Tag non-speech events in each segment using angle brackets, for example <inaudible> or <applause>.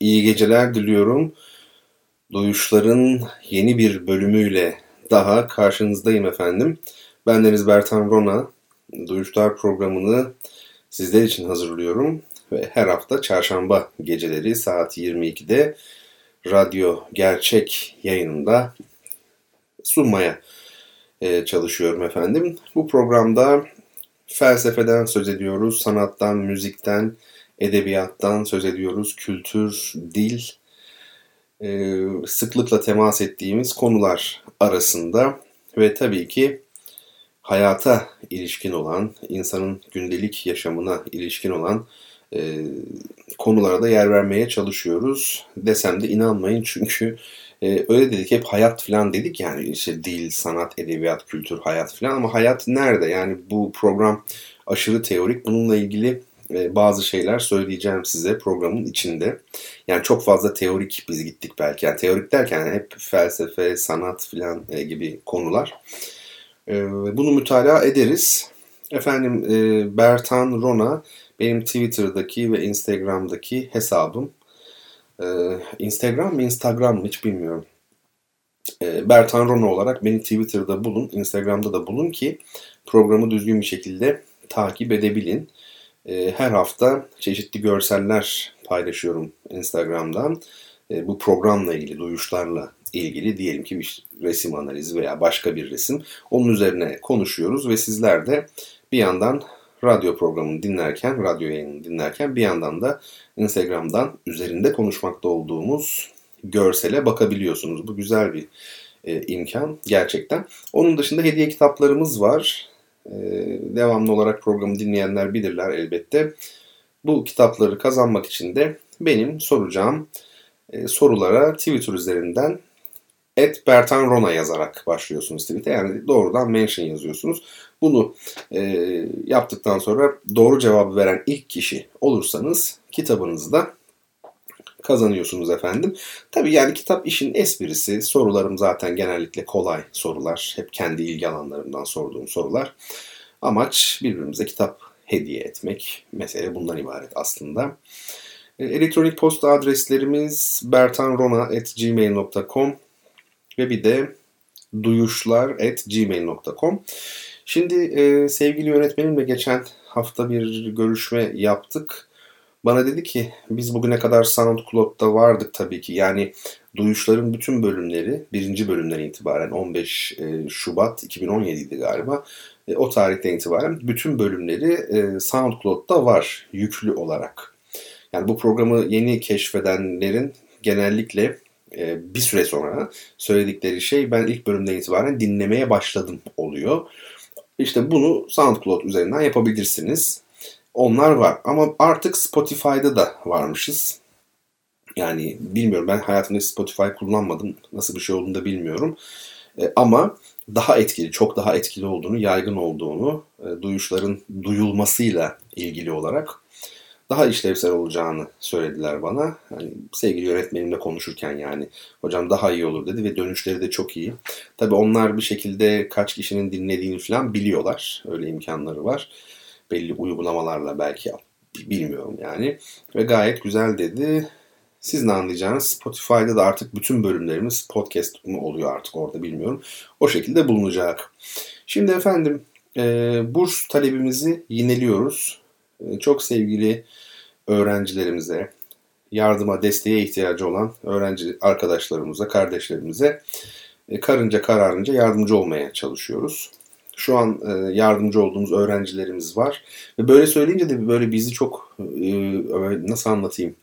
iyi geceler diliyorum. Duyuşların yeni bir bölümüyle daha karşınızdayım efendim. Ben Deniz Bertan Rona. Duyuşlar programını sizler için hazırlıyorum. Ve her hafta çarşamba geceleri saat 22'de Radyo Gerçek yayınında sunmaya e, çalışıyorum efendim. Bu programda felsefeden söz ediyoruz, sanattan, müzikten, edebiyattan söz ediyoruz, kültür, dil, e, sıklıkla temas ettiğimiz konular arasında ve tabii ki hayata ilişkin olan, insanın gündelik yaşamına ilişkin olan e, konulara da yer vermeye çalışıyoruz. Desem de inanmayın çünkü e, öyle dedik hep hayat falan dedik yani işte dil, sanat, edebiyat, kültür, hayat falan ama hayat nerede? Yani bu program aşırı teorik. Bununla ilgili e, bazı şeyler söyleyeceğim size programın içinde. Yani çok fazla teorik biz gittik belki. Yani teorik derken hep felsefe, sanat filan e, gibi konular. E, bunu mütalaa ederiz. Efendim Bertan Rona benim Twitter'daki ve Instagram'daki hesabım. Instagram mı Instagram mı hiç bilmiyorum. Bertan Rona olarak beni Twitter'da bulun, Instagram'da da bulun ki programı düzgün bir şekilde takip edebilin. Ee, her hafta çeşitli görseller paylaşıyorum Instagram'dan. Ee, bu programla ilgili, duyuşlarla ilgili diyelim ki bir resim analizi veya başka bir resim. Onun üzerine konuşuyoruz ve sizler de bir yandan radyo programını dinlerken, radyo yayını dinlerken bir yandan da Instagram'dan üzerinde konuşmakta olduğumuz görsele bakabiliyorsunuz. Bu güzel bir e, imkan gerçekten. Onun dışında hediye kitaplarımız var. Ee, devamlı olarak programı dinleyenler bilirler elbette. Bu kitapları kazanmak için de benim soracağım e, sorulara Twitter üzerinden et Bertan Rona yazarak başlıyorsunuz tweet'e. Yani doğrudan mention yazıyorsunuz. Bunu e, yaptıktan sonra doğru cevabı veren ilk kişi olursanız kitabınızı da kazanıyorsunuz efendim. Tabii yani kitap işin esprisi. Sorularım zaten genellikle kolay sorular. Hep kendi ilgi alanlarımdan sorduğum sorular. Amaç birbirimize kitap hediye etmek. Mesele bundan ibaret aslında. E, elektronik posta adreslerimiz bertanrona.gmail.com ve bir de duyuşlar.gmail.com Şimdi e, sevgili yönetmenimle geçen hafta bir görüşme yaptık. Bana dedi ki biz bugüne kadar SoundCloud'da vardık tabii ki. Yani Duyuşların bütün bölümleri birinci bölümden itibaren 15 e, Şubat 2017'ydi galiba. E, o tarihten itibaren bütün bölümleri e, SoundCloud'da var yüklü olarak. Yani bu programı yeni keşfedenlerin genellikle bir süre sonra söyledikleri şey ben ilk bölümden itibaren dinlemeye başladım oluyor. İşte bunu SoundCloud üzerinden yapabilirsiniz. Onlar var ama artık Spotify'da da varmışız. Yani bilmiyorum ben hayatımda Spotify kullanmadım. Nasıl bir şey olduğunu da bilmiyorum. E, ama daha etkili, çok daha etkili olduğunu, yaygın olduğunu, e, duyuşların duyulmasıyla ilgili olarak daha işlevsel olacağını söylediler bana. Yani sevgili yönetmenimle konuşurken yani hocam daha iyi olur dedi ve dönüşleri de çok iyi. Tabii onlar bir şekilde kaç kişinin dinlediğini falan biliyorlar. Öyle imkanları var belli uygulamalarla belki bilmiyorum yani. Ve gayet güzel dedi. Siz ne anlayacağınız Spotify'da da artık bütün bölümlerimiz podcast mı oluyor artık orada bilmiyorum. O şekilde bulunacak. Şimdi efendim e, burs talebimizi yineliyoruz. E, çok sevgili öğrencilerimize, yardıma, desteğe ihtiyacı olan öğrenci arkadaşlarımıza, kardeşlerimize e, karınca kararınca yardımcı olmaya çalışıyoruz şu an e, yardımcı olduğumuz öğrencilerimiz var. Ve böyle söyleyince de böyle bizi çok e, nasıl anlatayım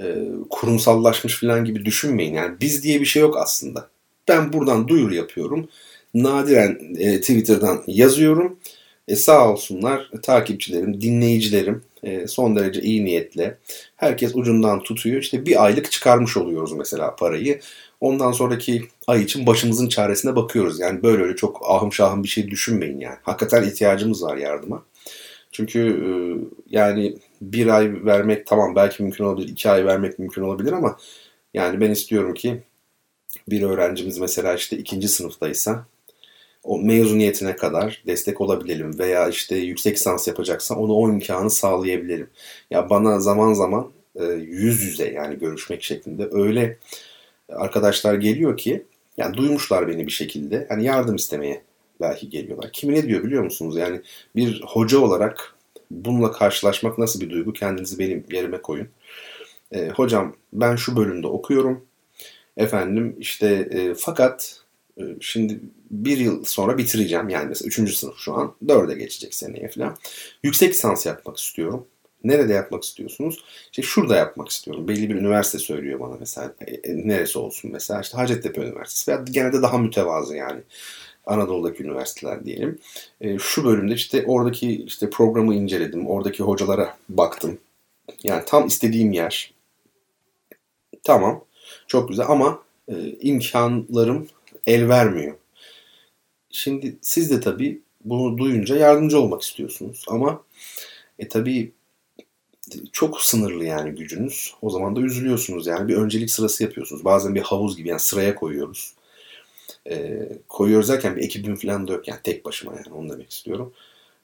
e, kurumsallaşmış falan gibi düşünmeyin. Yani biz diye bir şey yok aslında. Ben buradan duyuru yapıyorum. Nadiren e, Twitter'dan yazıyorum. E, sağ olsunlar takipçilerim, dinleyicilerim e, son derece iyi niyetle herkes ucundan tutuyor. İşte bir aylık çıkarmış oluyoruz mesela parayı. Ondan sonraki ay için başımızın çaresine bakıyoruz. Yani böyle öyle çok ahım şahım bir şey düşünmeyin yani. Hakikaten ihtiyacımız var yardıma. Çünkü e, yani bir ay vermek tamam belki mümkün olabilir, iki ay vermek mümkün olabilir ama yani ben istiyorum ki bir öğrencimiz mesela işte ikinci sınıftaysa o mezuniyetine kadar destek olabilelim veya işte yüksek lisans yapacaksa onu o imkanı sağlayabilirim. Ya bana zaman zaman e, yüz yüze yani görüşmek şeklinde öyle arkadaşlar geliyor ki yani duymuşlar beni bir şekilde. Hani yardım istemeye belki geliyorlar. Kimi ne diyor biliyor musunuz? Yani bir hoca olarak bununla karşılaşmak nasıl bir duygu? Kendinizi benim yerime koyun. E, hocam ben şu bölümde okuyorum. Efendim işte e, fakat e, şimdi bir yıl sonra bitireceğim. Yani mesela üçüncü sınıf şu an. Dörde geçecek seneye falan. Yüksek lisans yapmak istiyorum. Nerede yapmak istiyorsunuz? İşte şurada yapmak istiyorum. Belli bir üniversite söylüyor bana mesela. E, e, neresi olsun mesela? İşte Hacettepe Üniversitesi veya genelde daha mütevazı yani. Anadolu'daki üniversiteler diyelim. E, şu bölümde işte oradaki işte programı inceledim. Oradaki hocalara baktım. Yani tam istediğim yer. Tamam. Çok güzel ama imkanlarım el vermiyor. Şimdi siz de tabii bunu duyunca yardımcı olmak istiyorsunuz. Ama e tabii çok sınırlı yani gücünüz. O zaman da üzülüyorsunuz yani bir öncelik sırası yapıyorsunuz. Bazen bir havuz gibi yani sıraya koyuyoruz. E, koyuyoruz derken bir ekibim falan da yok yani tek başıma yani onu demek istiyorum.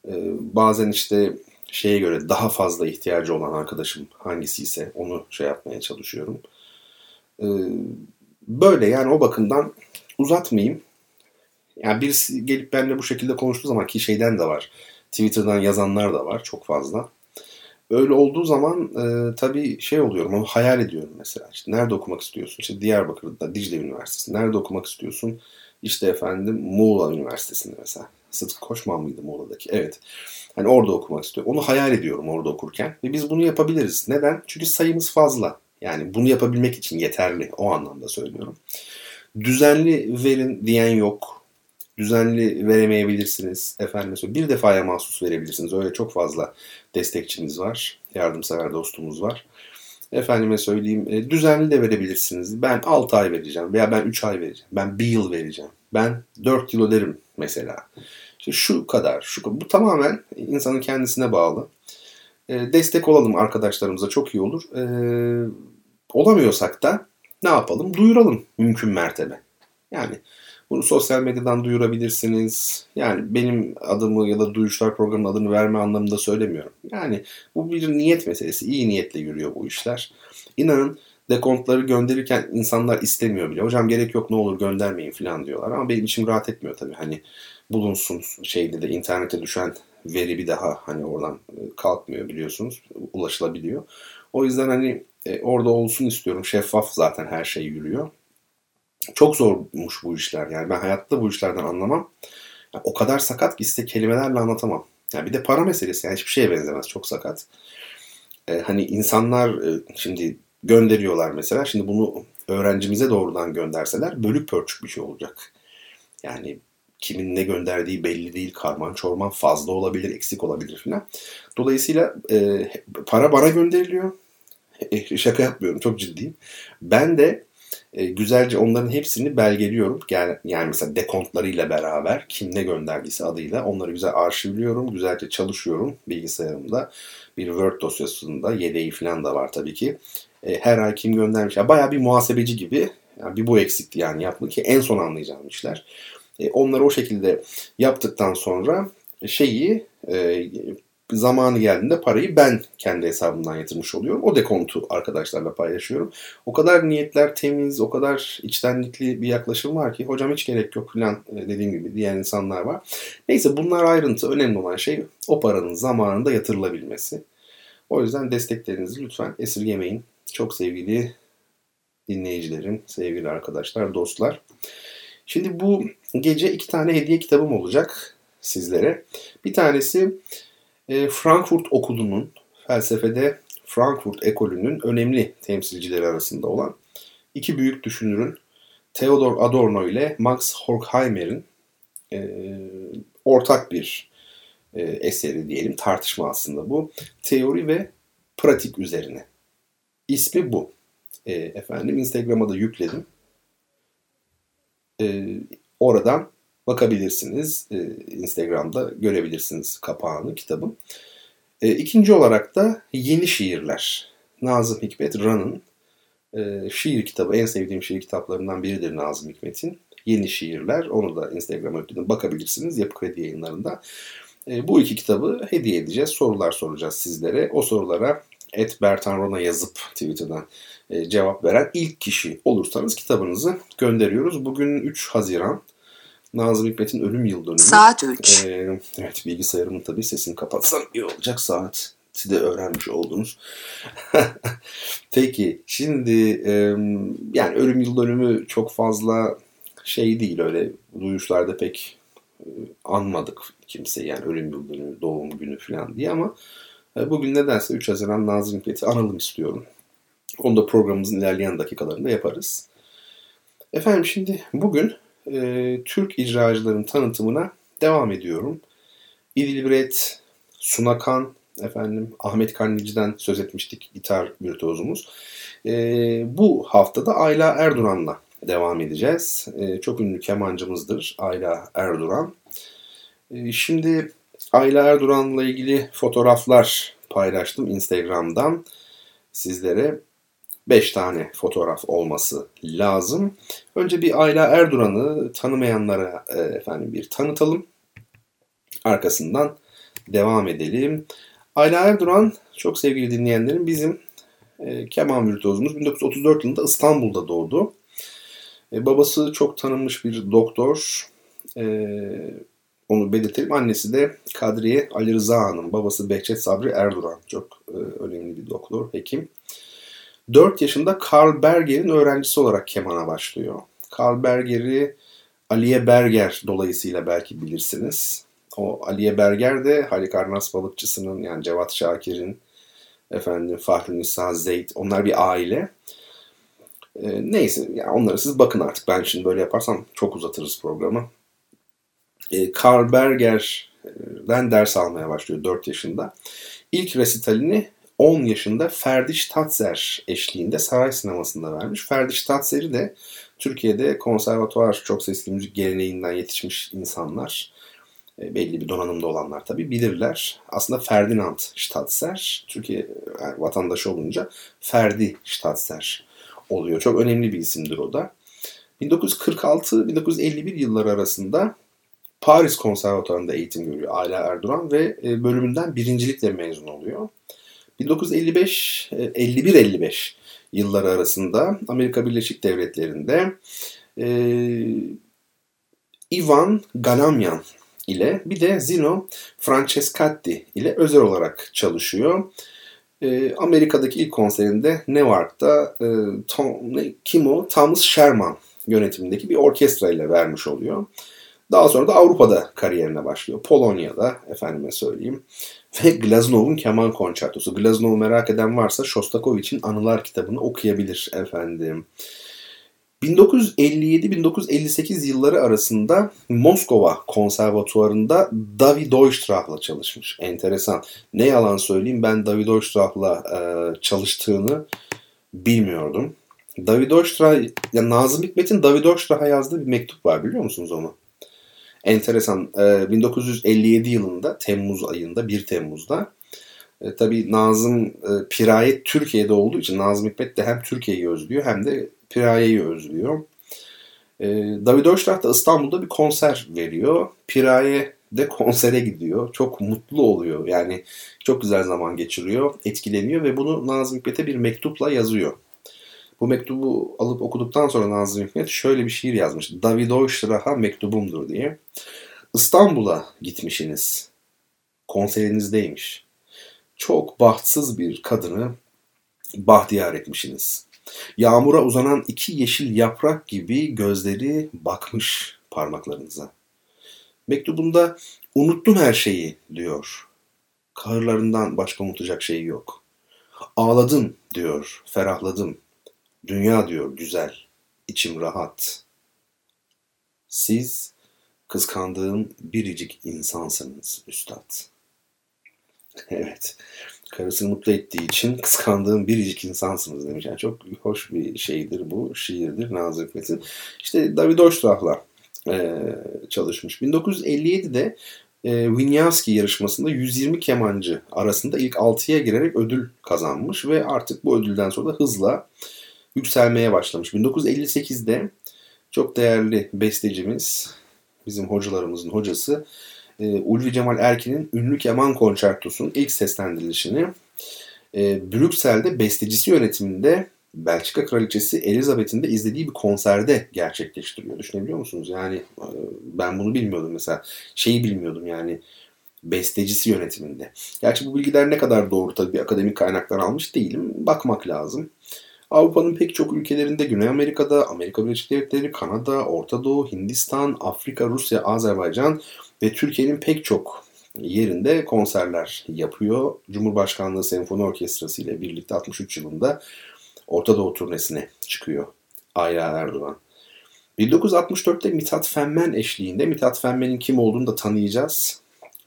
E, bazen işte şeye göre daha fazla ihtiyacı olan arkadaşım hangisi ise onu şey yapmaya çalışıyorum. E, böyle yani o bakımdan uzatmayayım. Yani birisi gelip benimle bu şekilde konuştuğu zaman ki şeyden de var. Twitter'dan yazanlar da var çok fazla. Öyle olduğu zaman e, tabii şey oluyorum onu hayal ediyorum mesela. İşte nerede okumak istiyorsun? İşte Diyarbakır'da Dicle Üniversitesi. Nerede okumak istiyorsun? İşte efendim Muğla Üniversitesi'nde mesela. Sıtkı Koçman mıydı Muğla'daki? Evet. Hani orada okumak istiyorum. Onu hayal ediyorum orada okurken. Ve biz bunu yapabiliriz. Neden? Çünkü sayımız fazla. Yani bunu yapabilmek için yeterli. O anlamda söylüyorum. Düzenli verin diyen yok. Düzenli veremeyebilirsiniz. Efendim bir defaya mahsus verebilirsiniz. Öyle çok fazla destekçimiz var. Yardımsever dostumuz var. Efendime söyleyeyim e, düzenli de verebilirsiniz. Ben 6 ay vereceğim veya ben 3 ay vereceğim. Ben 1 yıl vereceğim. Ben 4 yıl öderim mesela. İşte şu kadar. Şu, bu tamamen insanın kendisine bağlı. E, destek olalım arkadaşlarımıza çok iyi olur. E, olamıyorsak da ne yapalım? Duyuralım mümkün mertebe. Yani bunu sosyal medyadan duyurabilirsiniz. Yani benim adımı ya da Duyuşlar programının adını verme anlamında söylemiyorum. Yani bu bir niyet meselesi. İyi niyetle yürüyor bu işler. İnanın dekontları gönderirken insanlar istemiyor bile. Hocam gerek yok ne olur göndermeyin falan diyorlar. Ama benim içim rahat etmiyor tabii. Hani bulunsun şeyde de internete düşen veri bir daha hani oradan e, kalkmıyor biliyorsunuz. Ulaşılabiliyor. O yüzden hani e, orada olsun istiyorum. Şeffaf zaten her şey yürüyor. Çok zormuş bu işler. Yani ben hayatta bu işlerden anlamam. Yani o kadar sakat ki size kelimelerle anlatamam. Yani bir de para meselesi. Yani hiçbir şeye benzemez. Çok sakat. Ee, hani insanlar e, şimdi gönderiyorlar mesela. Şimdi bunu öğrencimize doğrudan gönderseler bölük pörçük bir şey olacak. Yani kimin ne gönderdiği belli değil. Karman çorman fazla olabilir, eksik olabilir filan. Dolayısıyla e, para bana gönderiliyor. E, şaka yapmıyorum, çok ciddiyim. Ben de e, güzelce onların hepsini belgeliyorum. Yani, yani mesela dekontlarıyla beraber kim ne gönderdiyse adıyla onları güzel arşivliyorum. Güzelce çalışıyorum bilgisayarımda. Bir Word dosyasında yedeği falan da var tabii ki. E, her ay kim göndermiş. Ya, bayağı bir muhasebeci gibi. Yani bir bu eksikti yani yapmak ki en son anlayacağım işler. E, onları o şekilde yaptıktan sonra şeyi e, zamanı geldiğinde parayı ben kendi hesabımdan yatırmış oluyorum. O dekontu arkadaşlarla paylaşıyorum. O kadar niyetler temiz, o kadar içtenlikli bir yaklaşım var ki hocam hiç gerek yok falan e, dediğim gibi diyen insanlar var. Neyse bunlar ayrıntı. Önemli olan şey o paranın zamanında yatırılabilmesi. O yüzden desteklerinizi lütfen esirgemeyin. Çok sevgili dinleyicilerim, sevgili arkadaşlar, dostlar. Şimdi bu gece iki tane hediye kitabım olacak sizlere. Bir tanesi e, Frankfurt Okulu'nun felsefede Frankfurt ekolünün önemli temsilcileri arasında olan iki büyük düşünürün Theodor Adorno ile Max Horkheimer'in e, ortak bir e, eseri diyelim tartışma aslında bu. Teori ve pratik üzerine. İsmi bu. E, efendim Instagram'a da yükledim. E, oradan bakabilirsiniz. E, Instagram'da görebilirsiniz kapağını kitabın. E, ikinci olarak da Yeni Şiirler. Nazım Hikmet Ran'ın e, şiir kitabı. En sevdiğim şiir kitaplarından biridir Nazım Hikmet'in. Yeni Şiirler. Onu da Instagram'a yükledim. Bakabilirsiniz Yapı Kredi yayınlarında. E, bu iki kitabı hediye edeceğiz. Sorular soracağız sizlere. O sorulara et Bertan Rona yazıp Twitter'dan e, cevap veren ilk kişi olursanız kitabınızı gönderiyoruz. Bugün 3 Haziran. Nazım Hikmet'in ölüm yıl dönümü. Saat 3. Ee, evet bilgisayarımın tabii sesini kapatsam iyi olacak saat. Siz de öğrenmiş oldunuz. <laughs> Peki şimdi e, yani ölüm yıl dönümü çok fazla şey değil öyle duyuşlarda pek e, anmadık kimse yani ölüm yıl dönümü doğum günü falan diye ama e, bugün nedense 3 Haziran Nazım Hikmet'i analım istiyorum. Onu da programımızın ilerleyen dakikalarında yaparız. Efendim şimdi bugün e, Türk icracıların tanıtımına devam ediyorum. İdilbret, Sunakan, efendim Ahmet Kandilci'den söz etmiştik gitar virtüozumuz. E, bu haftada Ayla Erduran'la devam edeceğiz. E, çok ünlü kemancımızdır Ayla Erduran. E, şimdi Ayla Erduran'la ilgili fotoğraflar paylaştım Instagram'dan sizlere. 5 tane fotoğraf olması lazım. Önce bir Ayla Erduran'ı tanımayanlara e, efendim bir tanıtalım. Arkasından devam edelim. Ayla Erduran çok sevgili dinleyenlerim bizim e, keman virtüozumuz 1934 yılında İstanbul'da doğdu. E, babası çok tanınmış bir doktor. E, onu belirtelim. Annesi de Kadriye Ali Rıza Hanım. Babası Behçet Sabri Erduran. Çok e, önemli bir doktor, hekim. 4 yaşında Karl Berger'in öğrencisi olarak kemana başlıyor. Karl Berger'i Aliye Berger dolayısıyla belki bilirsiniz. O Aliye Berger de Halikarnas balıkçısının yani Cevat Şakir'in efendim Fahri Nisa Zeyd onlar bir aile. Ee, neyse yani onları siz bakın artık ben şimdi böyle yaparsam çok uzatırız programı. Ee, Karl Berger'den ders almaya başlıyor 4 yaşında. İlk resitalini 10 yaşında Ferdiş Tatzer eşliğinde saray sinemasında vermiş. Ferdiş Tatzer'i de Türkiye'de konservatuvar çok sesli müzik geleneğinden yetişmiş insanlar, e, belli bir donanımda olanlar tabii bilirler. Aslında Ferdinand Statzer, Türkiye yani vatandaşı olunca Ferdi Statzer oluyor. Çok önemli bir isimdir o da. 1946-1951 yılları arasında Paris Konservatuvarı'nda eğitim görüyor Ayla Erduran ve e, bölümünden birincilikle mezun oluyor. 1955 51-55 e, yılları arasında Amerika Birleşik Devletleri'nde e, Ivan Galamyan ile bir de Zino Francescatti ile özel olarak çalışıyor. E, Amerika'daki ilk konserinde Newark'ta e, Tom, ne? Thomas Sherman yönetimindeki bir orkestra ile vermiş oluyor. Daha sonra da Avrupa'da kariyerine başlıyor. Polonya'da efendime söyleyeyim. Ve Glaznov'un keman konçertosu. Glaznov'u merak eden varsa Shostakovich'in Anılar kitabını okuyabilir efendim. 1957-1958 yılları arasında Moskova konservatuvarında David Oistrak'la çalışmış. Enteresan. Ne yalan söyleyeyim ben David Oistrak'la e, çalıştığını bilmiyordum. David Oistrak, ya Nazım Hikmet'in David Oistrak'a yazdığı bir mektup var biliyor musunuz onu? Enteresan. E, 1957 yılında Temmuz ayında 1 Temmuz'da e, tabii Nazım e, Pirayet Türkiye'de olduğu için Nazım Hikmet de hem Türkiye'yi özlüyor hem de Piraye'yi özlüyor. E, David Oistrakh da İstanbul'da bir konser veriyor. Piraye de konsere gidiyor. Çok mutlu oluyor. Yani çok güzel zaman geçiriyor, etkileniyor ve bunu Nazım Hikmet'e bir mektupla yazıyor. Bu mektubu alıp okuduktan sonra Nazım Hikmet şöyle bir şiir yazmış. David Oiştirah'a mektubumdur diye. İstanbul'a gitmişsiniz. Konserinizdeymiş. Çok bahtsız bir kadını bahtiyar etmişsiniz. Yağmura uzanan iki yeşil yaprak gibi gözleri bakmış parmaklarınıza. Mektubunda unuttum her şeyi diyor. Kahırlarından başka unutacak şey yok. Ağladım diyor, ferahladım. Dünya diyor güzel, içim rahat. Siz kıskandığım biricik insansınız üstad. <laughs> Evet. Karısını mutlu ettiği için kıskandığım biricik insansınız demiş. Yani çok hoş bir şeydir bu. Şiirdir Nazım Hikmet'in. İşte David Oistrak'la e, çalışmış. 1957'de e, Wieniawski yarışmasında 120 kemancı arasında ilk 6'ya girerek ödül kazanmış ve artık bu ödülden sonra da hızla yükselmeye başlamış. 1958'de çok değerli bestecimiz, bizim hocalarımızın hocası e, Ulvi Cemal Erkin'in ünlü keman konçertosunun ilk seslendirilişini e, Brüksel'de bestecisi yönetiminde Belçika Kraliçesi Elizabeth'in de izlediği bir konserde gerçekleştiriyor. Düşünebiliyor musunuz? Yani e, ben bunu bilmiyordum mesela. Şeyi bilmiyordum yani bestecisi yönetiminde. Gerçi bu bilgiler ne kadar doğru tabii akademik kaynaklar almış değilim. Bakmak lazım. Avrupa'nın pek çok ülkelerinde, Güney Amerika'da, Amerika Birleşik Devletleri, Kanada, Orta Doğu, Hindistan, Afrika, Rusya, Azerbaycan ve Türkiye'nin pek çok yerinde konserler yapıyor. Cumhurbaşkanlığı Senfoni Orkestrası ile birlikte 63 yılında Orta Doğu turnesine çıkıyor Ayla Erdoğan. 1964'te Mithat Fenmen eşliğinde, Mithat Fenmen'in kim olduğunu da tanıyacağız.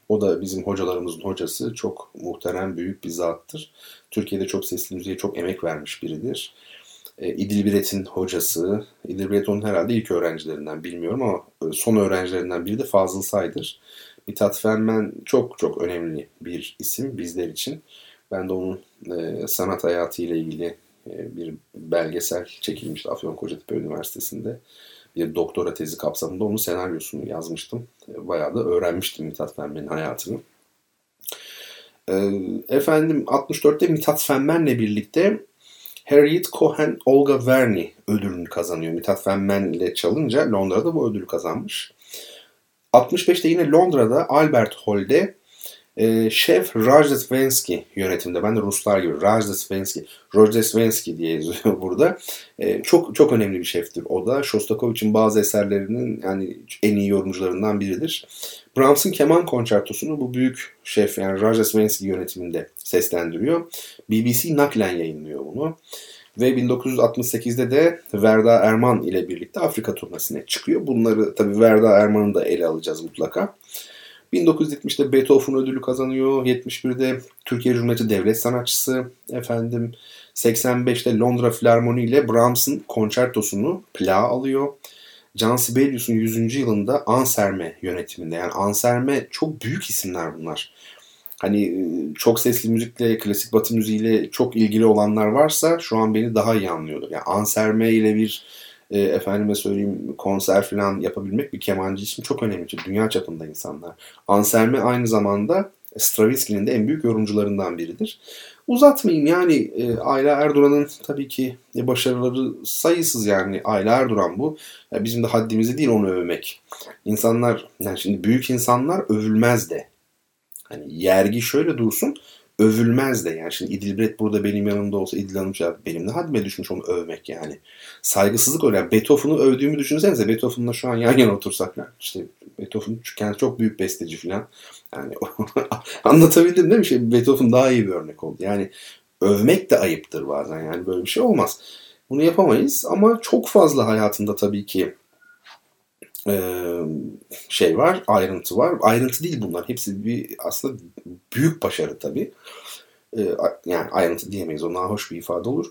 O da bizim hocalarımızın hocası. Çok muhterem, büyük bir zattır. Türkiye'de çok sesli müziğe çok emek vermiş biridir. E, İdil Biret'in hocası. İdil Biret onun herhalde ilk öğrencilerinden bilmiyorum ama e, son öğrencilerinden biri de Fazıl Say'dır. Mithat Fenmen çok çok önemli bir isim bizler için. Ben de onun e, sanat hayatı ile ilgili e, bir belgesel çekilmişti Afyon Kocatepe Üniversitesi'nde. Bir doktora tezi kapsamında onun senaryosunu yazmıştım. E, bayağı da öğrenmiştim Mithat Fenmen'in hayatını. E, efendim 64'te Mithat Fenmen'le birlikte Harriet Cohen Olga Verney ödülünü kazanıyor. Mithat Fenmen ile çalınca Londra'da bu ödülü kazanmış. 65'te yine Londra'da Albert Hall'de e, şef Rajdestvensky yönetimde. Ben de Ruslar gibi Rajdestvensky, Rajdestvensky diye yazıyor <laughs> burada. E, çok çok önemli bir şeftir o da. Shostakovich'in bazı eserlerinin yani en iyi yorumcularından biridir. Brahms'ın keman konçertosunu bu büyük şef yani Rajdestvensky yönetiminde seslendiriyor. BBC naklen yayınlıyor bunu. Ve 1968'de de Verda Erman ile birlikte Afrika turnesine çıkıyor. Bunları tabii Verda Erman'ı da ele alacağız mutlaka. 1970'te Beethoven ödülü kazanıyor. 71'de Türkiye Cumhuriyeti Devlet Sanatçısı. Efendim 85'te Londra Filarmoni ile Brahms'ın konçertosunu plağa alıyor. Can Sibelius'un 100. yılında Anserme yönetiminde. Yani Anserme çok büyük isimler bunlar. Hani e, çok sesli müzikle, klasik batı müziğiyle çok ilgili olanlar varsa şu an beni daha iyi anlıyordur. Yani Anserme ile bir e, efendime söyleyeyim konser falan yapabilmek bir kemancı için çok önemli. Dünya çapında insanlar. Anselme aynı zamanda Stravinsky'nin de en büyük yorumcularından biridir. Uzatmayayım yani e, Ayla Erduran'ın tabii ki başarıları sayısız yani Ayla Erduran bu. Ya bizim de haddimizi değil onu övmek. İnsanlar yani şimdi büyük insanlar övülmez de. Hani yergi şöyle dursun övülmez de yani. Şimdi İdilbret burada benim yanımda olsa İdil Hanım ya benim ne haddime düşmüş onu övmek yani. Saygısızlık öyle. Yani Beethoven'u övdüğümü düşünsenize. Beethoven'la şu an yan yana otursak yani. işte Beethoven kendi çok büyük besteci falan. Yani <laughs> anlatabildim değil mi? Şey, Beethoven daha iyi bir örnek oldu. Yani övmek de ayıptır bazen yani böyle bir şey olmaz. Bunu yapamayız ama çok fazla hayatında tabii ki şey var, ayrıntı var. Ayrıntı değil bunlar. Hepsi bir aslında büyük başarı tabii. Yani ayrıntı diyemeyiz. O hoş bir ifade olur.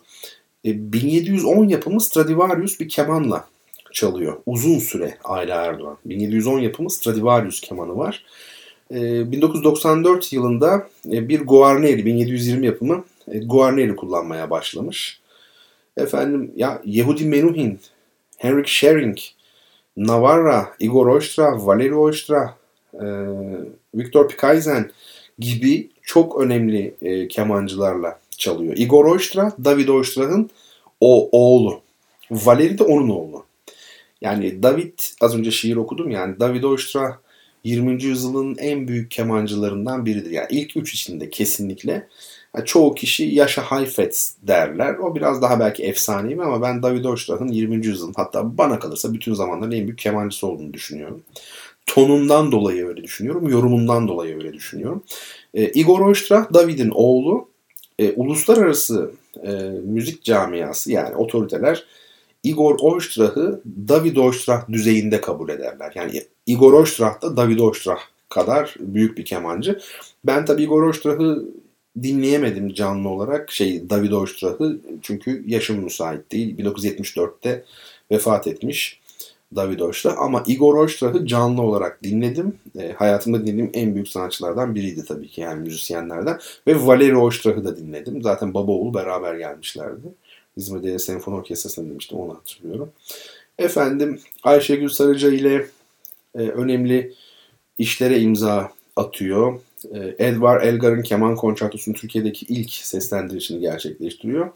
1710 yapımı Stradivarius bir kemanla çalıyor. Uzun süre Ayla Erdoğan. 1710 yapımı Stradivarius kemanı var. 1994 yılında bir Guarneri, 1720 yapımı Guarneri kullanmaya başlamış. Efendim ya Yehudi Menuhin, Henrik Schering, Navarra, Igor Oystra, Valery Oystra, e, Viktor Pikaizen gibi çok önemli e, kemancılarla çalıyor. Igor Oystra, David Oystra'nın o oğlu. Valery de onun oğlu. Yani David, az önce şiir okudum yani David Oystra 20. yüzyılın en büyük kemancılarından biridir. Yani ilk üç içinde kesinlikle. Yani çoğu kişi Yaşa Heifetz derler. O biraz daha belki efsanevi ama ben David Oistrak'ın 20. yüzyılın hatta bana kalırsa bütün zamanların en büyük kemancısı olduğunu düşünüyorum. Tonundan dolayı öyle düşünüyorum. Yorumundan dolayı öyle düşünüyorum. E, Igor Oistrak David'in oğlu. E, uluslararası e, müzik camiası yani otoriteler Igor Oistrach'ı David Oistrach düzeyinde kabul ederler. Yani Igor Oistrach da David Oistrach kadar büyük bir kemancı. Ben tabii Igor Oistrach'ı dinleyemedim canlı olarak şey David Oistrach'ı çünkü yaşım müsait değil. 1974'te vefat etmiş David Oistrach ama Igor Oistrach'ı canlı olarak dinledim. E, hayatımda dinlediğim en büyük sanatçılardan biriydi tabii ki yani müzisyenlerden. Ve Valeri Oistrach'ı da dinledim. Zaten baba oğul beraber gelmişlerdi. İzmir'de Senfoni Orkestrası'nda demiştim onu hatırlıyorum. Efendim Ayşegül Sarıca ile e, önemli işlere imza atıyor. E, Edvar Elgar'ın keman konçertosunun Türkiye'deki ilk seslendirişini gerçekleştiriyor.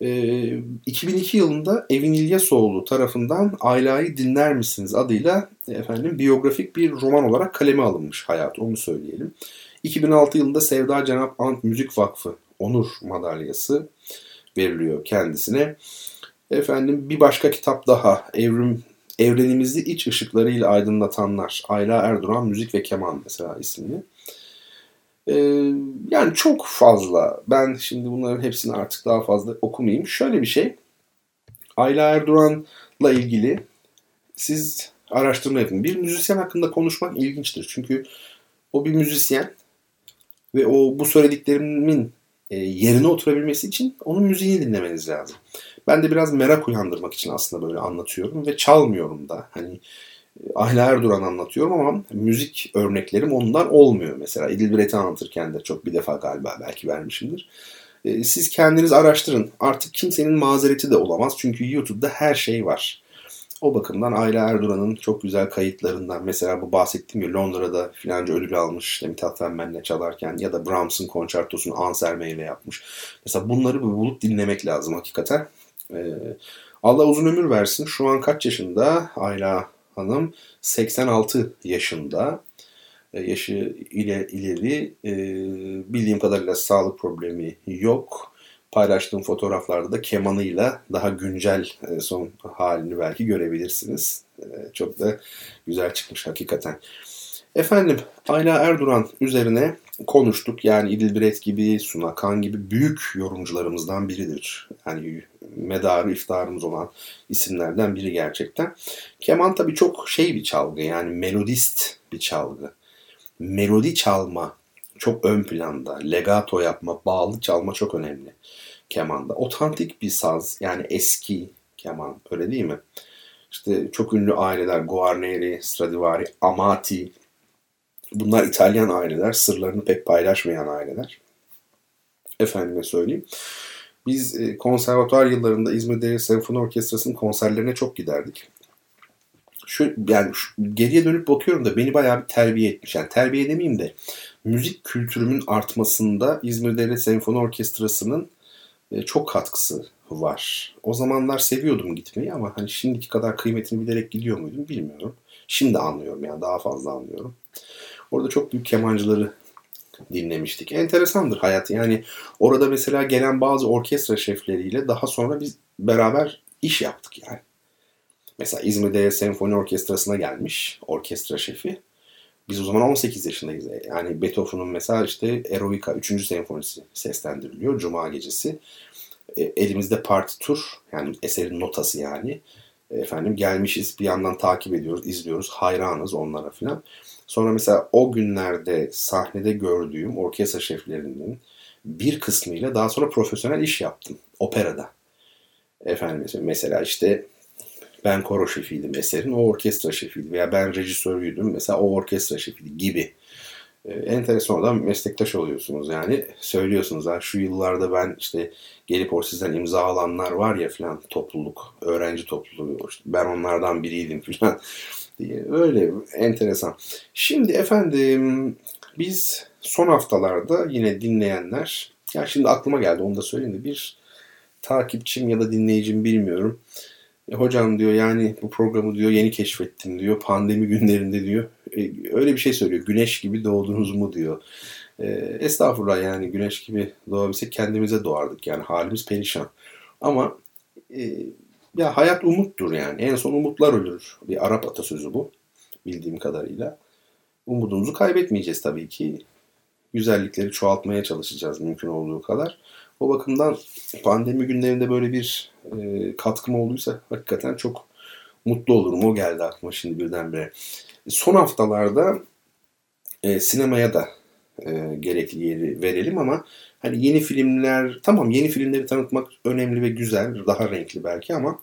E, 2002 yılında Evin İlyasoğlu tarafından Ayla'yı Dinler Misiniz adıyla efendim biyografik bir roman olarak kaleme alınmış hayat onu söyleyelim. 2006 yılında Sevda Cenap Ant Müzik Vakfı Onur Madalyası veriliyor kendisine. Efendim bir başka kitap daha Evrim Evrenimizi iç ışıklarıyla aydınlatanlar. Ayla Erduran Müzik ve Keman mesela ismini. Ee, yani çok fazla. Ben şimdi bunların hepsini artık daha fazla okumayayım. Şöyle bir şey. Ayla Erduran'la ilgili siz araştırma yapın. Bir müzisyen hakkında konuşmak ilginçtir. Çünkü o bir müzisyen ve o bu söylediklerimin e, yerine oturabilmesi için onun müziğini dinlemeniz lazım. Ben de biraz merak uyandırmak için aslında böyle anlatıyorum ve çalmıyorum da. Hani Ahla Erduran anlatıyorum ama müzik örneklerim ondan olmuyor. Mesela İdil Biret'i anlatırken de çok bir defa galiba belki vermişimdir. E, siz kendiniz araştırın. Artık kimsenin mazereti de olamaz. Çünkü YouTube'da her şey var. O bakımdan Ayla Erduran'ın çok güzel kayıtlarından mesela bu bahsettiğim gibi Londra'da filanca ödül almış işte Mithat Fenmen'le çalarken ya da Brahms'ın konçertosunu Anselme ile yapmış. Mesela bunları bulup dinlemek lazım hakikaten. Ee, Allah uzun ömür versin. Şu an kaç yaşında Ayla Hanım? 86 yaşında. Ee, yaşı ile ileri e, bildiğim kadarıyla sağlık problemi yok paylaştığım fotoğraflarda da kemanıyla daha güncel e, son halini belki görebilirsiniz. E, çok da güzel çıkmış hakikaten. Efendim Ayla Erduran üzerine konuştuk. Yani İdil Biret gibi, Suna Kan gibi büyük yorumcularımızdan biridir. Yani medarı iftarımız olan isimlerden biri gerçekten. Keman tabii çok şey bir çalgı yani melodist bir çalgı. Melodi çalma çok ön planda. Legato yapma, bağlı çalma çok önemli kemanda. Otantik bir saz yani eski keman öyle değil mi? İşte çok ünlü aileler Guarneri, Stradivari, Amati bunlar İtalyan aileler. Sırlarını pek paylaşmayan aileler. Efendime söyleyeyim. Biz e, konservatuar yıllarında İzmir Devlet Senfoni Orkestrası'nın konserlerine çok giderdik. Şu, yani şu, geriye dönüp bakıyorum da beni bayağı bir terbiye etmiş. Yani terbiye demeyeyim de müzik kültürümün artmasında İzmir Devlet Senfoni Orkestrası'nın e, çok katkısı var. O zamanlar seviyordum gitmeyi ama hani şimdiki kadar kıymetini bilerek gidiyor muydum bilmiyorum. Şimdi anlıyorum yani daha fazla anlıyorum. Orada çok büyük kemancıları dinlemiştik. Enteresandır hayat. Yani orada mesela gelen bazı orkestra şefleriyle daha sonra biz beraber iş yaptık yani. Mesela İzmir'de senfoni orkestrasına gelmiş orkestra şefi. Biz o zaman 18 yaşındayız. Yani Beethoven'un mesela işte Eroica 3. senfonisi seslendiriliyor Cuma gecesi. E, elimizde partitur yani eserin notası yani. Efendim gelmişiz bir yandan takip ediyoruz, izliyoruz, hayranız onlara filan. Sonra mesela o günlerde sahnede gördüğüm orkestra şeflerinin bir kısmıyla daha sonra profesyonel iş yaptım operada. Efendim mesela işte ben koro şefiydim eserin, o orkestra şefiydi veya ben rejisörüydüm mesela o orkestra şefiydi gibi. Ee, enteresan olan meslektaş oluyorsunuz yani söylüyorsunuz ha şu yıllarda ben işte gelip o sizden imza alanlar var ya filan topluluk, öğrenci topluluğu ben onlardan biriydim filan diye öyle enteresan. Şimdi efendim biz son haftalarda yine dinleyenler ya şimdi aklıma geldi onu da söyleyeyim de bir takipçim ya da dinleyicim bilmiyorum e, hocam diyor yani bu programı diyor yeni keşfettim diyor. Pandemi günlerinde diyor. E, öyle bir şey söylüyor. Güneş gibi doğdunuz mu diyor. E, estağfurullah yani güneş gibi doğabilsek kendimize doğardık. Yani halimiz perişan. Ama e, ya hayat umuttur yani. En son umutlar ölür. Bir Arap atasözü bu. Bildiğim kadarıyla. Umudumuzu kaybetmeyeceğiz tabii ki. Güzellikleri çoğaltmaya çalışacağız mümkün olduğu kadar. O bakımdan pandemi günlerinde böyle bir e, katkım olduysa hakikaten çok mutlu olurum. O geldi aklıma şimdi birdenbire. Son haftalarda e, sinemaya da e, gerekli yeri verelim ama hani yeni filmler tamam yeni filmleri tanıtmak önemli ve güzel, daha renkli belki ama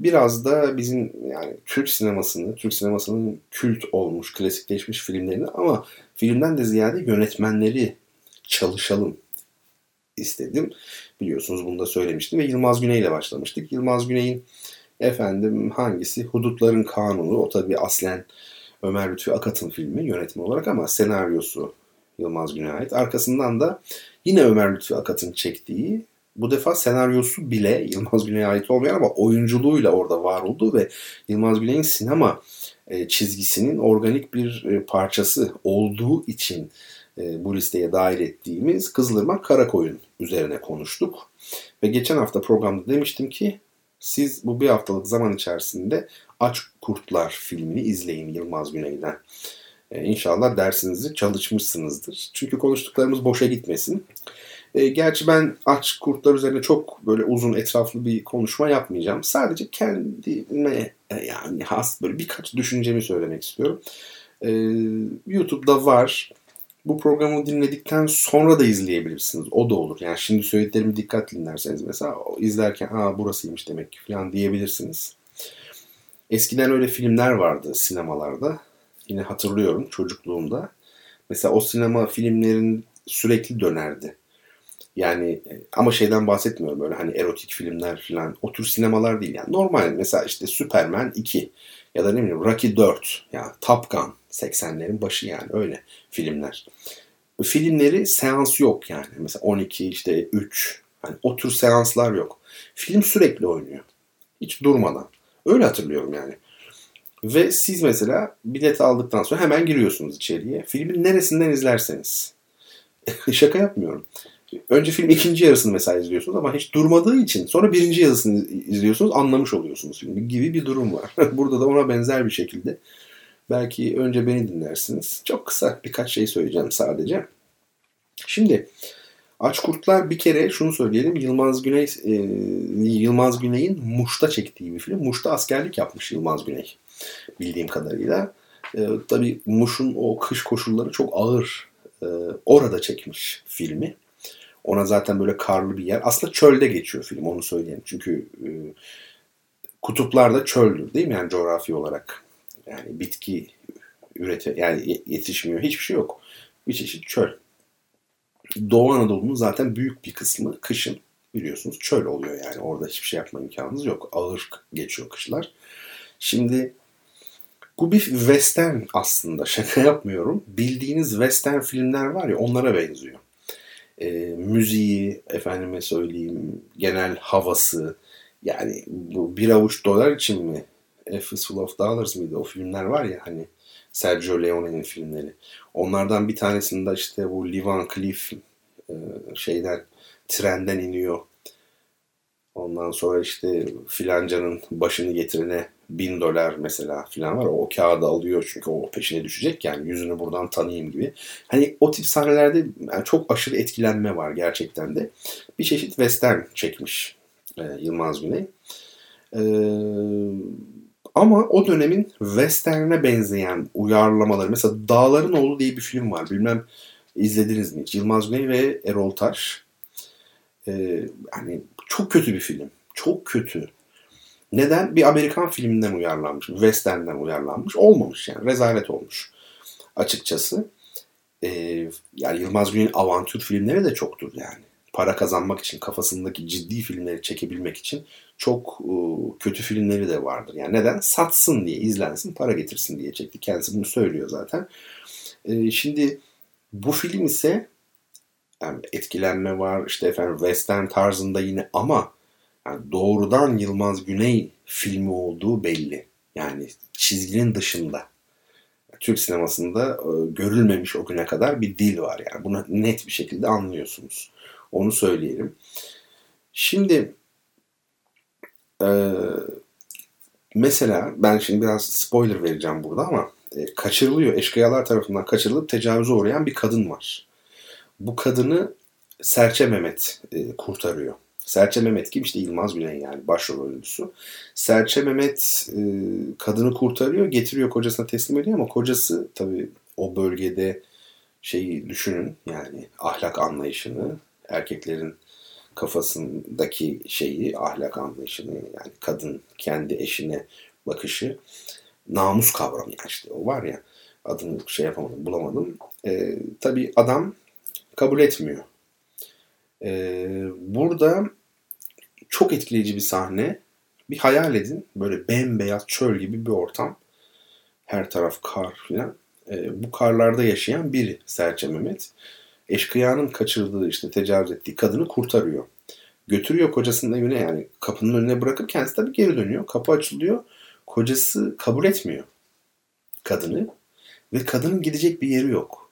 biraz da bizim yani Türk sinemasını, Türk sinemasının kült olmuş, klasikleşmiş filmlerini ama filmden de ziyade yönetmenleri çalışalım istedim. Biliyorsunuz bunu da söylemiştim ve Yılmaz Güney ile başlamıştık. Yılmaz Güney'in efendim hangisi? Hudutların Kanunu. O tabii aslen Ömer Lütfi Akat'ın filmi yönetimi olarak ama senaryosu Yılmaz Güney'e ait. Arkasından da yine Ömer Lütfi Akat'ın çektiği bu defa senaryosu bile <laughs> Yılmaz Güney'e ait olmayan ama oyunculuğuyla orada var olduğu ve Yılmaz Güney'in sinema e, çizgisinin organik bir e, parçası olduğu için e, bu listeye dahil ettiğimiz Kızılırmak Karakoyun üzerine konuştuk. Ve geçen hafta programda demiştim ki siz bu bir haftalık zaman içerisinde Aç Kurtlar filmini izleyin Yılmaz Güney'den. Ee, inşallah dersinizi çalışmışsınızdır. Çünkü konuştuklarımız boşa gitmesin. E, gerçi ben aç kurtlar üzerine çok böyle uzun etraflı bir konuşma yapmayacağım. Sadece kendime e, yani has böyle birkaç düşüncemi söylemek istiyorum. E, YouTube'da var. Bu programı dinledikten sonra da izleyebilirsiniz. O da olur. Yani şimdi söylediklerimi dikkatli dinlerseniz mesela izlerken aa burasıymış demek ki falan diyebilirsiniz. Eskiden öyle filmler vardı sinemalarda. Yine hatırlıyorum çocukluğumda. Mesela o sinema filmlerin sürekli dönerdi. Yani e, ama şeyden bahsetmiyorum böyle hani erotik filmler falan. O tür sinemalar değil yani. Normal mesela işte Superman 2 ya da ne bileyim Rocky 4 ya yani Top Gun 80'lerin başı yani öyle filmler. Filmleri seans yok yani. Mesela 12 işte 3 hani o tür seanslar yok. Film sürekli oynuyor. Hiç durmadan. Öyle hatırlıyorum yani. Ve siz mesela bilet aldıktan sonra hemen giriyorsunuz içeriye. Filmin neresinden izlerseniz. <laughs> Şaka yapmıyorum. Önce film ikinci yarısını mesela izliyorsunuz ama hiç durmadığı için sonra birinci yarısını izliyorsunuz anlamış oluyorsunuz filmi gibi bir durum var. <laughs> Burada da ona benzer bir şekilde. Belki önce beni dinlersiniz. Çok kısa birkaç şey söyleyeceğim sadece. Şimdi Aç Kurtlar bir kere şunu söyleyelim. Yılmaz Güney e, Yılmaz Güney'in Muş'ta çektiği bir film. Muş'ta askerlik yapmış Yılmaz Güney bildiğim kadarıyla. E, tabii Muş'un o kış koşulları çok ağır. E, orada çekmiş filmi. Ona zaten böyle karlı bir yer. Aslında çölde geçiyor film onu söyleyeyim. Çünkü e, kutuplarda çöldür değil mi yani coğrafi olarak. Yani bitki ürete yani yetişmiyor. Hiçbir şey yok. Bir çeşit çöl. Doğu Anadolu'nun zaten büyük bir kısmı kışın biliyorsunuz çöl oluyor yani. Orada hiçbir şey yapma imkanınız yok. Ağır geçiyor kışlar. Şimdi bu bir western aslında. Şaka yapmıyorum. Bildiğiniz western filmler var ya onlara benziyor. E, müziği, efendime söyleyeyim, genel havası. Yani bu bir avuç dolar için mi? A Fistful of Dollars mıydı? O filmler var ya hani Sergio Leone'nin filmleri. Onlardan bir tanesinde işte bu Lee Van Cleef e, şeyden trenden iniyor. Ondan sonra işte filancanın başını getirene bin dolar mesela filan var. O kağıdı alıyor çünkü o peşine düşecek yani yüzünü buradan tanıyayım gibi. Hani o tip sahnelerde yani çok aşırı etkilenme var gerçekten de. Bir çeşit western çekmiş e, Yılmaz Güney. E, ama o dönemin western'e benzeyen uyarlamaları. Mesela Dağların Oğlu diye bir film var. Bilmem izlediniz mi? Yılmaz Güney ve Erol Taş. Ee, hani çok kötü bir film. Çok kötü. Neden? Bir Amerikan filminden uyarlanmış. Western'den uyarlanmış. Olmamış yani. Rezalet olmuş. Açıkçası. Ee, yani Yılmaz Güney'in avantür filmleri de çoktur yani. Para kazanmak için, kafasındaki ciddi filmleri çekebilmek için çok e, kötü filmleri de vardır. Yani neden? Satsın diye, izlensin, para getirsin diye çekti. Kendisi bunu söylüyor zaten. E, şimdi bu film ise yani etkilenme var, işte efendim western tarzında yine ama yani doğrudan Yılmaz Güney filmi olduğu belli. Yani çizginin dışında. Türk sinemasında e, görülmemiş o güne kadar bir dil var yani. Bunu net bir şekilde anlıyorsunuz. Onu söyleyelim. Şimdi ee, mesela ben şimdi biraz spoiler vereceğim burada ama e, kaçırılıyor. Eşkıyalar tarafından kaçırılıp tecavüze uğrayan bir kadın var. Bu kadını Serçe Mehmet e, kurtarıyor. Serçe Mehmet kim? İşte Yılmaz Güney yani başrol oyuncusu. Serçe Mehmet e, kadını kurtarıyor, getiriyor kocasına teslim ediyor ama kocası tabii o bölgede şeyi düşünün yani ahlak anlayışını, erkeklerin kafasındaki şeyi, ahlak anlayışını yani kadın kendi eşine bakışı namus kavramı işte o var ya adını şey yapamadım bulamadım. E, tabii adam kabul etmiyor. E, burada çok etkileyici bir sahne. Bir hayal edin. Böyle bembeyaz çöl gibi bir ortam. Her taraf kar filan. E, bu karlarda yaşayan biri Serçe Mehmet. Eşkıyanın kaçırdığı işte tecavüz ettiği kadını kurtarıyor. Götürüyor kocasının evine yani kapının önüne bırakıp kendisi tabii geri dönüyor. Kapı açılıyor. Kocası kabul etmiyor kadını. Ve kadının gidecek bir yeri yok.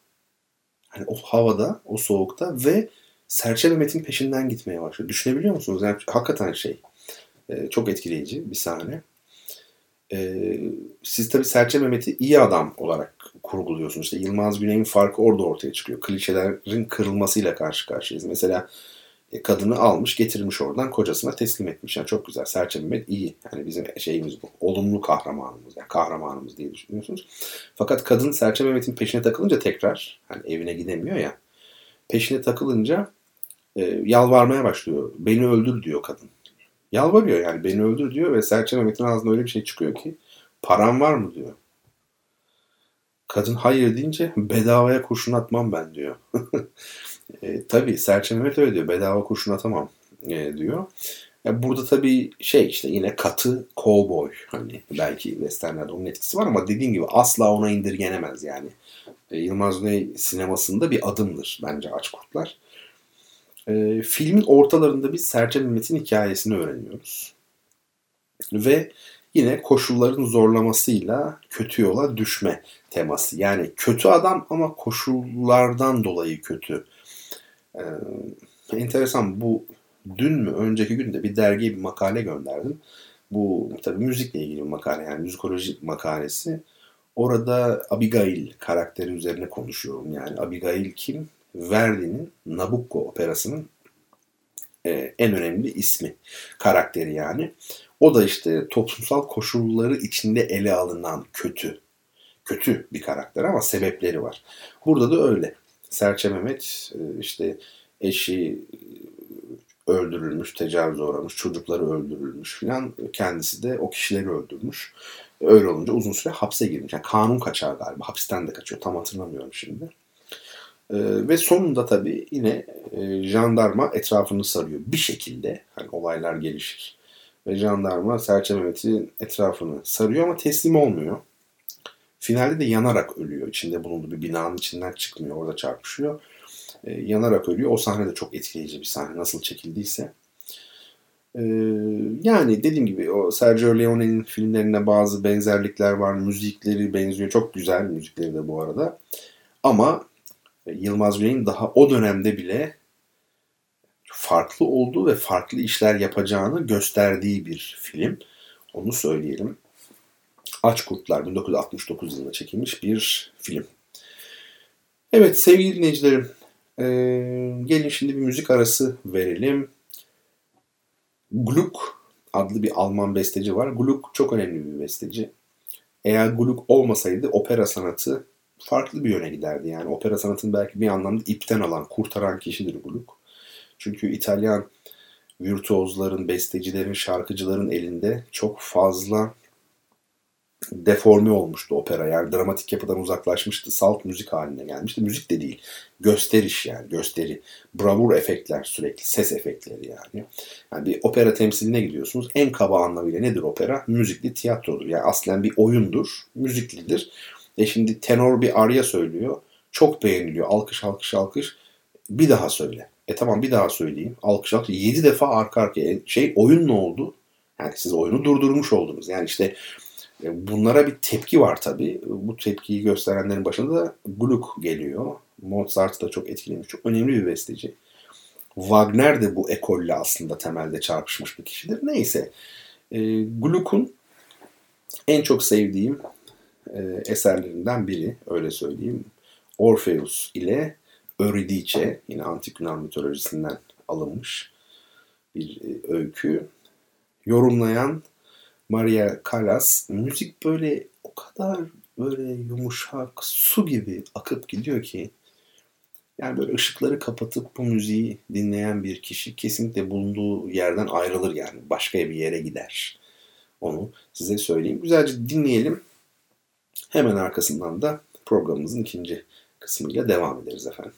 Hani o havada, o soğukta ve Serçe Mehmet'in peşinden gitmeye başlıyor. Düşünebiliyor musunuz? Yani hakikaten şey. E, çok etkileyici bir sahne. E, siz tabii Serçe Mehmet'i iyi adam olarak kurguluyorsunuz. İşte Yılmaz Güney'in farkı orada ortaya çıkıyor. Klişelerin kırılmasıyla karşı karşıyayız. Mesela e, kadını almış getirmiş oradan kocasına teslim etmiş. Yani çok güzel. Serçe Mehmet iyi. Yani bizim şeyimiz bu. Olumlu kahramanımız. Yani kahramanımız diye düşünüyorsunuz. Fakat kadın Serçe Mehmet'in peşine takılınca tekrar hani evine gidemiyor ya. Peşine takılınca e, yalvarmaya başlıyor. Beni öldür diyor kadın. Yalvarıyor yani beni öldür diyor ve Serçe Mehmet'in ağzından öyle bir şey çıkıyor ki param var mı diyor. Kadın hayır deyince bedavaya kurşun atmam ben diyor. <laughs> e, tabii Serçe Mehmet öyle diyor. Bedava kurşun atamam e, diyor. Ya burada tabii şey işte yine katı cowboy hani belki westernlerde onun etkisi var ama dediğim gibi asla ona indirgenemez yani. E, Yılmaz Güney sinemasında bir adımdır bence Aç Kurtlar. E, filmin ortalarında biz Serçe Mehmet'in hikayesini öğreniyoruz. Ve yine koşulların zorlamasıyla kötü yola düşme teması. Yani kötü adam ama koşullardan dolayı kötü. Ee, enteresan bu dün mü önceki günde bir dergiye bir makale gönderdim. Bu tabii müzikle ilgili bir makale yani müzikoloji makalesi. Orada Abigail karakteri üzerine konuşuyorum. Yani Abigail kim? Verdi'nin Nabucco operasının e, en önemli ismi, karakteri yani. O da işte toplumsal koşulları içinde ele alınan kötü, kötü bir karakter ama sebepleri var. Burada da öyle. Serçe Mehmet e, işte eşi öldürülmüş, tecavüz uğramış, çocukları öldürülmüş filan. Kendisi de o kişileri öldürmüş. Öyle olunca uzun süre hapse girmiş. Yani kanun kaçar galiba. Hapisten de kaçıyor. Tam hatırlamıyorum şimdi. Ee, ve sonunda tabii yine e, jandarma etrafını sarıyor. Bir şekilde hani olaylar gelişir. Ve jandarma Serçe Mehmet'in etrafını sarıyor ama teslim olmuyor. Finalde de yanarak ölüyor. İçinde bulunduğu bir binanın içinden çıkmıyor. Orada çarpışıyor. E, yanarak ölüyor. O sahne de çok etkileyici bir sahne. Nasıl çekildiyse. E, yani dediğim gibi o Sergio Leone'nin filmlerine bazı benzerlikler var. Müzikleri benziyor. Çok güzel müzikleri de bu arada. Ama Yılmaz Güney'in daha o dönemde bile farklı olduğu ve farklı işler yapacağını gösterdiği bir film. Onu söyleyelim. Aç Kurtlar 1969 yılında çekilmiş bir film. Evet sevgili dinleyicilerim ee, gelin şimdi bir müzik arası verelim. Gluck adlı bir Alman besteci var. Gluck çok önemli bir besteci. Eğer Gluck olmasaydı opera sanatı farklı bir yöne giderdi. Yani opera sanatını belki bir anlamda ipten alan, kurtaran kişidir Gluck. Çünkü İtalyan virtuozların, bestecilerin, şarkıcıların elinde çok fazla deforme olmuştu opera. Yani dramatik yapıdan uzaklaşmıştı. Salt müzik haline gelmişti. Müzik de değil. Gösteriş yani. Gösteri. Bravur efektler sürekli. Ses efektleri yani. Yani bir opera temsiline gidiyorsunuz. En kaba anlamıyla nedir opera? Müzikli tiyatrodur. Yani aslen bir oyundur. Müziklidir. E şimdi tenor bir arya söylüyor. Çok beğeniliyor. Alkış alkış alkış. Bir daha söyle. E tamam bir daha söyleyeyim. Alkış alkış. Yedi defa arka arkaya. Şey oyun ne oldu? Yani siz oyunu durdurmuş oldunuz. Yani işte e, bunlara bir tepki var tabii. Bu tepkiyi gösterenlerin başında da Gluck geliyor. Mozart da çok etkilemiş. Çok önemli bir besteci. Wagner de bu ekolle aslında temelde çarpışmış bir kişidir. Neyse. E, Gluck'un en çok sevdiğim e, eserlerinden biri öyle söyleyeyim. Orpheus ile Eurydice, yine antik Yunan mitolojisinden alınmış bir e, öykü. Yorumlayan Maria Callas. Müzik böyle o kadar böyle yumuşak, su gibi akıp gidiyor ki yani böyle ışıkları kapatıp bu müziği dinleyen bir kişi kesinlikle bulunduğu yerden ayrılır yani. Başka bir yere gider. Onu size söyleyeyim. Güzelce dinleyelim. Hemen arkasından da programımızın ikinci kısmıyla devam ederiz efendim.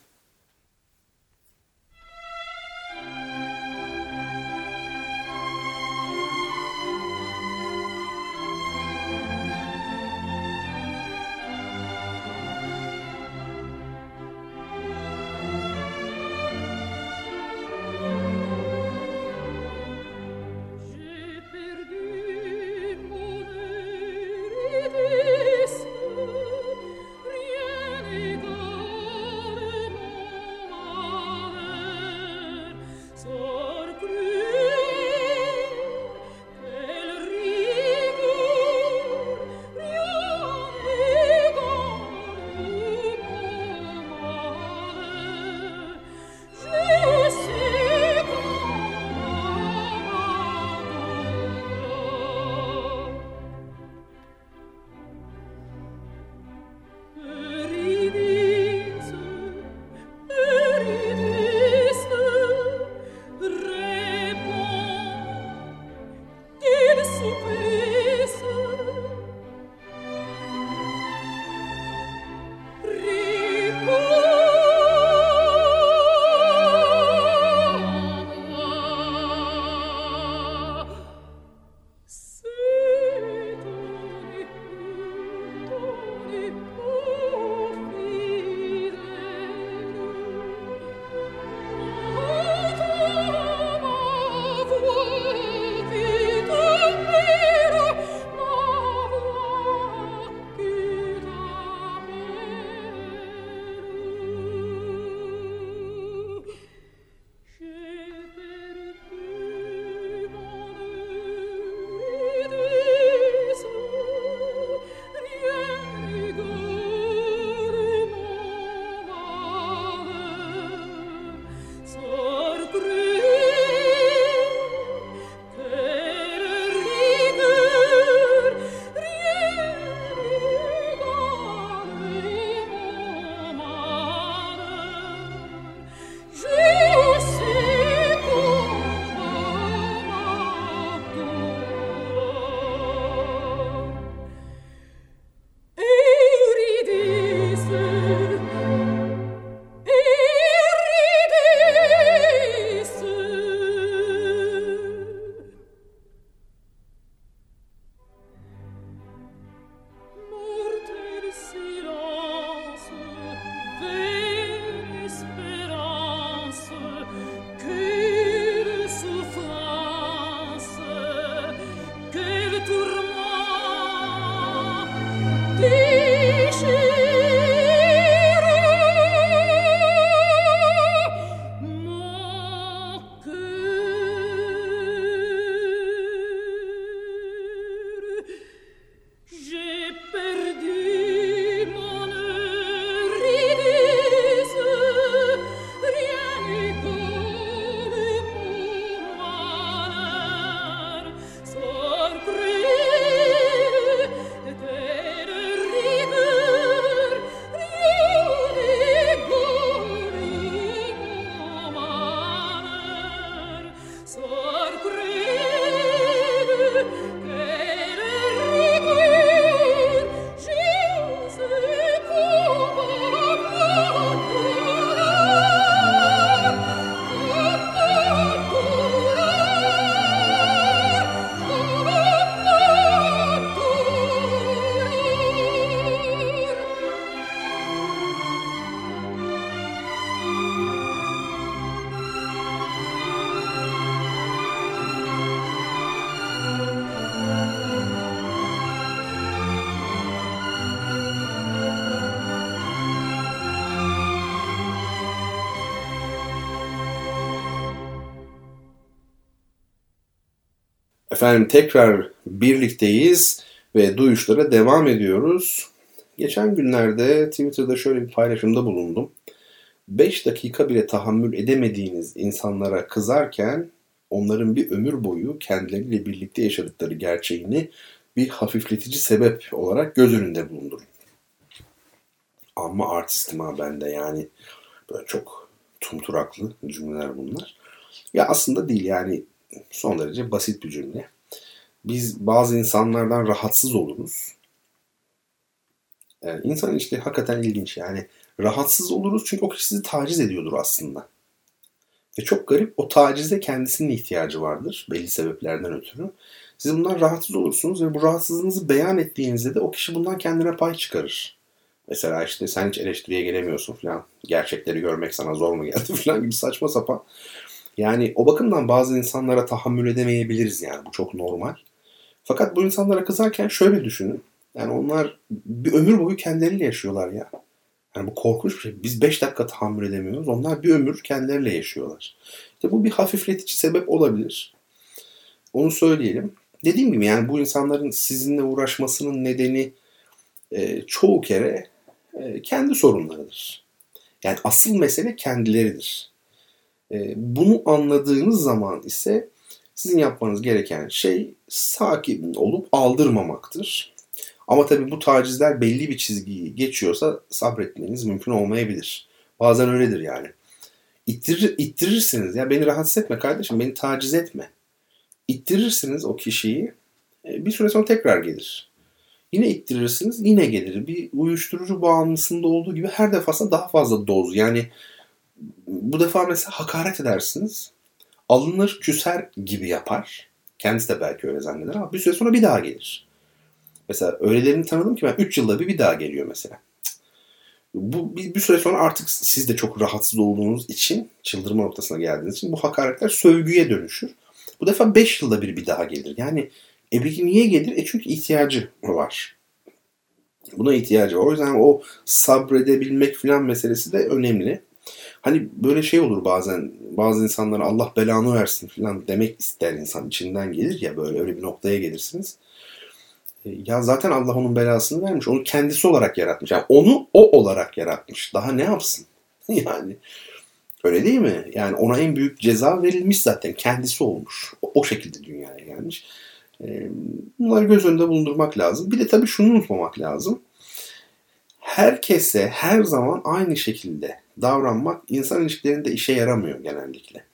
Efendim tekrar birlikteyiz ve duyuşlara devam ediyoruz. Geçen günlerde Twitter'da şöyle bir paylaşımda bulundum. 5 dakika bile tahammül edemediğiniz insanlara kızarken onların bir ömür boyu kendileriyle birlikte yaşadıkları gerçeğini bir hafifletici sebep olarak göz önünde bulundurun. Ama artistim ha ben de yani böyle çok tumturaklı cümleler bunlar. Ya aslında değil yani son derece basit bir cümle. Biz bazı insanlardan rahatsız oluruz. Yani insan işte hakikaten ilginç yani rahatsız oluruz çünkü o kişi sizi taciz ediyordur aslında. Ve çok garip o tacize kendisinin ihtiyacı vardır belli sebeplerden ötürü. Siz bundan rahatsız olursunuz ve bu rahatsızlığınızı beyan ettiğinizde de o kişi bundan kendine pay çıkarır. Mesela işte sen hiç eleştiriye gelemiyorsun falan. Gerçekleri görmek sana zor mu geldi <laughs> falan gibi saçma sapan. Yani o bakımdan bazı insanlara tahammül edemeyebiliriz yani. Bu çok normal. Fakat bu insanlara kızarken şöyle düşünün. Yani onlar bir ömür boyu kendileriyle yaşıyorlar ya. Yani bu korkunç bir şey. Biz 5 dakika tahammül edemiyoruz. Onlar bir ömür kendileriyle yaşıyorlar. İşte bu bir hafifletici sebep olabilir. Onu söyleyelim. Dediğim gibi yani bu insanların sizinle uğraşmasının nedeni e, çoğu kere e, kendi sorunlarıdır. Yani asıl mesele kendileridir. E, bunu anladığınız zaman ise sizin yapmanız gereken şey sakin olup aldırmamaktır. Ama tabii bu tacizler belli bir çizgiyi geçiyorsa sabretmeniz mümkün olmayabilir. Bazen öyledir yani. İttirir, ittirirsiniz. Ya beni rahatsız etme kardeşim, beni taciz etme. İttirirsiniz o kişiyi. E, bir süre sonra tekrar gelir. Yine ittirirsiniz, yine gelir. Bir uyuşturucu bağımlısında olduğu gibi her defasında daha fazla doz. Yani bu defa mesela hakaret edersiniz. Alınır, küser gibi yapar. Kendisi de belki öyle zanneder ama bir süre sonra bir daha gelir. Mesela öylelerini tanıdım ki ben 3 yılda bir bir daha geliyor mesela. Bu bir, bir süre sonra artık siz de çok rahatsız olduğunuz için, çıldırma noktasına geldiğiniz için bu hakaretler sövgüye dönüşür. Bu defa 5 yılda bir bir daha gelir. Yani e peki niye gelir? E çünkü ihtiyacı var. Buna ihtiyacı var. O yüzden o sabredebilmek filan meselesi de önemli. Hani böyle şey olur bazen bazı insanlara Allah belanı versin filan demek ister insan içinden gelir ya böyle öyle bir noktaya gelirsiniz. E, ya zaten Allah onun belasını vermiş. Onu kendisi olarak yaratmış. Yani onu o olarak yaratmış. Daha ne yapsın? <laughs> yani öyle değil mi? Yani ona en büyük ceza verilmiş zaten. Kendisi olmuş. O, o şekilde dünyaya gelmiş. E, bunları göz önünde bulundurmak lazım. Bir de tabii şunu unutmamak lazım. Herkese her zaman aynı şekilde davranmak insan ilişkilerinde işe yaramıyor genellikle.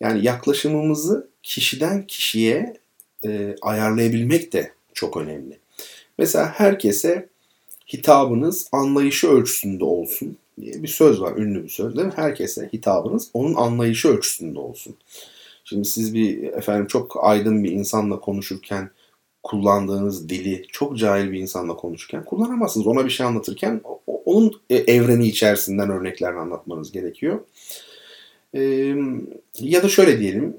Yani yaklaşımımızı kişiden kişiye e, ayarlayabilmek de çok önemli. Mesela herkese hitabınız anlayışı ölçüsünde olsun diye bir söz var. Ünlü bir söz değil mi? Herkese hitabınız onun anlayışı ölçüsünde olsun. Şimdi siz bir efendim çok aydın bir insanla konuşurken kullandığınız dili çok cahil bir insanla konuşurken kullanamazsınız. Ona bir şey anlatırken onun e, evreni içerisinden örneklerini anlatmanız gerekiyor. Ya da şöyle diyelim,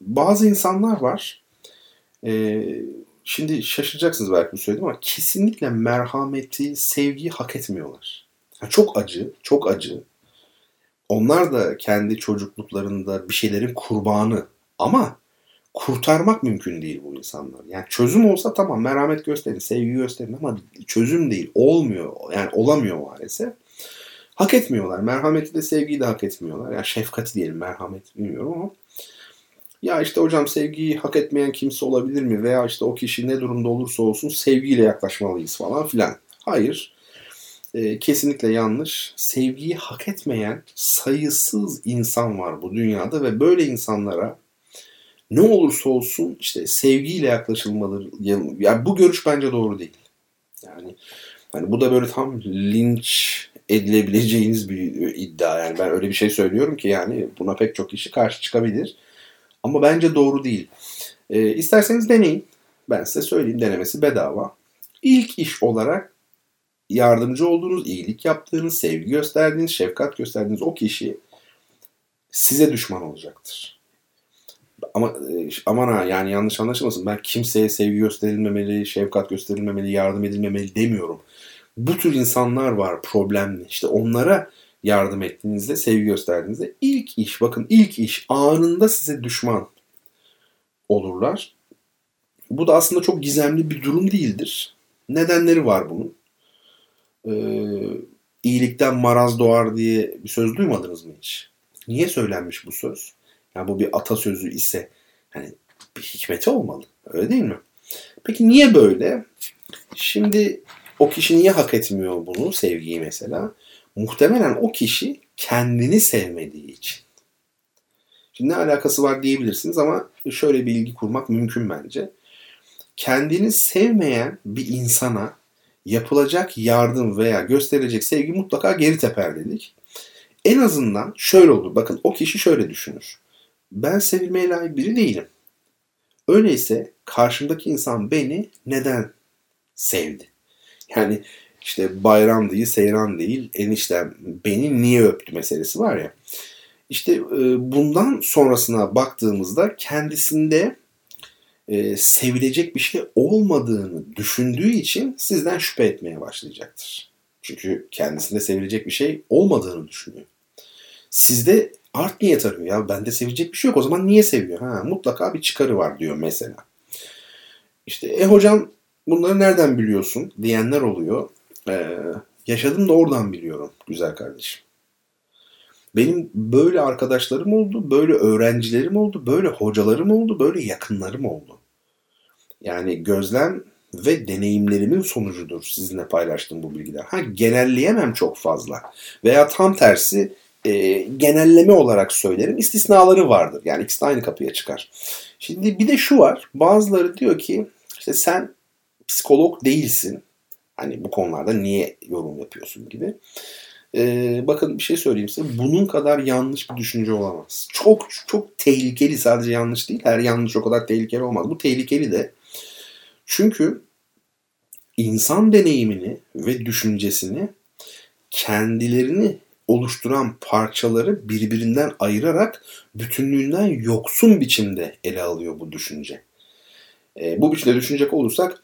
bazı insanlar var, şimdi şaşıracaksınız belki bu söyledim ama kesinlikle merhameti, sevgiyi hak etmiyorlar. Çok acı, çok acı. Onlar da kendi çocukluklarında bir şeylerin kurbanı ama kurtarmak mümkün değil bu insanlar. Yani çözüm olsa tamam merhamet gösterin, sevgi gösterin ama çözüm değil. Olmuyor. Yani olamıyor maalesef. Hak etmiyorlar. Merhameti de sevgiyi de hak etmiyorlar. Yani şefkati diyelim merhamet bilmiyorum ama ya işte hocam sevgiyi hak etmeyen kimse olabilir mi? Veya işte o kişi ne durumda olursa olsun sevgiyle yaklaşmalıyız falan filan. Hayır. E, kesinlikle yanlış. Sevgiyi hak etmeyen sayısız insan var bu dünyada ve böyle insanlara ne olursa olsun işte sevgiyle yaklaşılmalı. Yani bu görüş bence doğru değil. Yani hani bu da böyle tam linç edilebileceğiniz bir iddia. Yani ben öyle bir şey söylüyorum ki yani buna pek çok kişi karşı çıkabilir. Ama bence doğru değil. E, isterseniz deneyin. Ben size söyleyeyim denemesi bedava. İlk iş olarak yardımcı olduğunuz, iyilik yaptığınız, sevgi gösterdiğiniz, şefkat gösterdiğiniz o kişi size düşman olacaktır ama e, aman ha yani yanlış anlaşılmasın. Ben kimseye sevgi gösterilmemeli, şefkat gösterilmemeli, yardım edilmemeli demiyorum. Bu tür insanlar var problemli. İşte onlara yardım ettiğinizde, sevgi gösterdiğinizde ilk iş, bakın ilk iş anında size düşman olurlar. Bu da aslında çok gizemli bir durum değildir. Nedenleri var bunun. Ee, iyilikten maraz doğar diye bir söz duymadınız mı hiç? Niye söylenmiş bu söz? Yani bu bir atasözü ise hani bir hikmeti olmalı. Öyle değil mi? Peki niye böyle? Şimdi o kişi niye hak etmiyor bunu, sevgiyi mesela? Muhtemelen o kişi kendini sevmediği için. Şimdi ne alakası var diyebilirsiniz ama şöyle bir ilgi kurmak mümkün bence. Kendini sevmeyen bir insana yapılacak yardım veya gösterilecek sevgi mutlaka geri teper dedik. En azından şöyle olur. Bakın o kişi şöyle düşünür. Ben sevilmeye layık biri değilim. Öyleyse karşımdaki insan beni neden sevdi? Yani işte bayram değil, seyran değil, eniştem beni niye öptü meselesi var ya. İşte e, bundan sonrasına baktığımızda kendisinde e, sevilecek bir şey olmadığını düşündüğü için sizden şüphe etmeye başlayacaktır. Çünkü kendisinde sevilecek bir şey olmadığını düşünüyor. Sizde art niyet arıyor. Ya bende sevecek bir şey yok. O zaman niye seviyor? Ha, mutlaka bir çıkarı var diyor mesela. İşte e hocam bunları nereden biliyorsun diyenler oluyor. Ee, yaşadım da oradan biliyorum güzel kardeşim. Benim böyle arkadaşlarım oldu, böyle öğrencilerim oldu, böyle hocalarım oldu, böyle yakınlarım oldu. Yani gözlem ve deneyimlerimin sonucudur sizinle paylaştığım bu bilgiler. Ha genelleyemem çok fazla. Veya tam tersi e, genelleme olarak söylerim. İstisnaları vardır. Yani ikisi de aynı kapıya çıkar. Şimdi bir de şu var. Bazıları diyor ki işte sen psikolog değilsin. Hani bu konularda niye yorum yapıyorsun gibi. Ee, bakın bir şey söyleyeyim size. Bunun kadar yanlış bir düşünce olamaz. Çok çok tehlikeli sadece yanlış değil. Her yanlış o kadar tehlikeli olmaz. Bu tehlikeli de. Çünkü insan deneyimini ve düşüncesini kendilerini oluşturan parçaları birbirinden ayırarak bütünlüğünden yoksun biçimde ele alıyor bu düşünce. E, bu biçimde düşünecek olursak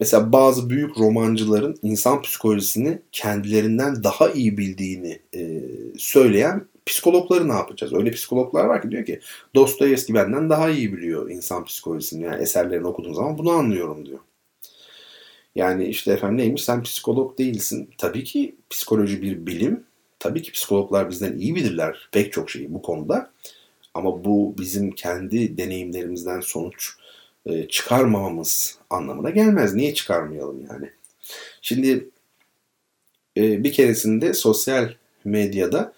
mesela bazı büyük romancıların insan psikolojisini kendilerinden daha iyi bildiğini e, söyleyen psikologları ne yapacağız? Öyle psikologlar var ki diyor ki Dostoyevski benden daha iyi biliyor insan psikolojisini. Yani eserlerini okuduğum zaman bunu anlıyorum diyor. Yani işte efendim neymiş sen psikolog değilsin. Tabii ki psikoloji bir bilim tabii ki psikologlar bizden iyi bilirler pek çok şeyi bu konuda. Ama bu bizim kendi deneyimlerimizden sonuç e, çıkarmamamız anlamına gelmez. Niye çıkarmayalım yani? Şimdi e, bir keresinde sosyal medyada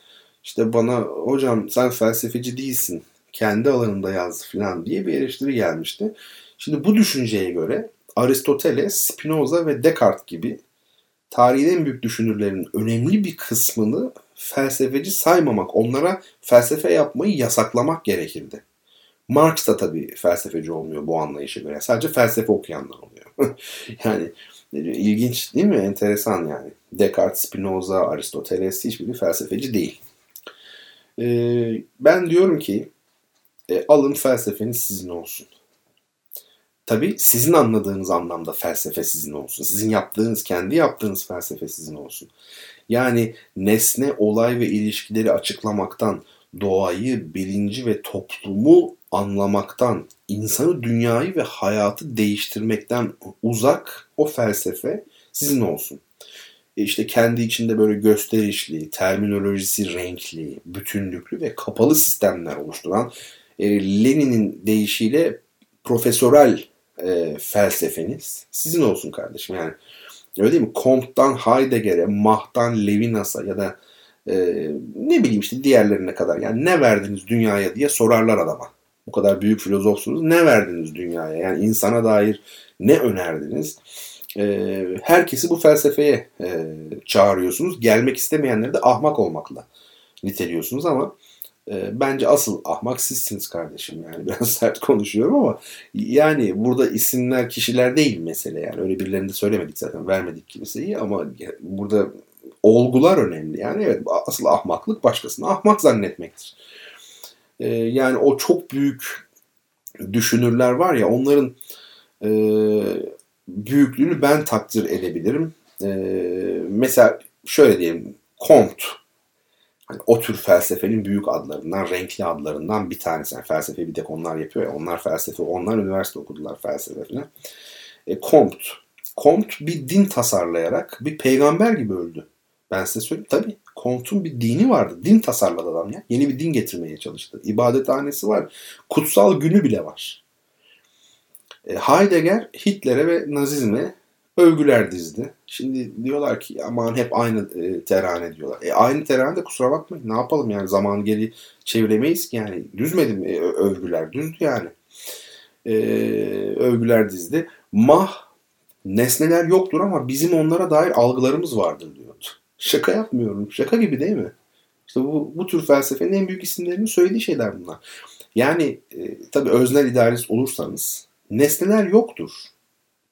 işte bana hocam sen felsefeci değilsin kendi alanında yaz falan diye bir eleştiri gelmişti. Şimdi bu düşünceye göre Aristoteles, Spinoza ve Descartes gibi tarihin en büyük düşünürlerin önemli bir kısmını felsefeci saymamak, onlara felsefe yapmayı yasaklamak gerekirdi. Marx da tabii felsefeci olmuyor bu anlayışa göre. Sadece felsefe okuyanlar oluyor. <laughs> yani ilginç değil mi? Enteresan yani. Descartes, Spinoza, Aristoteles hiçbiri felsefeci değil. Ee, ben diyorum ki e, alın felsefeniz sizin olsun. Tabii sizin anladığınız anlamda felsefe sizin olsun. Sizin yaptığınız, kendi yaptığınız felsefe sizin olsun. Yani nesne, olay ve ilişkileri açıklamaktan, doğayı, bilinci ve toplumu anlamaktan, insanı, dünyayı ve hayatı değiştirmekten uzak o felsefe sizin olsun. E işte kendi içinde böyle gösterişli, terminolojisi renkli, bütünlüklü ve kapalı sistemler oluşturan e, Lenin'in deyişiyle profesörel e, felsefeniz sizin olsun kardeşim. Yani öyle değil mi? Comte'dan Heidegger'e, Mach'tan Levinas'a ya da e, ne bileyim işte diğerlerine kadar. Yani ne verdiniz dünyaya diye sorarlar adama. Bu kadar büyük filozofsunuz. Ne verdiniz dünyaya? Yani insana dair ne önerdiniz? E, herkesi bu felsefeye e, çağırıyorsunuz. Gelmek istemeyenleri de ahmak olmakla niteliyorsunuz ama e, bence asıl ahmak sizsiniz kardeşim yani <laughs> biraz sert konuşuyorum ama yani burada isimler kişiler değil mesele yani öyle birilerini de söylemedik zaten vermedik kimseyi ama burada olgular önemli yani evet asıl ahmaklık başkasını ahmak zannetmektir. E, yani o çok büyük düşünürler var ya onların e, büyüklüğünü ben takdir edebilirim. E, mesela şöyle diyelim Comte hani o tür felsefenin büyük adlarından, renkli adlarından bir tanesi. Yani felsefe bir tek onlar yapıyor ya. Onlar felsefe, onlar üniversite okudular felsefe falan. E, Comte. Comte bir din tasarlayarak bir peygamber gibi öldü. Ben size söyleyeyim. Tabii Comte'un bir dini vardı. Din tasarladı adam ya. Yeni bir din getirmeye çalıştı. İbadethanesi var. Kutsal günü bile var. E, Heidegger Hitler'e ve Nazizm'e övgüler dizdi. Şimdi diyorlar ki aman hep aynı e, terane diyorlar. E, aynı terane de kusura bakmayın ne yapalım yani zaman geri çeviremeyiz ki yani. Düzmedi mi e, övgüler? Düzdü yani. E, övgüler dizdi. Mah nesneler yoktur ama bizim onlara dair algılarımız vardır diyordu. Şaka yapmıyorum. Şaka gibi değil mi? İşte bu, bu tür felsefenin en büyük isimlerinin söylediği şeyler bunlar. Yani e, tabii öznel idealist olursanız nesneler yoktur.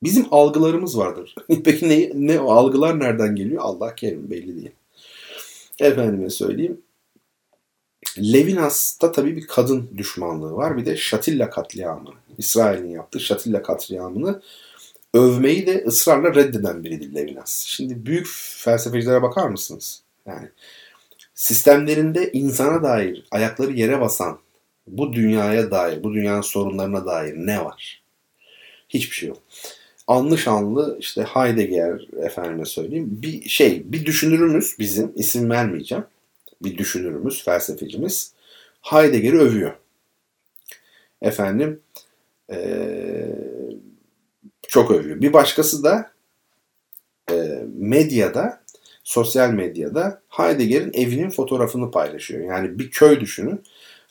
Bizim algılarımız vardır. <laughs> Peki ne, ne o algılar nereden geliyor? Allah kerim belli değil. Efendime söyleyeyim. Levinas'ta tabii bir kadın düşmanlığı var. Bir de Şatilla katliamı. İsrail'in yaptığı Şatilla katliamını övmeyi de ısrarla reddeden biridir Levinas. Şimdi büyük felsefecilere bakar mısınız? Yani sistemlerinde insana dair ayakları yere basan bu dünyaya dair, bu dünyanın sorunlarına dair ne var? Hiçbir şey yok. Anlı şanlı işte Heidegger efendime söyleyeyim bir şey, bir düşünürümüz bizim isim vermeyeceğim. Bir düşünürümüz, felsefecimiz Heidegger'i övüyor. Efendim ee, çok övüyor. Bir başkası da e, medyada, sosyal medyada Heidegger'in evinin fotoğrafını paylaşıyor. Yani bir köy düşünün.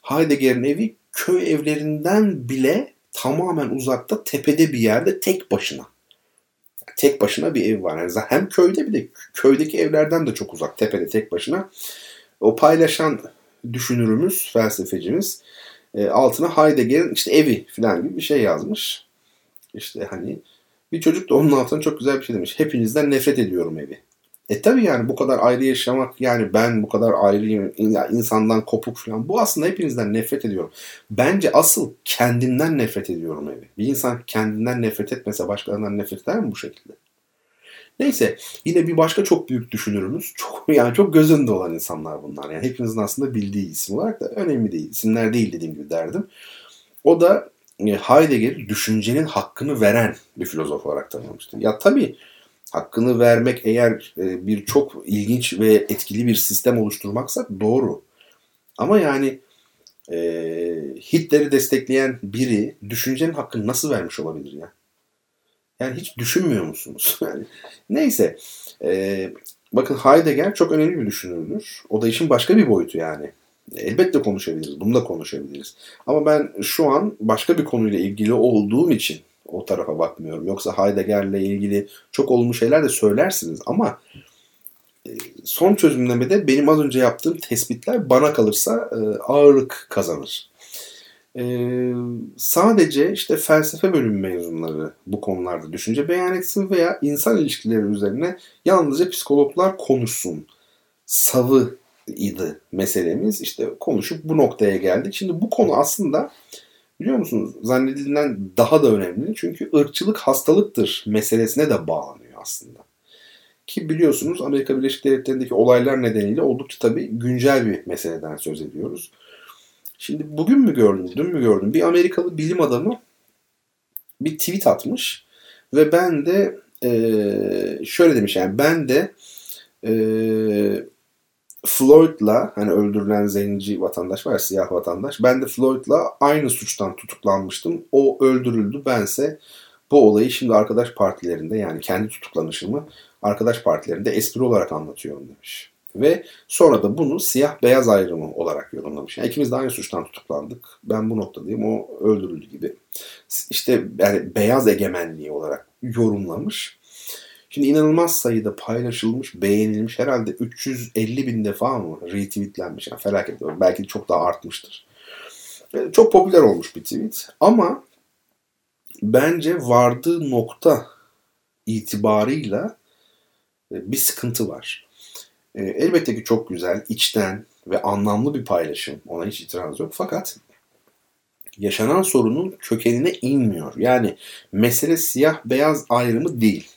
Heidegger'in evi köy evlerinden bile tamamen uzakta tepede bir yerde tek başına. Tek başına bir ev var. Yani hem köyde bir de köydeki evlerden de çok uzak. Tepede tek başına. O paylaşan düşünürümüz, felsefecimiz e, altına Heidegger'in işte evi falan gibi bir şey yazmış. İşte hani bir çocuk da onun altına çok güzel bir şey demiş. Hepinizden nefret ediyorum evi. E tabi yani bu kadar ayrı yaşamak yani ben bu kadar ayrıyım ya insandan kopuk falan bu aslında hepinizden nefret ediyorum. Bence asıl kendimden nefret ediyorum evi. Bir insan kendinden nefret etmese başkalarından nefret eder mi bu şekilde? Neyse yine bir başka çok büyük düşünürümüz. Çok <laughs> yani çok göz önünde olan insanlar bunlar. Yani hepinizin aslında bildiği isim olarak da önemli değil. İsimler değil dediğim gibi derdim. O da e, Heidegger düşüncenin hakkını veren bir filozof olarak tanımlamıştı. Ya tabii hakkını vermek eğer e, bir çok ilginç ve etkili bir sistem oluşturmaksa doğru. Ama yani e, Hitler'i destekleyen biri düşüncenin hakkını nasıl vermiş olabilir ya? Yani hiç düşünmüyor musunuz? <laughs> Neyse. E, bakın Heidegger çok önemli bir düşünürdür. O da işin başka bir boyutu yani. Elbette konuşabiliriz. Bunu da konuşabiliriz. Ama ben şu an başka bir konuyla ilgili olduğum için o tarafa bakmıyorum. Yoksa Heidegger'le ilgili çok olumlu şeyler de söylersiniz ama e, son çözümlemede benim az önce yaptığım tespitler bana kalırsa e, ağırlık kazanır. Ee, sadece işte felsefe bölümü mezunları bu konularda düşünce beyan etsin veya insan ilişkileri üzerine yalnızca psikologlar konuşsun. Savı idi meselemiz. İşte konuşup bu noktaya geldik. Şimdi bu konu aslında biliyor musunuz zannedilenden daha da önemli. Çünkü ırkçılık hastalıktır meselesine de bağlanıyor aslında. Ki biliyorsunuz Amerika Birleşik Devletleri'ndeki olaylar nedeniyle oldukça tabii güncel bir meseleden söz ediyoruz. Şimdi bugün mü gördüm, dün mü gördüm? Bir Amerikalı bilim adamı bir tweet atmış ve ben de e, şöyle demiş yani ben de e, Floyd'la hani öldürülen zenci vatandaş var siyah vatandaş. Ben de Floyd'la aynı suçtan tutuklanmıştım. O öldürüldü. Bense bu olayı şimdi arkadaş partilerinde yani kendi tutuklanışımı arkadaş partilerinde espri olarak anlatıyorum demiş. Ve sonra da bunu siyah beyaz ayrımı olarak yorumlamış. Yani ikimiz de aynı suçtan tutuklandık. Ben bu noktadayım. O öldürüldü gibi. İşte yani beyaz egemenliği olarak yorumlamış. Şimdi inanılmaz sayıda paylaşılmış, beğenilmiş. Herhalde 350 bin defa mı retweetlenmiş. Yani felaket. Belki çok daha artmıştır. Çok popüler olmuş bir tweet. Ama bence vardığı nokta itibarıyla e, bir sıkıntı var. E, elbette ki çok güzel, içten ve anlamlı bir paylaşım. Ona hiç itiraz yok. Fakat yaşanan sorunun kökenine inmiyor. Yani mesele siyah beyaz ayrımı değil.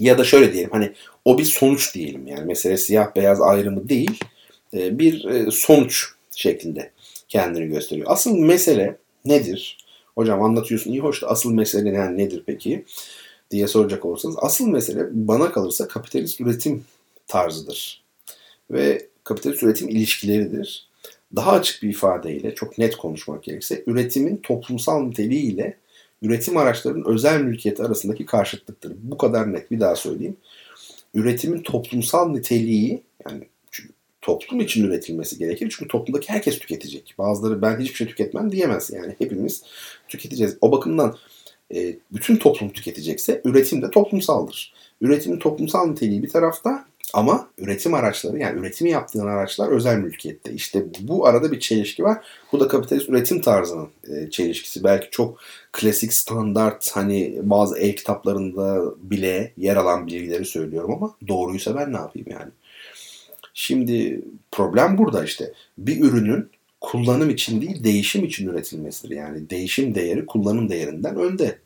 Ya da şöyle diyelim hani o bir sonuç diyelim yani mesele siyah beyaz ayrımı değil e, bir e, sonuç şeklinde kendini gösteriyor. Asıl mesele nedir? Hocam anlatıyorsun iyi hoş da asıl mesele yani nedir peki? diye soracak olursanız asıl mesele bana kalırsa kapitalist üretim tarzıdır. Ve kapitalist üretim ilişkileridir. Daha açık bir ifadeyle çok net konuşmak gerekirse üretimin toplumsal niteliği ile üretim araçlarının özel mülkiyeti arasındaki karşıtlıktır. Bu kadar net bir daha söyleyeyim. Üretimin toplumsal niteliği yani toplum için üretilmesi gerekir. Çünkü toplumdaki herkes tüketecek. Bazıları ben hiçbir şey tüketmem diyemez. Yani hepimiz tüketeceğiz. O bakımdan e, bütün toplum tüketecekse üretim de toplumsaldır. Üretimin toplumsal niteliği bir tarafta ama üretim araçları yani üretimi yaptığın araçlar özel mülkiyette. İşte bu arada bir çelişki var. Bu da kapitalist üretim tarzının e, çelişkisi. Belki çok klasik standart hani bazı el kitaplarında bile yer alan bilgileri söylüyorum ama doğruysa ben ne yapayım yani. Şimdi problem burada işte. Bir ürünün kullanım için değil değişim için üretilmesidir. Yani değişim değeri kullanım değerinden önde.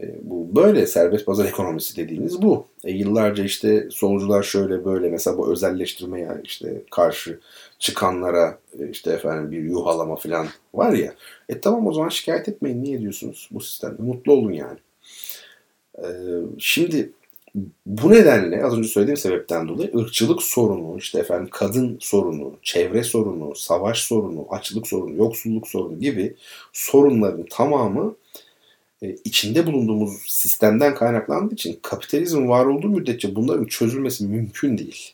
E, bu böyle serbest pazar ekonomisi dediğimiz bu. E, yıllarca işte solcular şöyle böyle mesela bu özelleştirmeye işte karşı çıkanlara e, işte efendim bir yuhalama falan var ya. E tamam o zaman şikayet etmeyin. Niye diyorsunuz bu sistemde? Mutlu olun yani. E, şimdi bu nedenle az önce söylediğim sebepten dolayı ırkçılık sorunu, işte efendim kadın sorunu, çevre sorunu, savaş sorunu, açlık sorunu, yoksulluk sorunu gibi sorunların tamamı içinde bulunduğumuz sistemden kaynaklandığı için kapitalizm var olduğu müddetçe bunların çözülmesi mümkün değil.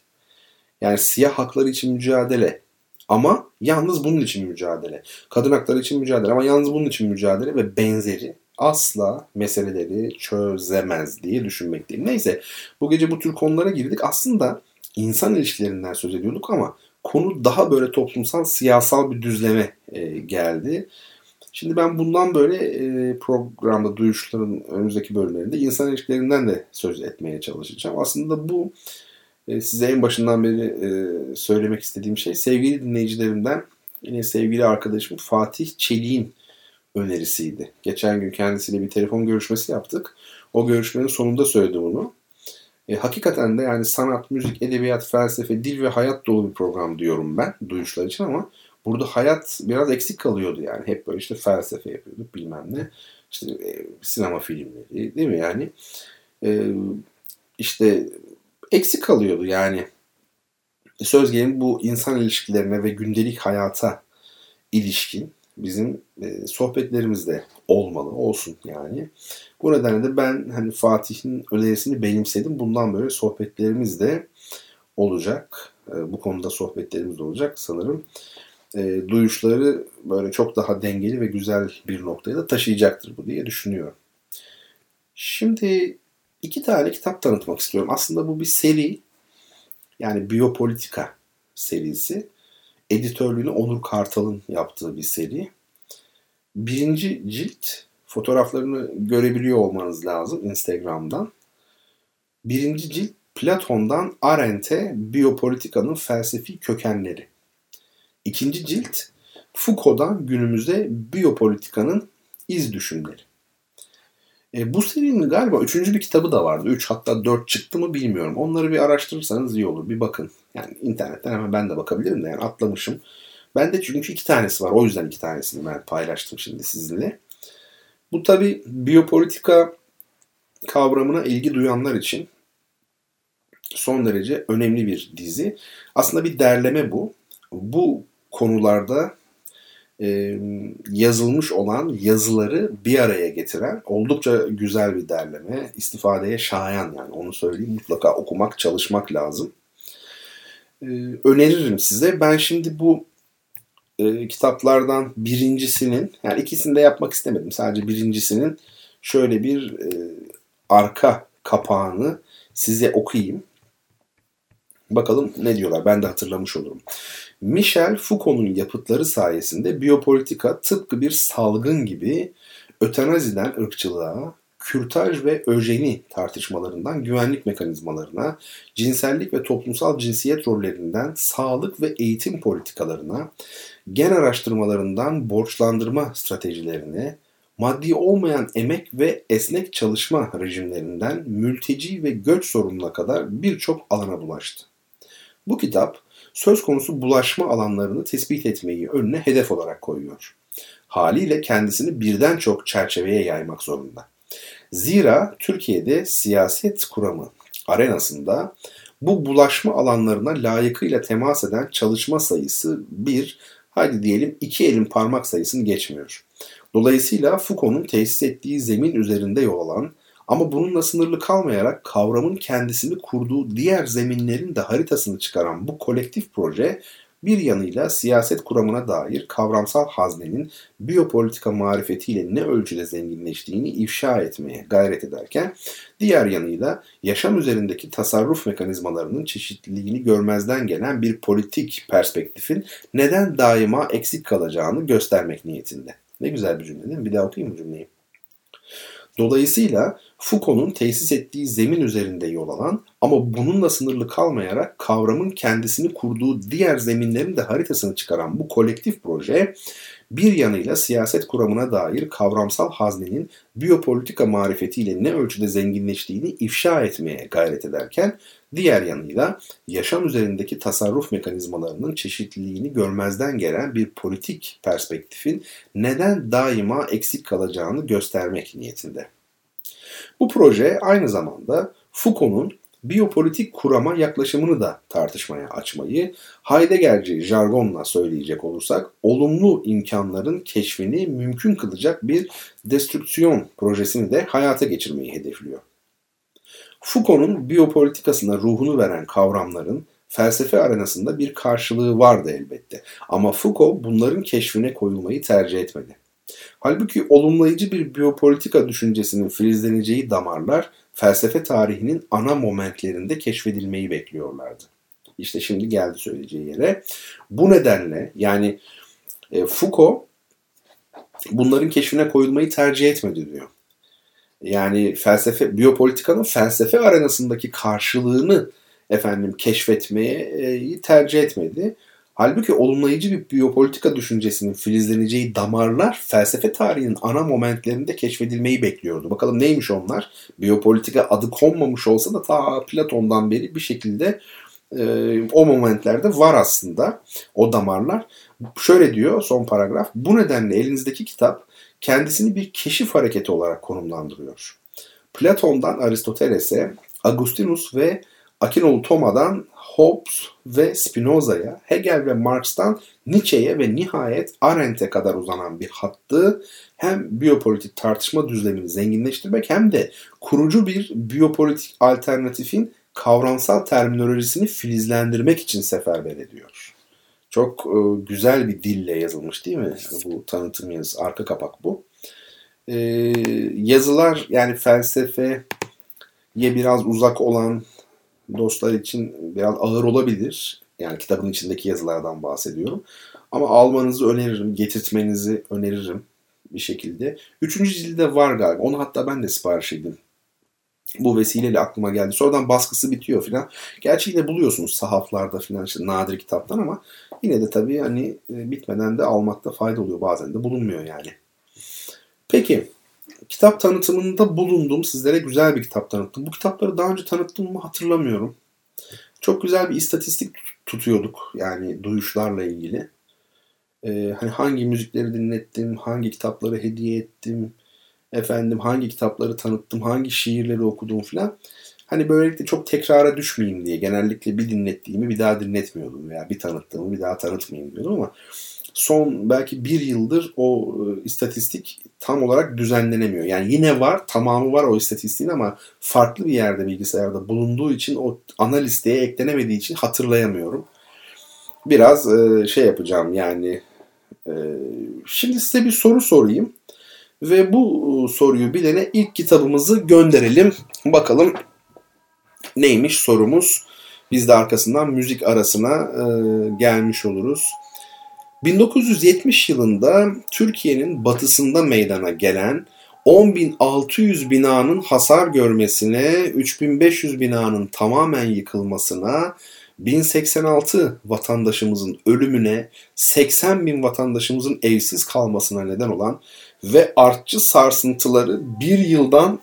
Yani siyah hakları için mücadele ama yalnız bunun için mücadele. Kadın hakları için mücadele ama yalnız bunun için mücadele ve benzeri asla meseleleri çözemez diye düşünmekteyim. Neyse bu gece bu tür konulara girdik. Aslında insan ilişkilerinden söz ediyorduk ama konu daha böyle toplumsal siyasal bir düzleme e, geldi. Şimdi ben bundan böyle e, programda duyuşların önümüzdeki bölümlerinde insan ilişkilerinden de söz etmeye çalışacağım. Aslında bu e, size en başından beri e, söylemek istediğim şey sevgili dinleyicilerimden yine sevgili arkadaşım Fatih Çelik'in önerisiydi. Geçen gün kendisiyle bir telefon görüşmesi yaptık. O görüşmenin sonunda söyledi bunu. E, hakikaten de yani sanat, müzik, edebiyat, felsefe, dil ve hayat dolu bir program diyorum ben duyuşlar için ama burada hayat biraz eksik kalıyordu yani. Hep böyle işte felsefe yapıyorduk bilmem ne. İşte e, sinema filmleri değil mi yani? E, işte eksik kalıyordu yani. Söz gelimi bu insan ilişkilerine ve gündelik hayata ilişkin bizim e, sohbetlerimizde olmalı, olsun yani. Bu nedenle de ben hani Fatih'in önerisini benimsedim. Bundan böyle sohbetlerimiz de olacak. E, bu konuda sohbetlerimiz de olacak sanırım. E, duyuşları böyle çok daha dengeli ve güzel bir noktaya da taşıyacaktır bu diye düşünüyorum. Şimdi iki tane kitap tanıtmak istiyorum. Aslında bu bir seri. Yani biyopolitika serisi editörlüğünü Onur Kartal'ın yaptığı bir seri. Birinci cilt fotoğraflarını görebiliyor olmanız lazım Instagram'dan. Birinci cilt Platon'dan Arendt'e biyopolitikanın felsefi kökenleri. İkinci cilt Foucault'dan günümüzde biyopolitikanın iz düşümleri. E, bu serinin galiba üçüncü bir kitabı da vardı. Üç hatta dört çıktı mı bilmiyorum. Onları bir araştırırsanız iyi olur. Bir bakın. Yani internetten hemen ben de bakabilirim de yani atlamışım. Ben de çünkü iki tanesi var. O yüzden iki tanesini ben paylaştım şimdi sizinle. Bu tabi biyopolitika kavramına ilgi duyanlar için son derece önemli bir dizi. Aslında bir derleme bu. Bu konularda e, yazılmış olan yazıları bir araya getiren oldukça güzel bir derleme. İstifadeye şayan yani onu söyleyeyim. Mutlaka okumak, çalışmak lazım. E, öneririm size. Ben şimdi bu e, kitaplardan birincisinin, yani ikisini de yapmak istemedim. Sadece birincisinin şöyle bir e, arka kapağını size okuyayım. Bakalım ne diyorlar. Ben de hatırlamış olurum. Michel Foucault'un yapıtları sayesinde biyopolitika tıpkı bir salgın gibi ötenaziden ırkçılığa, kürtaj ve öjeni tartışmalarından güvenlik mekanizmalarına, cinsellik ve toplumsal cinsiyet rollerinden sağlık ve eğitim politikalarına, gen araştırmalarından borçlandırma stratejilerine, maddi olmayan emek ve esnek çalışma rejimlerinden mülteci ve göç sorununa kadar birçok alana bulaştı. Bu kitap söz konusu bulaşma alanlarını tespit etmeyi önüne hedef olarak koyuyor. Haliyle kendisini birden çok çerçeveye yaymak zorunda. Zira Türkiye'de siyaset kuramı arenasında bu bulaşma alanlarına layıkıyla temas eden çalışma sayısı bir, hadi diyelim iki elin parmak sayısını geçmiyor. Dolayısıyla Foucault'un tesis ettiği zemin üzerinde yol alan ama bununla sınırlı kalmayarak kavramın kendisini kurduğu diğer zeminlerin de haritasını çıkaran bu kolektif proje bir yanıyla siyaset kuramına dair kavramsal haznenin biyopolitika marifetiyle ne ölçüde zenginleştiğini ifşa etmeye gayret ederken, diğer yanıyla yaşam üzerindeki tasarruf mekanizmalarının çeşitliliğini görmezden gelen bir politik perspektifin neden daima eksik kalacağını göstermek niyetinde. Ne güzel bir cümle değil mi? Bir daha okuyayım mı cümleyi? Dolayısıyla Foucault'un tesis ettiği zemin üzerinde yol alan ama bununla sınırlı kalmayarak kavramın kendisini kurduğu diğer zeminlerin de haritasını çıkaran bu kolektif proje bir yanıyla siyaset kuramına dair kavramsal haznenin biyopolitika marifetiyle ne ölçüde zenginleştiğini ifşa etmeye gayret ederken diğer yanıyla yaşam üzerindeki tasarruf mekanizmalarının çeşitliliğini görmezden gelen bir politik perspektifin neden daima eksik kalacağını göstermek niyetinde. Bu proje aynı zamanda Foucault'un biyopolitik kurama yaklaşımını da tartışmaya açmayı, Heideggerci jargonla söyleyecek olursak, olumlu imkanların keşfini mümkün kılacak bir destrüksiyon projesini de hayata geçirmeyi hedefliyor. Foucault'un biyopolitikasına ruhunu veren kavramların felsefe arenasında bir karşılığı vardı elbette. Ama Foucault bunların keşfine koyulmayı tercih etmedi. Halbuki olumlayıcı bir biyopolitika düşüncesinin filizleneceği damarlar felsefe tarihinin ana momentlerinde keşfedilmeyi bekliyorlardı. İşte şimdi geldi söyleyeceği yere. Bu nedenle yani e, Foucault bunların keşfine koyulmayı tercih etmedi diyor. Yani felsefe, biyopolitikanın felsefe arenasındaki karşılığını efendim keşfetmeyi tercih etmedi. Halbuki olumlayıcı bir biyopolitika düşüncesinin filizleneceği damarlar felsefe tarihinin ana momentlerinde keşfedilmeyi bekliyordu. Bakalım neymiş onlar? Biyopolitika adı konmamış olsa da ta Platon'dan beri bir şekilde e, o momentlerde var aslında o damarlar. Şöyle diyor son paragraf. Bu nedenle elinizdeki kitap kendisini bir keşif hareketi olarak konumlandırıyor. Platon'dan Aristoteles'e, Agustinus ve Akinoğlu Toma'dan Hobbes ve Spinoza'ya, Hegel ve Marx'tan Nietzsche'ye ve nihayet Arendt'e kadar uzanan bir hattı hem biyopolitik tartışma düzlemini zenginleştirmek hem de kurucu bir biyopolitik alternatifin kavramsal terminolojisini filizlendirmek için seferber ediyor. Çok e, güzel bir dille yazılmış değil mi? Bu tanıtım yazısı, arka kapak bu. E, yazılar yani felsefeye biraz uzak olan dostlar için biraz ağır olabilir. Yani kitabın içindeki yazılardan bahsediyorum. Ama almanızı öneririm, getirtmenizi öneririm bir şekilde. Üçüncü cilde var galiba. Onu hatta ben de sipariş edeyim. Bu vesileyle aklıma geldi. Sonradan baskısı bitiyor filan. Gerçi yine buluyorsunuz sahaflarda filan işte nadir kitaptan ama yine de tabii hani e, bitmeden de almakta fayda oluyor. Bazen de bulunmuyor yani. Peki kitap tanıtımında bulundum. Sizlere güzel bir kitap tanıttım. Bu kitapları daha önce tanıttım mı hatırlamıyorum. Çok güzel bir istatistik tutuyorduk yani duyuşlarla ilgili. Ee, hani hangi müzikleri dinlettim, hangi kitapları hediye ettim, efendim hangi kitapları tanıttım, hangi şiirleri okudum filan. Hani böylelikle çok tekrara düşmeyeyim diye genellikle bir dinlettiğimi bir daha dinletmiyordum veya bir tanıttığımı bir daha tanıtmayayım diyordum ama son belki bir yıldır o e, istatistik tam olarak düzenlenemiyor. Yani yine var, tamamı var o istatistiğin ama farklı bir yerde bilgisayarda bulunduğu için o ana listeye eklenemediği için hatırlayamıyorum. Biraz e, şey yapacağım yani. E, şimdi size bir soru sorayım. Ve bu soruyu bilene ilk kitabımızı gönderelim. Bakalım neymiş sorumuz. Biz de arkasından müzik arasına gelmiş oluruz. 1970 yılında Türkiye'nin batısında meydana gelen 10.600 binanın hasar görmesine, 3.500 binanın tamamen yıkılmasına, 1086 vatandaşımızın ölümüne, 80 bin vatandaşımızın evsiz kalmasına neden olan ve artçı sarsıntıları bir yıldan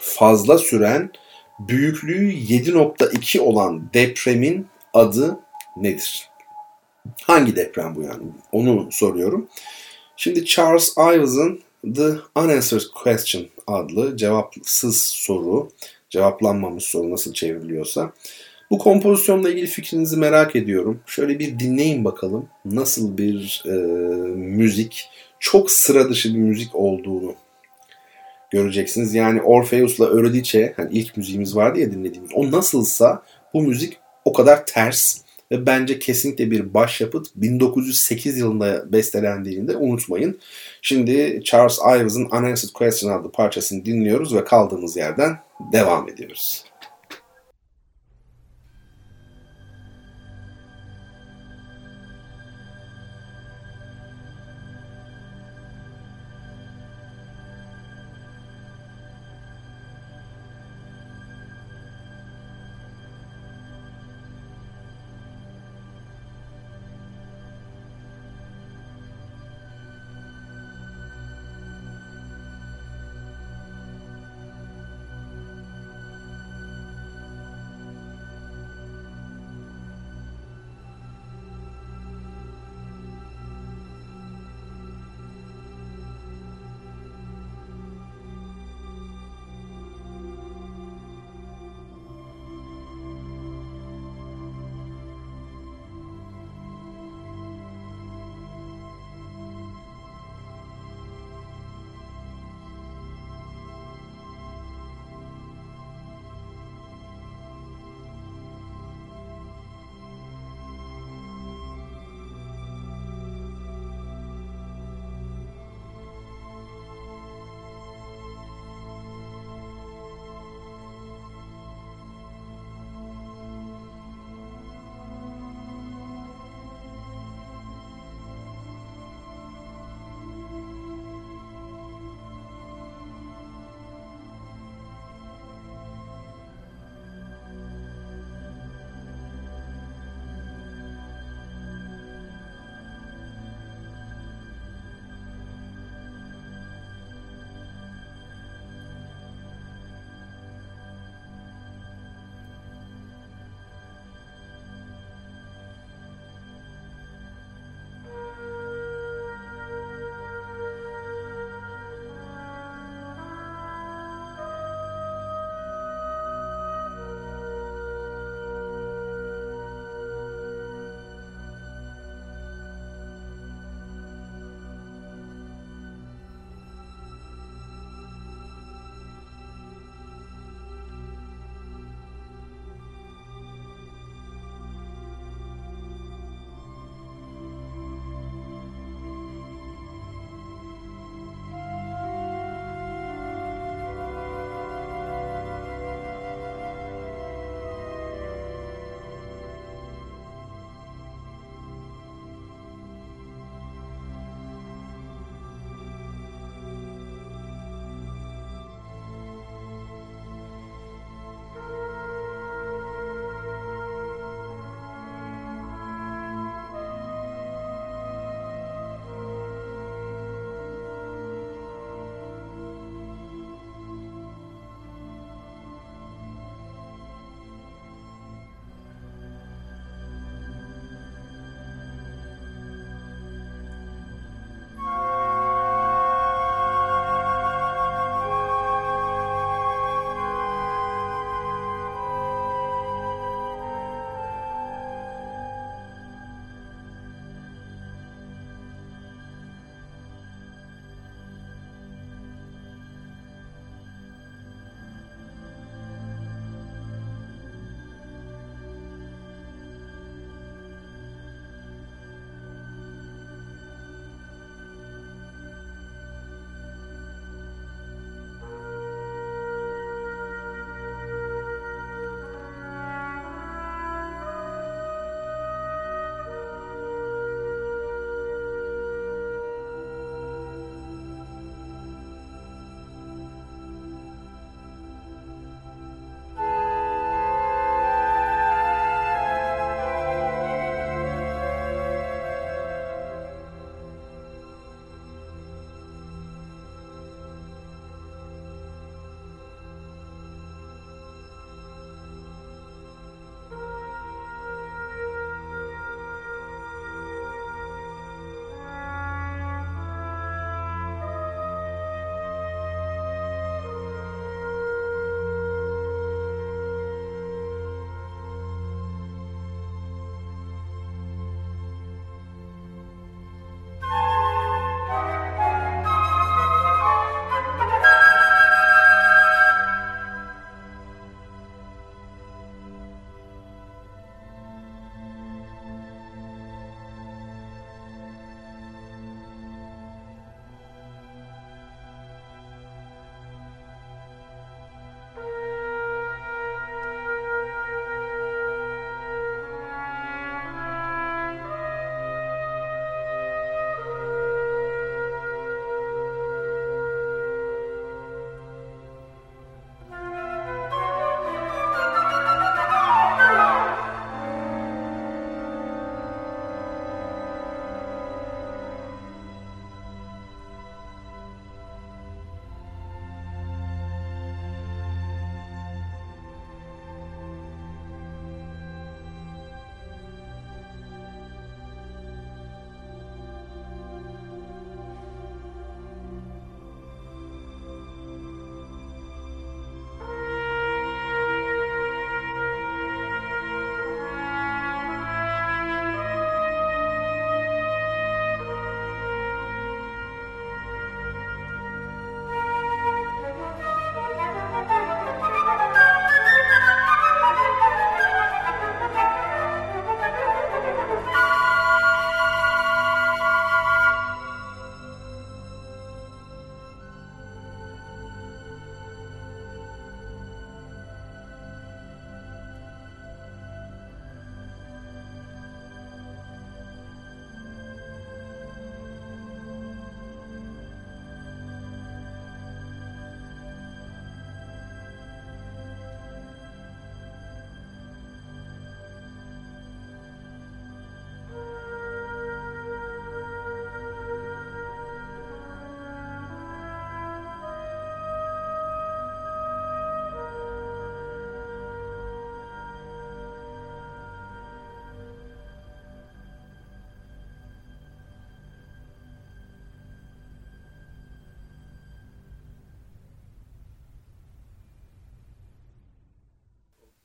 fazla süren büyüklüğü 7.2 olan depremin adı nedir? Hangi deprem bu yani? Onu soruyorum. Şimdi Charles Ives'ın The Unanswered Question adlı cevapsız soru, cevaplanmamış soru nasıl çevriliyorsa. Bu kompozisyonla ilgili fikrinizi merak ediyorum. Şöyle bir dinleyin bakalım nasıl bir e, müzik, çok sıra dışı bir müzik olduğunu göreceksiniz. Yani Orpheus'la Eurydice, hani ilk müziğimiz vardı ya dinlediğimiz. O nasılsa bu müzik o kadar ters ve bence kesinlikle bir başyapıt 1908 yılında bestelendiğini de unutmayın. Şimdi Charles Ives'ın Unanswered Question adlı parçasını dinliyoruz ve kaldığımız yerden devam ediyoruz.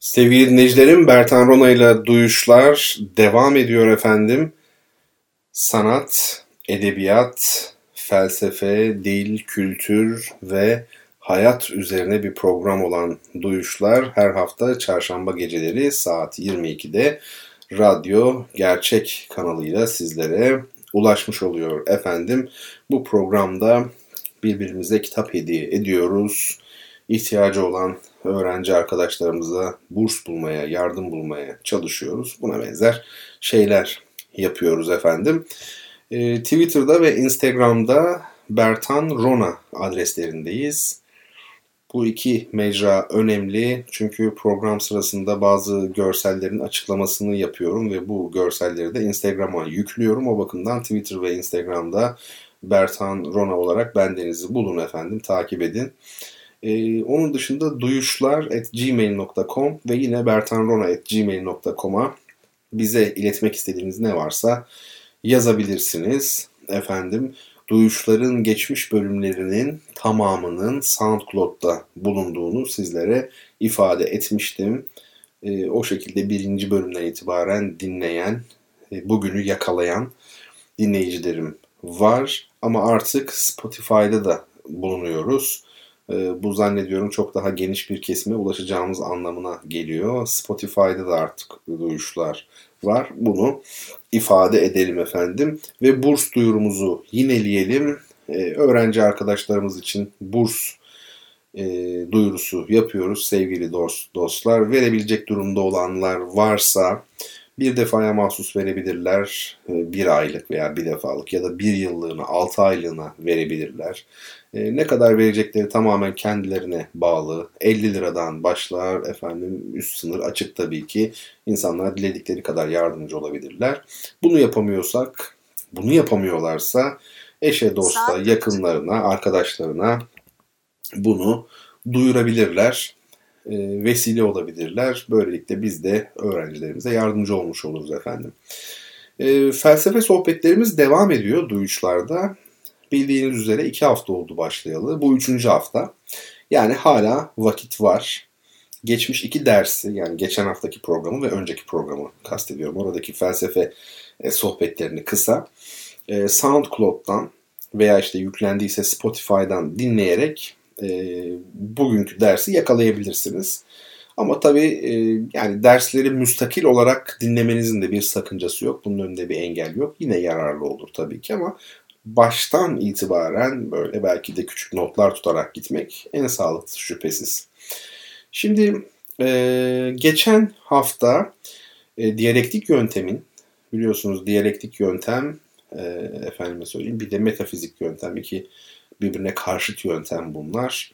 Sevgili dinleyicilerim, Bertan Rona ile Duyuşlar devam ediyor efendim. Sanat, edebiyat, felsefe, dil, kültür ve hayat üzerine bir program olan Duyuşlar her hafta çarşamba geceleri saat 22'de Radyo Gerçek kanalıyla sizlere ulaşmış oluyor efendim. Bu programda birbirimize kitap hediye ediyoruz. İhtiyacı olan öğrenci arkadaşlarımıza burs bulmaya, yardım bulmaya çalışıyoruz. Buna benzer şeyler yapıyoruz efendim. Ee, Twitter'da ve Instagram'da Bertan Rona adreslerindeyiz. Bu iki mecra önemli çünkü program sırasında bazı görsellerin açıklamasını yapıyorum ve bu görselleri de Instagram'a yüklüyorum. O bakımdan Twitter ve Instagram'da Bertan Rona olarak bendenizi bulun efendim, takip edin. Ee, onun dışında duyuşlar at gmail.com ve yine bertanrona at gmail.com'a bize iletmek istediğiniz ne varsa yazabilirsiniz. Efendim duyuşların geçmiş bölümlerinin tamamının SoundCloud'da bulunduğunu sizlere ifade etmiştim. E, o şekilde birinci bölümden itibaren dinleyen, e, bugünü yakalayan dinleyicilerim var. Ama artık Spotify'da da bulunuyoruz. E, bu zannediyorum çok daha geniş bir kesime ulaşacağımız anlamına geliyor. Spotify'da da artık duyuşlar var. Bunu ifade edelim efendim. Ve burs duyurumuzu yineleyelim. Ee, öğrenci arkadaşlarımız için burs e, duyurusu yapıyoruz sevgili dost, dostlar. Verebilecek durumda olanlar varsa bir defaya mahsus verebilirler. E, bir aylık veya bir defalık ya da bir yıllığına, altı aylığına verebilirler. E, ne kadar verecekleri tamamen kendilerine bağlı. 50 liradan başlar efendim üst sınır açık tabii ki. İnsanlar diledikleri kadar yardımcı olabilirler. Bunu yapamıyorsak, bunu yapamıyorlarsa eşe, dosta, yakınlarına, arkadaşlarına bunu duyurabilirler. E, vesile olabilirler. Böylelikle biz de öğrencilerimize yardımcı olmuş oluruz efendim. E, felsefe sohbetlerimiz devam ediyor duyuşlarda. Bildiğiniz üzere iki hafta oldu başlayalı. Bu üçüncü hafta. Yani hala vakit var. Geçmiş iki dersi yani geçen haftaki programı ve önceki programı kastediyorum. Oradaki felsefe e, sohbetlerini kısa e, SoundCloud'dan veya işte yüklendiyse Spotify'dan dinleyerek e, bugünkü dersi yakalayabilirsiniz. Ama tabii e, yani dersleri müstakil olarak dinlemenizin de bir sakıncası yok. Bunun önünde bir engel yok. Yine yararlı olur tabii ki ama baştan itibaren böyle belki de küçük notlar tutarak gitmek en sağlıklısı şüphesiz. Şimdi e, geçen hafta e, diyalektik yöntemin biliyorsunuz diyalektik yöntem e, efendime söyleyeyim bir de metafizik yöntem iki birbirine karşıt yöntem bunlar.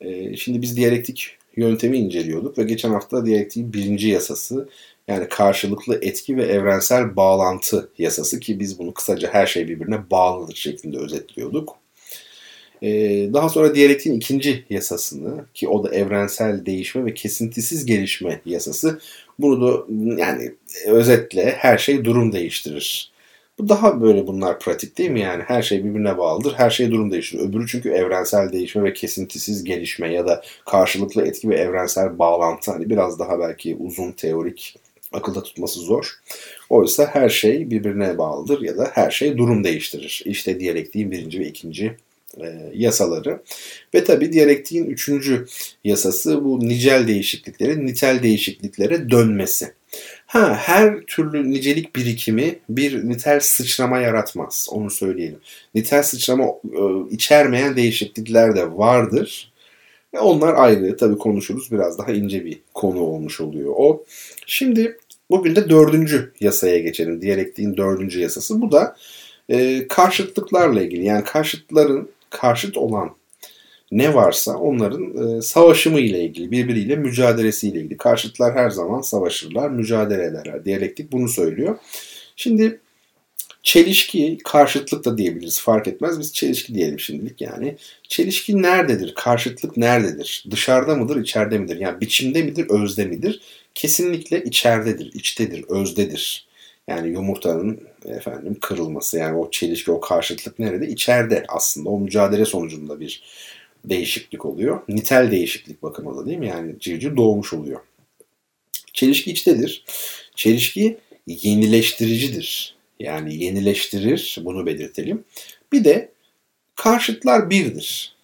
E, şimdi biz diyalektik yöntemi inceliyorduk ve geçen hafta diyalektiğin birinci yasası yani karşılıklı etki ve evrensel bağlantı yasası ki biz bunu kısaca her şey birbirine bağlıdır şeklinde özetliyorduk. Ee, daha sonra diyalektiğin ikinci yasasını ki o da evrensel değişme ve kesintisiz gelişme yasası. Bunu da yani özetle her şey durum değiştirir. Bu daha böyle bunlar pratik değil mi yani? Her şey birbirine bağlıdır. Her şey durum değiştirir. Öbürü çünkü evrensel değişme ve kesintisiz gelişme ya da karşılıklı etki ve evrensel bağlantı. Hani biraz daha belki uzun teorik akılda tutması zor. Oysa her şey birbirine bağlıdır ya da her şey durum değiştirir. İşte diyalektiğin birinci ve ikinci e, yasaları. Ve tabi diyalektiğin üçüncü yasası bu nicel değişikliklerin nitel değişikliklere dönmesi. Ha, her türlü nicelik birikimi bir nitel sıçrama yaratmaz. Onu söyleyelim. Nitel sıçrama e, içermeyen değişiklikler de vardır. Ve onlar ayrı. Tabii konuşuruz. Biraz daha ince bir konu olmuş oluyor o. Şimdi bugün de dördüncü yasaya geçelim. Diyalektiğin dördüncü yasası. Bu da e, karşıtlıklarla ilgili. Yani karşıtların karşıt olan ne varsa onların e, savaşımı ile ilgili, birbiriyle mücadelesi ile ilgili. Karşıtlar her zaman savaşırlar, mücadele ederler. Diyalektik bunu söylüyor. Şimdi çelişki, karşıtlık da diyebiliriz fark etmez. Biz çelişki diyelim şimdilik yani. Çelişki nerededir? Karşıtlık nerededir? Dışarıda mıdır, içeride midir? Yani biçimde midir, özde midir? Kesinlikle içeridedir, içtedir, özdedir. Yani yumurtanın efendim kırılması yani o çelişki, o karşıtlık nerede? İçeride aslında o mücadele sonucunda bir değişiklik oluyor. Nitel değişiklik bakımında değil mi? Yani civciv doğmuş oluyor. Çelişki içtedir. Çelişki yenileştiricidir. Yani yenileştirir, bunu belirtelim. Bir de karşıtlar birdir.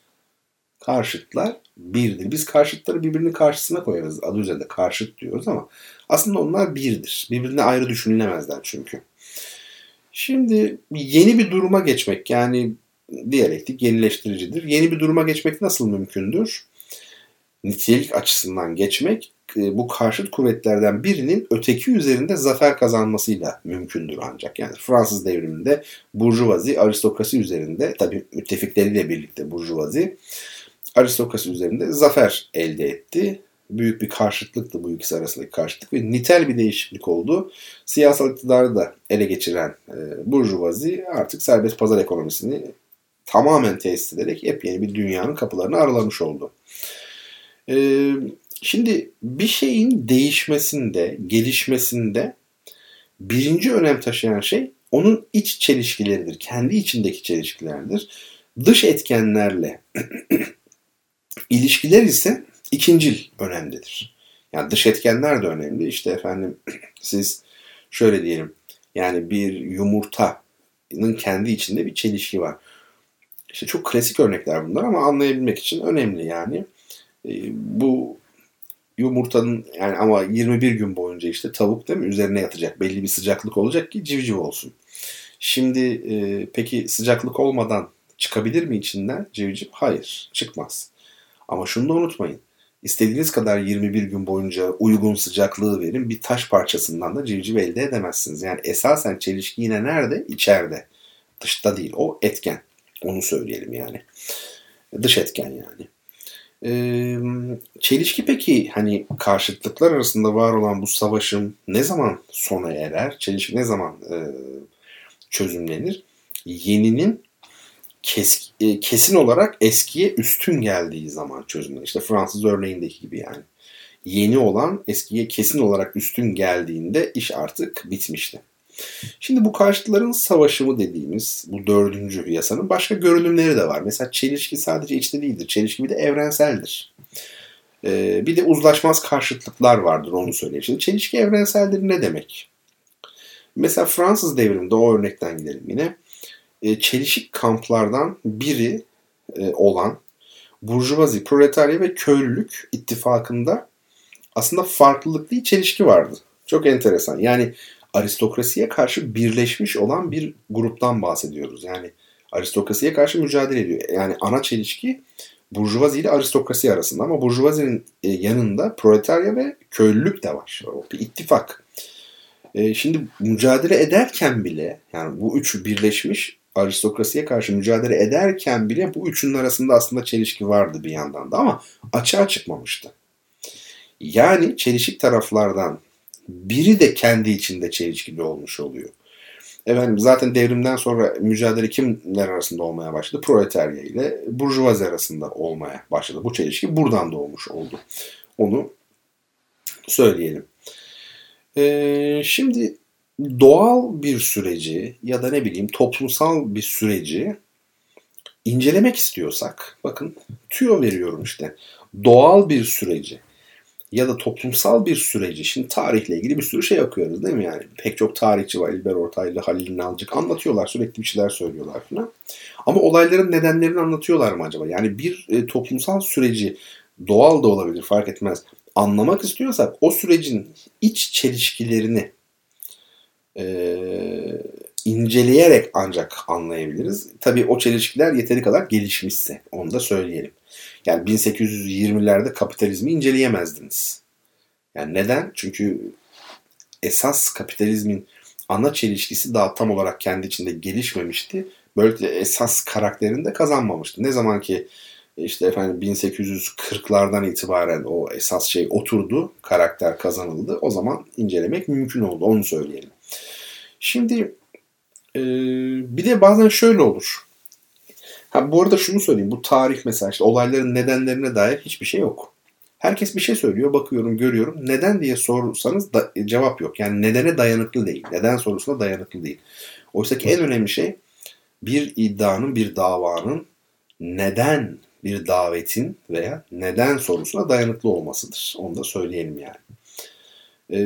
Karşıtlar birdir. Biz karşıtları birbirinin karşısına koyarız. Adı üzerinde karşıt diyoruz ama aslında onlar birdir. Birbirine ayrı düşünülemezler çünkü. Şimdi yeni bir duruma geçmek yani diyalektik yenileştiricidir. Yeni bir duruma geçmek nasıl mümkündür? Nitelik açısından geçmek e, bu karşıt kuvvetlerden birinin öteki üzerinde zafer kazanmasıyla mümkündür ancak. Yani Fransız devriminde burjuvazi aristokrasi üzerinde tabi müttefikleriyle birlikte burjuvazi aristokrasi üzerinde zafer elde etti. Büyük bir karşıtlıktı bu ikisi arasındaki karşıtlık ve nitel bir değişiklik oldu. Siyasal iktidarı da ele geçiren e, burjuvazi artık serbest pazar ekonomisini tamamen tesis ederek yepyeni bir dünyanın kapılarını aralamış oldu. Ee, şimdi bir şeyin değişmesinde, gelişmesinde birinci önem taşıyan şey onun iç çelişkileridir. Kendi içindeki çelişkilerdir. Dış etkenlerle <clears throat> ilişkiler ise ikincil önemlidir. Yani dış etkenler de önemli. İşte efendim <clears throat> siz şöyle diyelim. Yani bir yumurtanın kendi içinde bir çelişki var. İşte çok klasik örnekler bunlar ama anlayabilmek için önemli yani. E, bu yumurtanın yani ama 21 gün boyunca işte tavuk değil mi üzerine yatacak. Belli bir sıcaklık olacak ki civciv olsun. Şimdi e, peki sıcaklık olmadan çıkabilir mi içinden civciv? Hayır çıkmaz. Ama şunu da unutmayın. İstediğiniz kadar 21 gün boyunca uygun sıcaklığı verin bir taş parçasından da civciv elde edemezsiniz. Yani esasen çelişki yine nerede? İçeride. Dışta değil. O etken. Onu söyleyelim yani. Dış etken yani. Ee, çelişki peki hani karşıtlıklar arasında var olan bu savaşın ne zaman sona erer? Çelişki ne zaman e, çözümlenir? Yeninin kes, e, kesin olarak eskiye üstün geldiği zaman çözümlenir. İşte Fransız örneğindeki gibi yani. Yeni olan eskiye kesin olarak üstün geldiğinde iş artık bitmişti. Şimdi bu karşıtların savaşı dediğimiz bu dördüncü yasanın başka görünümleri de var. Mesela çelişki sadece içte değildir. Çelişki bir de evrenseldir. Ee, bir de uzlaşmaz karşıtlıklar vardır onu söyleyeyim. Şimdi çelişki evrenseldir ne demek? Mesela Fransız devriminde o örnekten gidelim yine. Ee, çelişik kamplardan biri e, olan Burjuvazi, Proletarya ve Köylülük ittifakında aslında farklılık değil çelişki vardı. Çok enteresan. Yani aristokrasiye karşı birleşmiş olan bir gruptan bahsediyoruz. Yani aristokrasiye karşı mücadele ediyor. Yani ana çelişki burjuvazi ile aristokrasi arasında ama burjuvazinin e, yanında proletarya ve köylülük de var. O bir ittifak. E, şimdi mücadele ederken bile yani bu üçü birleşmiş aristokrasiye karşı mücadele ederken bile bu üçünün arasında aslında çelişki vardı bir yandan da ama açığa çıkmamıştı. Yani çelişik taraflardan biri de kendi içinde çelişkili olmuş oluyor. Efendim zaten devrimden sonra mücadele kimler arasında olmaya başladı? Proletarya ile burjuvazi arasında olmaya başladı. Bu çelişki buradan doğmuş oldu. Onu söyleyelim. Ee, şimdi doğal bir süreci ya da ne bileyim toplumsal bir süreci incelemek istiyorsak bakın tüyo veriyorum işte. Doğal bir süreci ya da toplumsal bir süreci, şimdi tarihle ilgili bir sürü şey okuyoruz değil mi yani? Pek çok tarihçi var, İlber Ortaylı, Halil Nalcık anlatıyorlar, sürekli bir şeyler söylüyorlar falan. Ama olayların nedenlerini anlatıyorlar mı acaba? Yani bir e, toplumsal süreci doğal da olabilir fark etmez. Anlamak istiyorsak o sürecin iç çelişkilerini e, inceleyerek ancak anlayabiliriz. Tabii o çelişkiler yeteri kadar gelişmişse onu da söyleyelim. Yani 1820'lerde kapitalizmi inceleyemezdiniz. Yani neden? Çünkü esas kapitalizmin ana çelişkisi daha tam olarak kendi içinde gelişmemişti. Böylelikle esas karakterini de kazanmamıştı. Ne zaman ki işte efendim 1840'lardan itibaren o esas şey oturdu, karakter kazanıldı. O zaman incelemek mümkün oldu. Onu söyleyelim. Şimdi e, bir de bazen şöyle olur. Ha, bu arada şunu söyleyeyim. Bu tarih mesela işte olayların nedenlerine dair hiçbir şey yok. Herkes bir şey söylüyor. Bakıyorum, görüyorum. Neden diye sorsanız da, e, cevap yok. Yani nedene dayanıklı değil. Neden sorusuna dayanıklı değil. Oysa ki en önemli şey bir iddianın, bir davanın neden bir davetin veya neden sorusuna dayanıklı olmasıdır. Onu da söyleyelim yani. E,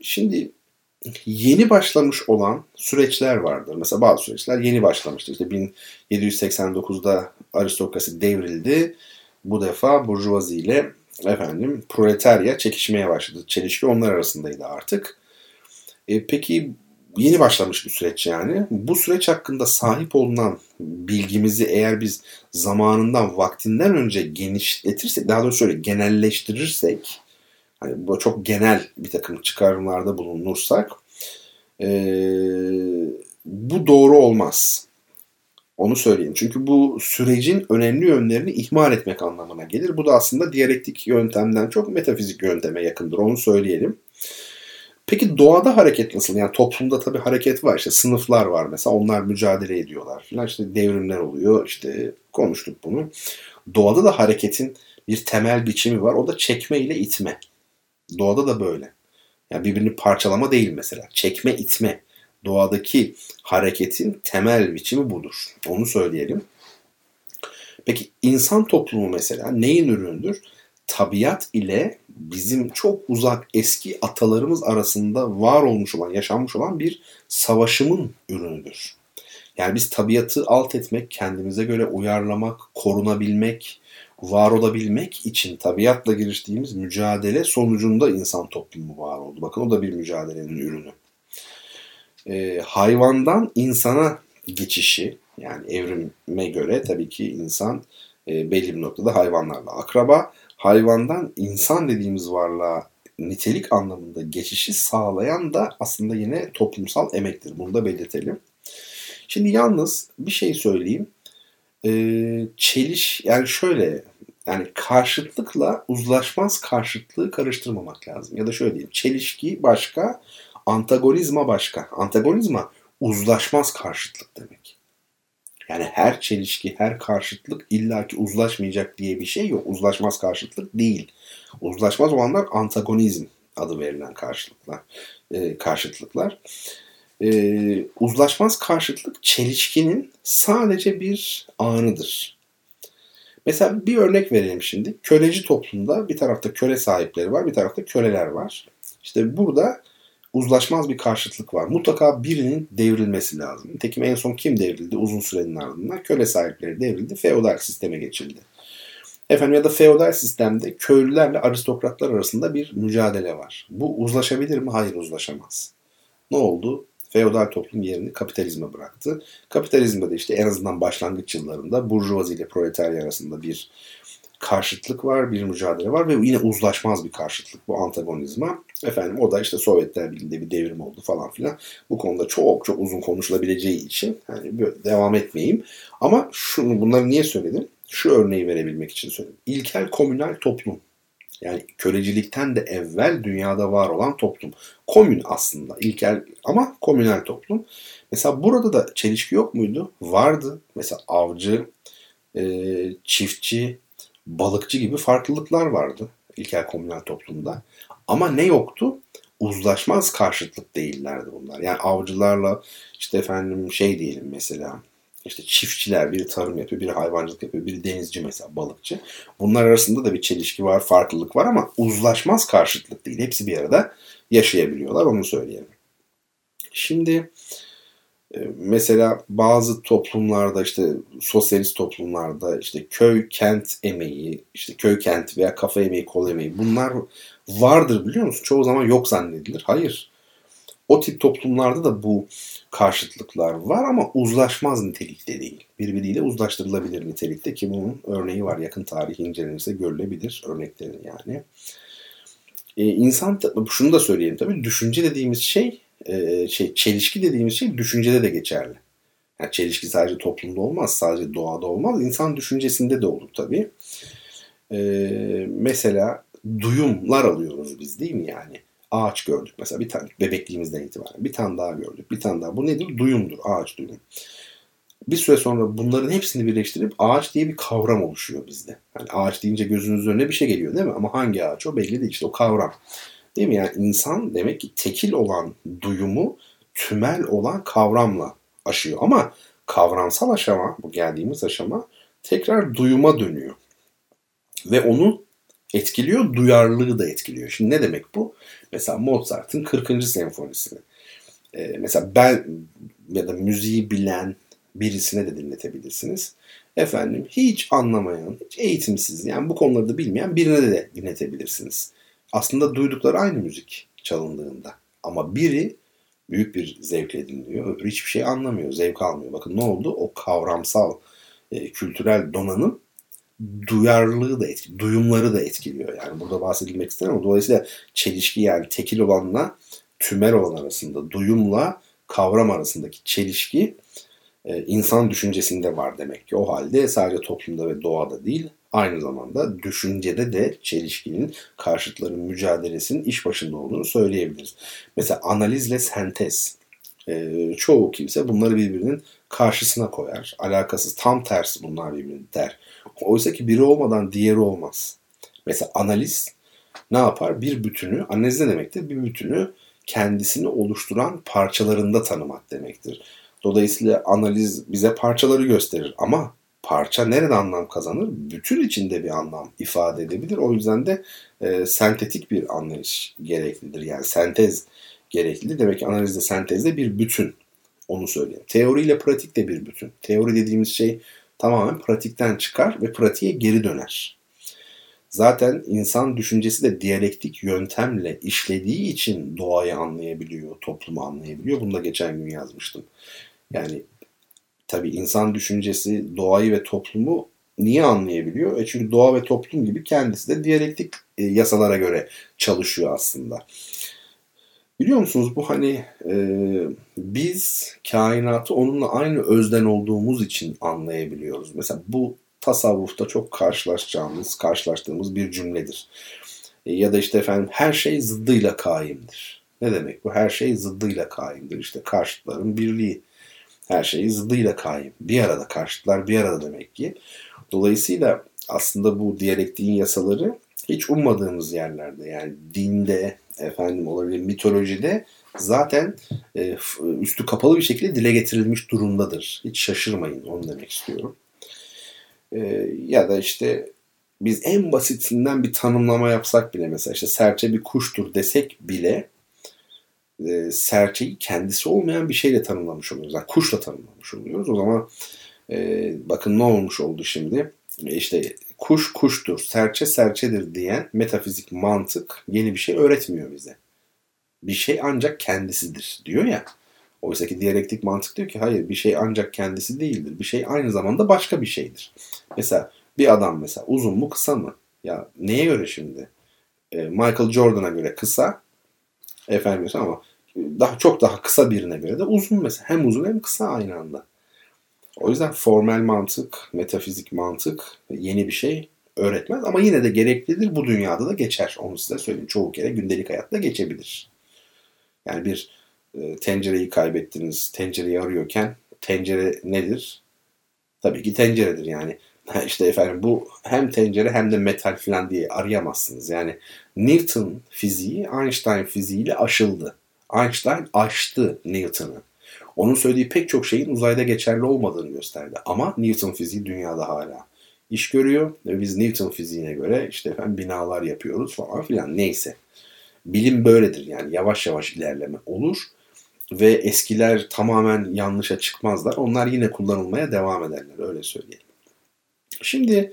şimdi yeni başlamış olan süreçler vardır. Mesela bazı süreçler yeni başlamıştı. İşte 1789'da aristokrasi devrildi. Bu defa burjuvazi ile efendim proletarya çekişmeye başladı. Çelişki onlar arasındaydı artık. E, peki yeni başlamış bir süreç yani. Bu süreç hakkında sahip olunan bilgimizi eğer biz zamanından, vaktinden önce genişletirsek, daha doğrusu şöyle genelleştirirsek, hani bu çok genel bir takım çıkarımlarda bulunursak, e, bu doğru olmaz. Onu söyleyeyim. Çünkü bu sürecin önemli yönlerini ihmal etmek anlamına gelir. Bu da aslında diyalektik yöntemden çok metafizik yönteme yakındır. Onu söyleyelim. Peki doğada hareket nasıl? Yani toplumda tabii hareket var. İşte sınıflar var mesela. Onlar mücadele ediyorlar. Falan. İşte devrimler oluyor. İşte konuştuk bunu. Doğada da hareketin bir temel biçimi var. O da çekme ile itme. Doğada da böyle. Yani birbirini parçalama değil mesela. Çekme, itme. Doğadaki hareketin temel biçimi budur. Onu söyleyelim. Peki insan toplumu mesela neyin ürünüdür? Tabiat ile bizim çok uzak eski atalarımız arasında var olmuş olan, yaşanmış olan bir savaşımın ürünüdür. Yani biz tabiatı alt etmek, kendimize göre uyarlamak, korunabilmek, var olabilmek için tabiatla giriştiğimiz mücadele sonucunda insan toplumu var oldu. Bakın o da bir mücadelenin ürünü. Ee, hayvandan insana geçişi yani evrime göre tabii ki insan e, belli bir noktada hayvanlarla akraba hayvandan insan dediğimiz varlığa nitelik anlamında geçişi sağlayan da aslında yine toplumsal emektir. Bunu da belirtelim. Şimdi yalnız bir şey söyleyeyim. Ee, çeliş yani şöyle yani karşıtlıkla uzlaşmaz karşıtlığı karıştırmamak lazım. Ya da şöyle diyeyim. Çelişki başka, antagonizma başka. Antagonizma uzlaşmaz karşıtlık demek. Yani her çelişki, her karşıtlık illaki uzlaşmayacak diye bir şey yok. Uzlaşmaz karşıtlık değil. Uzlaşmaz olanlar antagonizm adı verilen karşıtlıklar. E, karşıtlıklar. E, uzlaşmaz karşıtlık çelişkinin sadece bir anıdır. Mesela bir örnek verelim şimdi. Köleci toplumda bir tarafta köle sahipleri var, bir tarafta köleler var. İşte burada uzlaşmaz bir karşıtlık var. Mutlaka birinin devrilmesi lazım. Tekim en son kim devrildi uzun sürenin ardından? Köle sahipleri devrildi, feodal sisteme geçildi. Efendim ya da feodal sistemde köylülerle aristokratlar arasında bir mücadele var. Bu uzlaşabilir mi? Hayır uzlaşamaz. Ne oldu? Feodal toplum yerini kapitalizme bıraktı. Kapitalizmde de işte en azından başlangıç yıllarında burjuvazi ile proletarya arasında bir karşıtlık var, bir mücadele var ve yine uzlaşmaz bir karşıtlık bu antagonizma. Efendim o da işte Sovyetler Birliği'nde bir devrim oldu falan filan. Bu konuda çok çok uzun konuşulabileceği için hani devam etmeyeyim. Ama şunu bunları niye söyledim? Şu örneği verebilmek için söyledim. İlkel komünal toplum. Yani kölecilikten de evvel dünyada var olan toplum. Komün aslında ilkel ama komünal toplum. Mesela burada da çelişki yok muydu? Vardı. Mesela avcı, çiftçi, balıkçı gibi farklılıklar vardı ilkel komünal toplumda. Ama ne yoktu? Uzlaşmaz karşıtlık değillerdi bunlar. Yani avcılarla işte efendim şey diyelim mesela işte çiftçiler biri tarım yapıyor, biri hayvancılık yapıyor, biri denizci mesela balıkçı. Bunlar arasında da bir çelişki var, farklılık var ama uzlaşmaz karşıtlık değil. Hepsi bir arada yaşayabiliyorlar onu söyleyelim. Şimdi ee, mesela bazı toplumlarda işte sosyalist toplumlarda işte köy kent emeği, işte köy kent veya kafa emeği, kol emeği bunlar vardır biliyor musun? Çoğu zaman yok zannedilir. Hayır. O tip toplumlarda da bu karşıtlıklar var ama uzlaşmaz nitelikte değil. Birbiriyle uzlaştırılabilir nitelikte ki bunun örneği var. Yakın tarih incelenirse görülebilir örneklerin yani. Ee, insan şunu da söyleyeyim tabii düşünce dediğimiz şey e, şey çelişki dediğimiz şey düşüncede de geçerli. Yani çelişki sadece toplumda olmaz, sadece doğada olmaz. İnsan düşüncesinde de olur tabii. E, mesela duyumlar alıyoruz biz değil mi yani? Ağaç gördük mesela bir tane bebekliğimizden itibaren. Bir tane daha gördük. Bir tane daha. Bu nedir? Duyumdur. Ağaç duyum. Bir süre sonra bunların hepsini birleştirip ağaç diye bir kavram oluşuyor bizde. Yani ağaç deyince gözünüzün önüne bir şey geliyor değil mi? Ama hangi ağaç o belli değil. İşte o kavram. Değil mi? Yani insan demek ki tekil olan duyumu tümel olan kavramla aşıyor. Ama kavramsal aşama, bu geldiğimiz aşama tekrar duyuma dönüyor. Ve onu etkiliyor, duyarlılığı da etkiliyor. Şimdi ne demek bu? Mesela Mozart'ın 40. senfonisini. Ee, mesela ben ya da müziği bilen birisine de dinletebilirsiniz. Efendim hiç anlamayan, hiç eğitimsiz yani bu konuları da bilmeyen birine de dinletebilirsiniz. Aslında duydukları aynı müzik çalındığında. Ama biri büyük bir zevkle dinliyor, öbürü hiçbir şey anlamıyor, zevk almıyor. Bakın ne oldu? O kavramsal, e, kültürel donanım duyarlılığı da etkiliyor, duyumları da etkiliyor. Yani burada bahsedilmek istemiyorum. Dolayısıyla çelişki yani tekil olanla tümer olan arasında, duyumla kavram arasındaki çelişki e, insan düşüncesinde var demek ki. O halde sadece toplumda ve doğada değil, aynı zamanda düşüncede de çelişkinin, karşıtların mücadelesinin iş başında olduğunu söyleyebiliriz. Mesela analizle sentez. E, çoğu kimse bunları birbirinin karşısına koyar. Alakasız, tam tersi bunlar birbirini der. Oysa ki biri olmadan diğeri olmaz. Mesela analiz ne yapar? Bir bütünü, analiz ne demektir? Bir bütünü kendisini oluşturan parçalarında tanımak demektir. Dolayısıyla analiz bize parçaları gösterir ama parça nerede anlam kazanır? Bütün içinde bir anlam ifade edebilir. O yüzden de e, sentetik bir anlayış gereklidir. Yani sentez gereklidir. Demek ki analizde sentezde bir bütün. Onu söyleyeyim. Teori ile pratik de bir bütün. Teori dediğimiz şey tamamen pratikten çıkar ve pratiğe geri döner. Zaten insan düşüncesi de diyalektik yöntemle işlediği için doğayı anlayabiliyor, toplumu anlayabiliyor. Bunu da geçen gün yazmıştım. Yani tabii insan düşüncesi doğayı ve toplumu niye anlayabiliyor? E çünkü doğa ve toplum gibi kendisi de diyalektik e, yasalara göre çalışıyor aslında. Biliyor musunuz bu hani e, biz kainatı onunla aynı özden olduğumuz için anlayabiliyoruz. Mesela bu tasavvufta çok karşılaşacağımız, karşılaştığımız bir cümledir. E, ya da işte efendim her şey zıddıyla kaimdir. Ne demek bu? Her şey zıddıyla kaimdir. İşte karşıtların birliği. Her şey zıddıyla kaim. Bir arada karşıtlar bir arada demek ki. Dolayısıyla aslında bu diyalektiğin yasaları hiç ummadığımız yerlerde yani dinde efendim olabilir mitolojide zaten e, üstü kapalı bir şekilde dile getirilmiş durumdadır. Hiç şaşırmayın onu demek istiyorum. E, ya da işte biz en basitinden bir tanımlama yapsak bile mesela işte serçe bir kuştur desek bile e, serçeyi kendisi olmayan bir şeyle tanımlamış oluyoruz. Yani kuşla tanımlamış oluyoruz. O zaman e, bakın ne olmuş oldu şimdi. İşte kuş kuştur, serçe serçedir diyen metafizik mantık yeni bir şey öğretmiyor bize. Bir şey ancak kendisidir diyor ya. Oysa ki diyalektik mantık diyor ki hayır bir şey ancak kendisi değildir. Bir şey aynı zamanda başka bir şeydir. Mesela bir adam mesela uzun mu kısa mı? Ya neye göre şimdi? E, Michael Jordan'a göre kısa efendim ama daha çok daha kısa birine göre de uzun mesela. Hem uzun hem kısa aynı anda. O yüzden formel mantık, metafizik mantık yeni bir şey öğretmez ama yine de gereklidir. Bu dünyada da geçer. Onu size söyleyeyim. Çoğu kere gündelik hayatta geçebilir. Yani bir e, tencereyi kaybettiniz. Tencereyi arıyorken tencere nedir? Tabii ki tenceredir yani. <laughs> İşte efendim bu hem tencere hem de metal falan diye arayamazsınız. Yani Newton fiziği Einstein fiziğiyle aşıldı. Einstein aştı Newton'ı. Onun söylediği pek çok şeyin uzayda geçerli olmadığını gösterdi. Ama Newton fiziği dünyada hala iş görüyor ve biz Newton fiziğine göre işte efendim binalar yapıyoruz falan filan neyse. Bilim böyledir yani yavaş yavaş ilerleme olur ve eskiler tamamen yanlışa çıkmazlar. Onlar yine kullanılmaya devam ederler öyle söyleyelim. Şimdi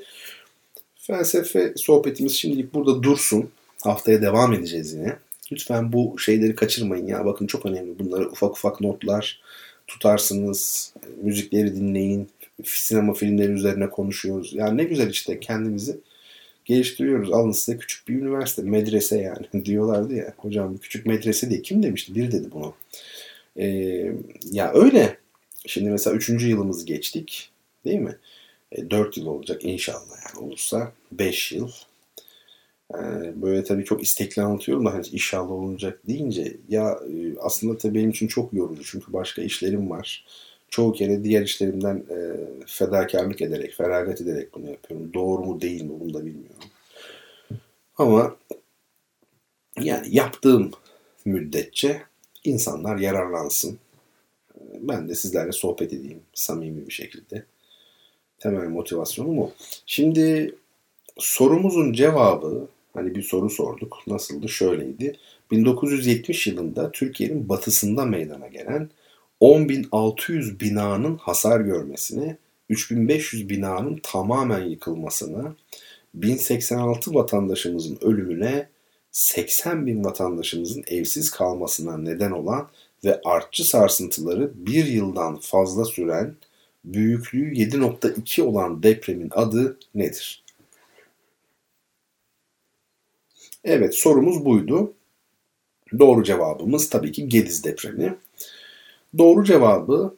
felsefe sohbetimiz şimdilik burada dursun. Haftaya devam edeceğiz yine. Lütfen bu şeyleri kaçırmayın ya. Bakın çok önemli. Bunları ufak ufak notlar tutarsınız. Müzikleri dinleyin. Sinema filmleri üzerine konuşuyoruz. Yani ne güzel işte kendimizi geliştiriyoruz. Alın size küçük bir üniversite, medrese yani <laughs> diyorlardı ya. Hocam küçük medrese diye kim demişti? Biri dedi bunu. Ee, ya öyle. Şimdi mesela üçüncü yılımızı geçtik. Değil mi? E, 4 yıl olacak inşallah yani olursa. 5 yıl. Yani böyle tabii çok istekli anlatıyorum da hani inşallah olacak deyince ya e, aslında tabii benim için çok yorucu çünkü başka işlerim var. Çoğu kere diğer işlerimden e, fedakarlık ederek, feragat ederek bunu yapıyorum. Doğru mu değil mi bunu da bilmiyorum. Ama yani yaptığım müddetçe insanlar yararlansın. Ben de sizlerle sohbet edeyim samimi bir şekilde. Temel motivasyonum o. Şimdi sorumuzun cevabı hani bir soru sorduk. Nasıldı? Şöyleydi. 1970 yılında Türkiye'nin batısında meydana gelen 10.600 binanın hasar görmesine, 3.500 binanın tamamen yıkılmasına, 1086 vatandaşımızın ölümüne, 80 bin vatandaşımızın evsiz kalmasına neden olan ve artçı sarsıntıları bir yıldan fazla süren büyüklüğü 7.2 olan depremin adı nedir? Evet sorumuz buydu. Doğru cevabımız tabii ki Gediz depremi. Doğru cevabı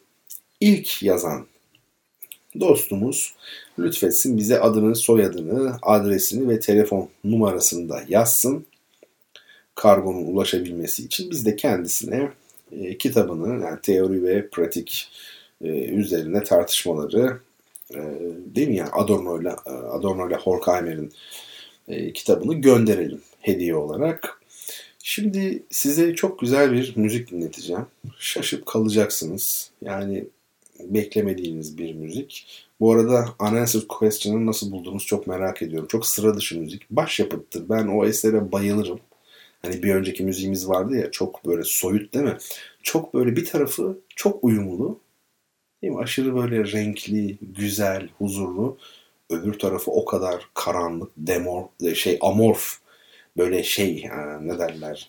ilk yazan dostumuz lütfetsin bize adını, soyadını, adresini ve telefon numarasını da yazsın. Kargonun ulaşabilmesi için biz de kendisine e, kitabını yani teori ve pratik e, üzerine tartışmaları e, değil mi yani Adorno ile Adorno ile Horkheimer'in e, kitabını gönderelim hediye olarak. Şimdi size çok güzel bir müzik dinleteceğim. Şaşıp kalacaksınız. Yani beklemediğiniz bir müzik. Bu arada Unanswered Question'ı nasıl buldunuz çok merak ediyorum. Çok sıra dışı müzik. Başyapıttır. Ben o esere bayılırım. Hani bir önceki müziğimiz vardı ya çok böyle soyut değil mi? Çok böyle bir tarafı çok uyumlu. Değil mi? Aşırı böyle renkli, güzel, huzurlu. Öbür tarafı o kadar karanlık, demor, şey amorf böyle şey ne derler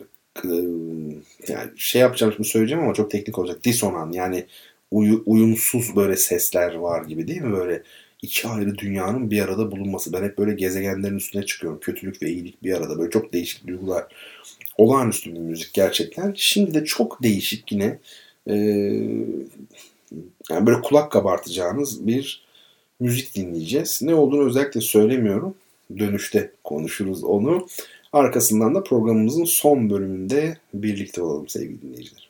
yani şey yapacağım şimdi söyleyeceğim ama çok teknik olacak. Disonan yani uyu, uyumsuz böyle sesler var gibi değil mi? Böyle iki ayrı dünyanın bir arada bulunması. Ben hep böyle gezegenlerin üstüne çıkıyorum. Kötülük ve iyilik bir arada. Böyle çok değişik duygular. Olağanüstü bir müzik gerçekten. Şimdi de çok değişik yine e, yani böyle kulak kabartacağınız bir müzik dinleyeceğiz. Ne olduğunu özellikle söylemiyorum. Dönüşte konuşuruz onu. Arkasından da programımızın son bölümünde birlikte olalım sevgili dinleyiciler.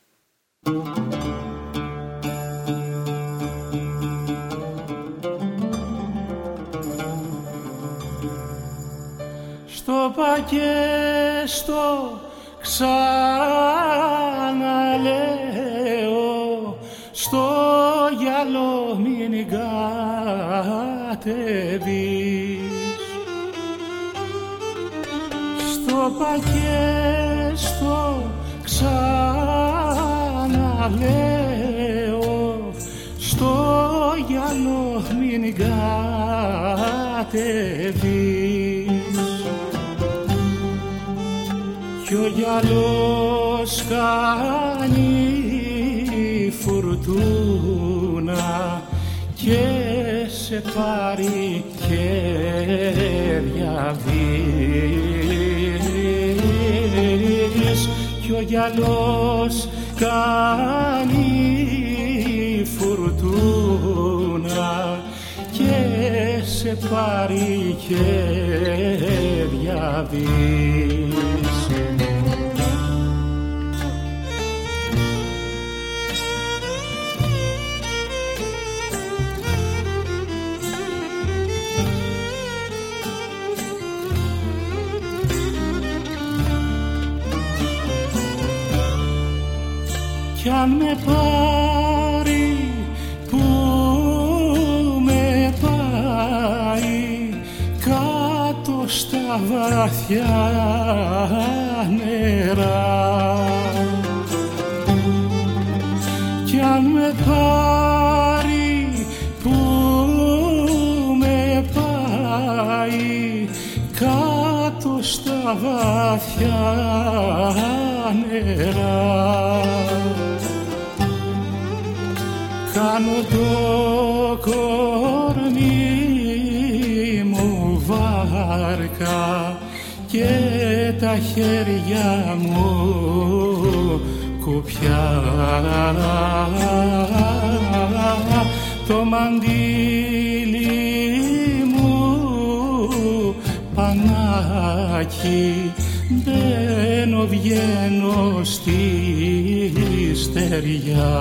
Στο πακέστο ξαναλέω στο γυαλό μην κατεβείς στο πακέστο ξαναλέω στο γυαλό μην κατεβείς κι ο γυαλός κάνει φουρτούνα και σε πάρει χέρια κι ο γυαλός κάνει φουρτούνα και σε πάρει χέρια κι αν με πάρει που με πάει κάτω στα βαθιά νερά. Κι αν με πάρει που με πάει κάτω στα βαθιά νερά κάνω το κορμί μου βάρκα και τα χέρια μου κουπιά. Το μαντίλι μου πανάκι μπαίνω βγαίνω στη στεριά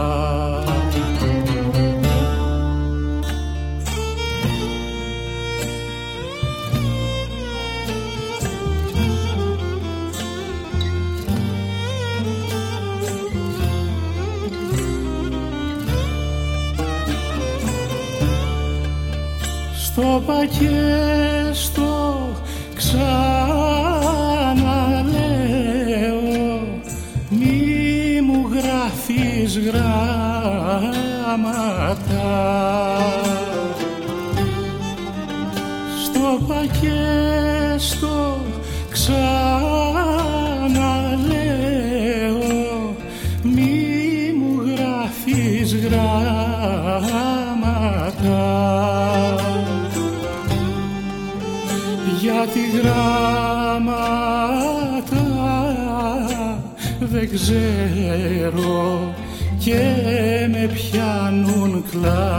στο πακέστο ξαναλέω μη μου γράφεις γράμματα. Στο πακέστο ξαναλέω. Γράμματα δεν ξέρω και με πιάνουν κλάματα.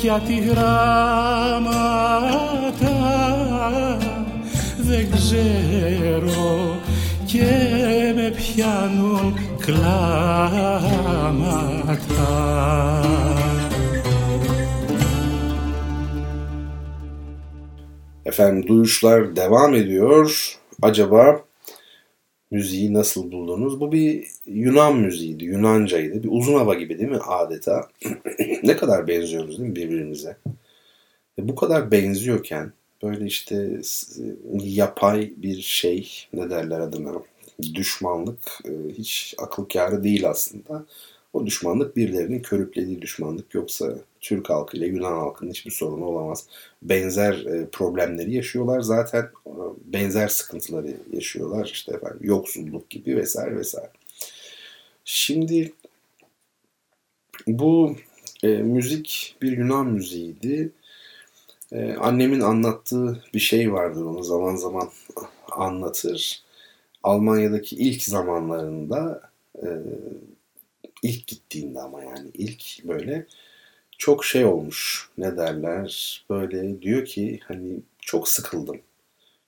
Γιατί γράμματα δεν ξέρω και με πιάνουν κλάματα Efendim duyuşlar devam ediyor. Acaba müziği nasıl buldunuz? Bu bir Yunan müziğiydi, Yunancaydı. Bir uzun hava gibi değil mi adeta? <clears throat> ne kadar benziyoruz değil mi birbirimize? E bu kadar benziyorken böyle işte yapay bir şey ne derler adına düşmanlık e, hiç akıl kârı değil aslında. O düşmanlık birilerinin körüklediği düşmanlık yoksa Türk halkı ile Yunan halkının hiçbir sorunu olamaz. Benzer e, problemleri yaşıyorlar zaten e, benzer sıkıntıları yaşıyorlar işte efendim yoksulluk gibi vesaire vesaire. Şimdi bu e, müzik bir Yunan müziğiydi. E, annemin anlattığı bir şey vardır onu zaman zaman anlatır. Almanya'daki ilk zamanlarında e, ilk gittiğinde ama yani ilk böyle çok şey olmuş ne derler böyle diyor ki hani çok sıkıldım.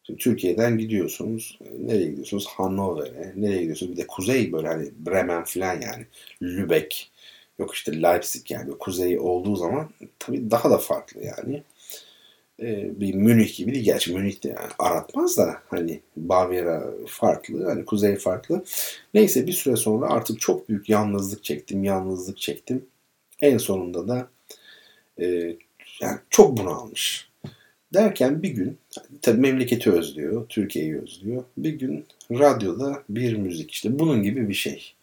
Şimdi Türkiye'den gidiyorsunuz. Nereye gidiyorsunuz? Hannover'e. Nereye gidiyorsunuz? Bir de kuzey böyle hani Bremen falan yani. Lübeck. Yok işte Leipzig yani. Kuzey olduğu zaman tabii daha da farklı yani. Ee, bir Münih gibi değil. Gerçi Münih de yani aratmaz da hani Bavyera farklı. Hani kuzey farklı. Neyse bir süre sonra artık çok büyük yalnızlık çektim. Yalnızlık çektim. En sonunda da e, yani çok bunalmış. Derken bir gün tabii memleketi özlüyor, Türkiye'yi özlüyor. Bir gün radyoda bir müzik işte bunun gibi bir şey.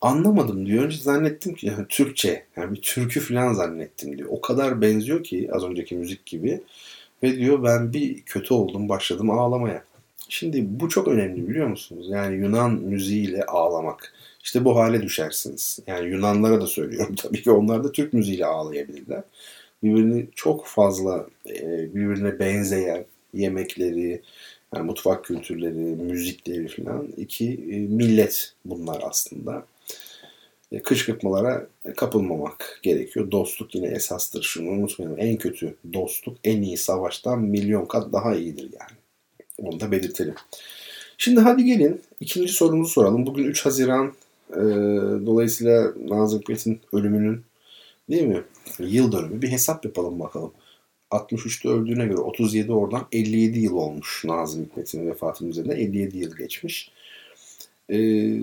Anlamadım diyor. Önce zannettim ki yani Türkçe, yani bir türkü falan zannettim diyor. O kadar benziyor ki az önceki müzik gibi. Ve diyor ben bir kötü oldum, başladım ağlamaya. Şimdi bu çok önemli biliyor musunuz? Yani Yunan müziğiyle ağlamak. İşte bu hale düşersiniz. Yani Yunanlara da söylüyorum <laughs> tabii ki onlar da Türk müziğiyle ağlayabilirler. Birbirini çok fazla e, birbirine benzeyen yemekleri, yani mutfak kültürleri, müzikleri falan iki e, millet bunlar aslında. E, kışkırtmalara kapılmamak gerekiyor. Dostluk yine esastır. Şunu unutmayalım. En kötü dostluk en iyi savaştan milyon kat daha iyidir yani. Onu da belirtelim. Şimdi hadi gelin ikinci sorumuzu soralım. Bugün 3 Haziran e, dolayısıyla Nazım Hikmet'in ölümünün değil mi? Yıl dönümü bir hesap yapalım bakalım. 63'te öldüğüne göre 37 oradan 57 yıl olmuş Nazım Hikmet'in vefatının üzerinde 57 yıl geçmiş. Ee,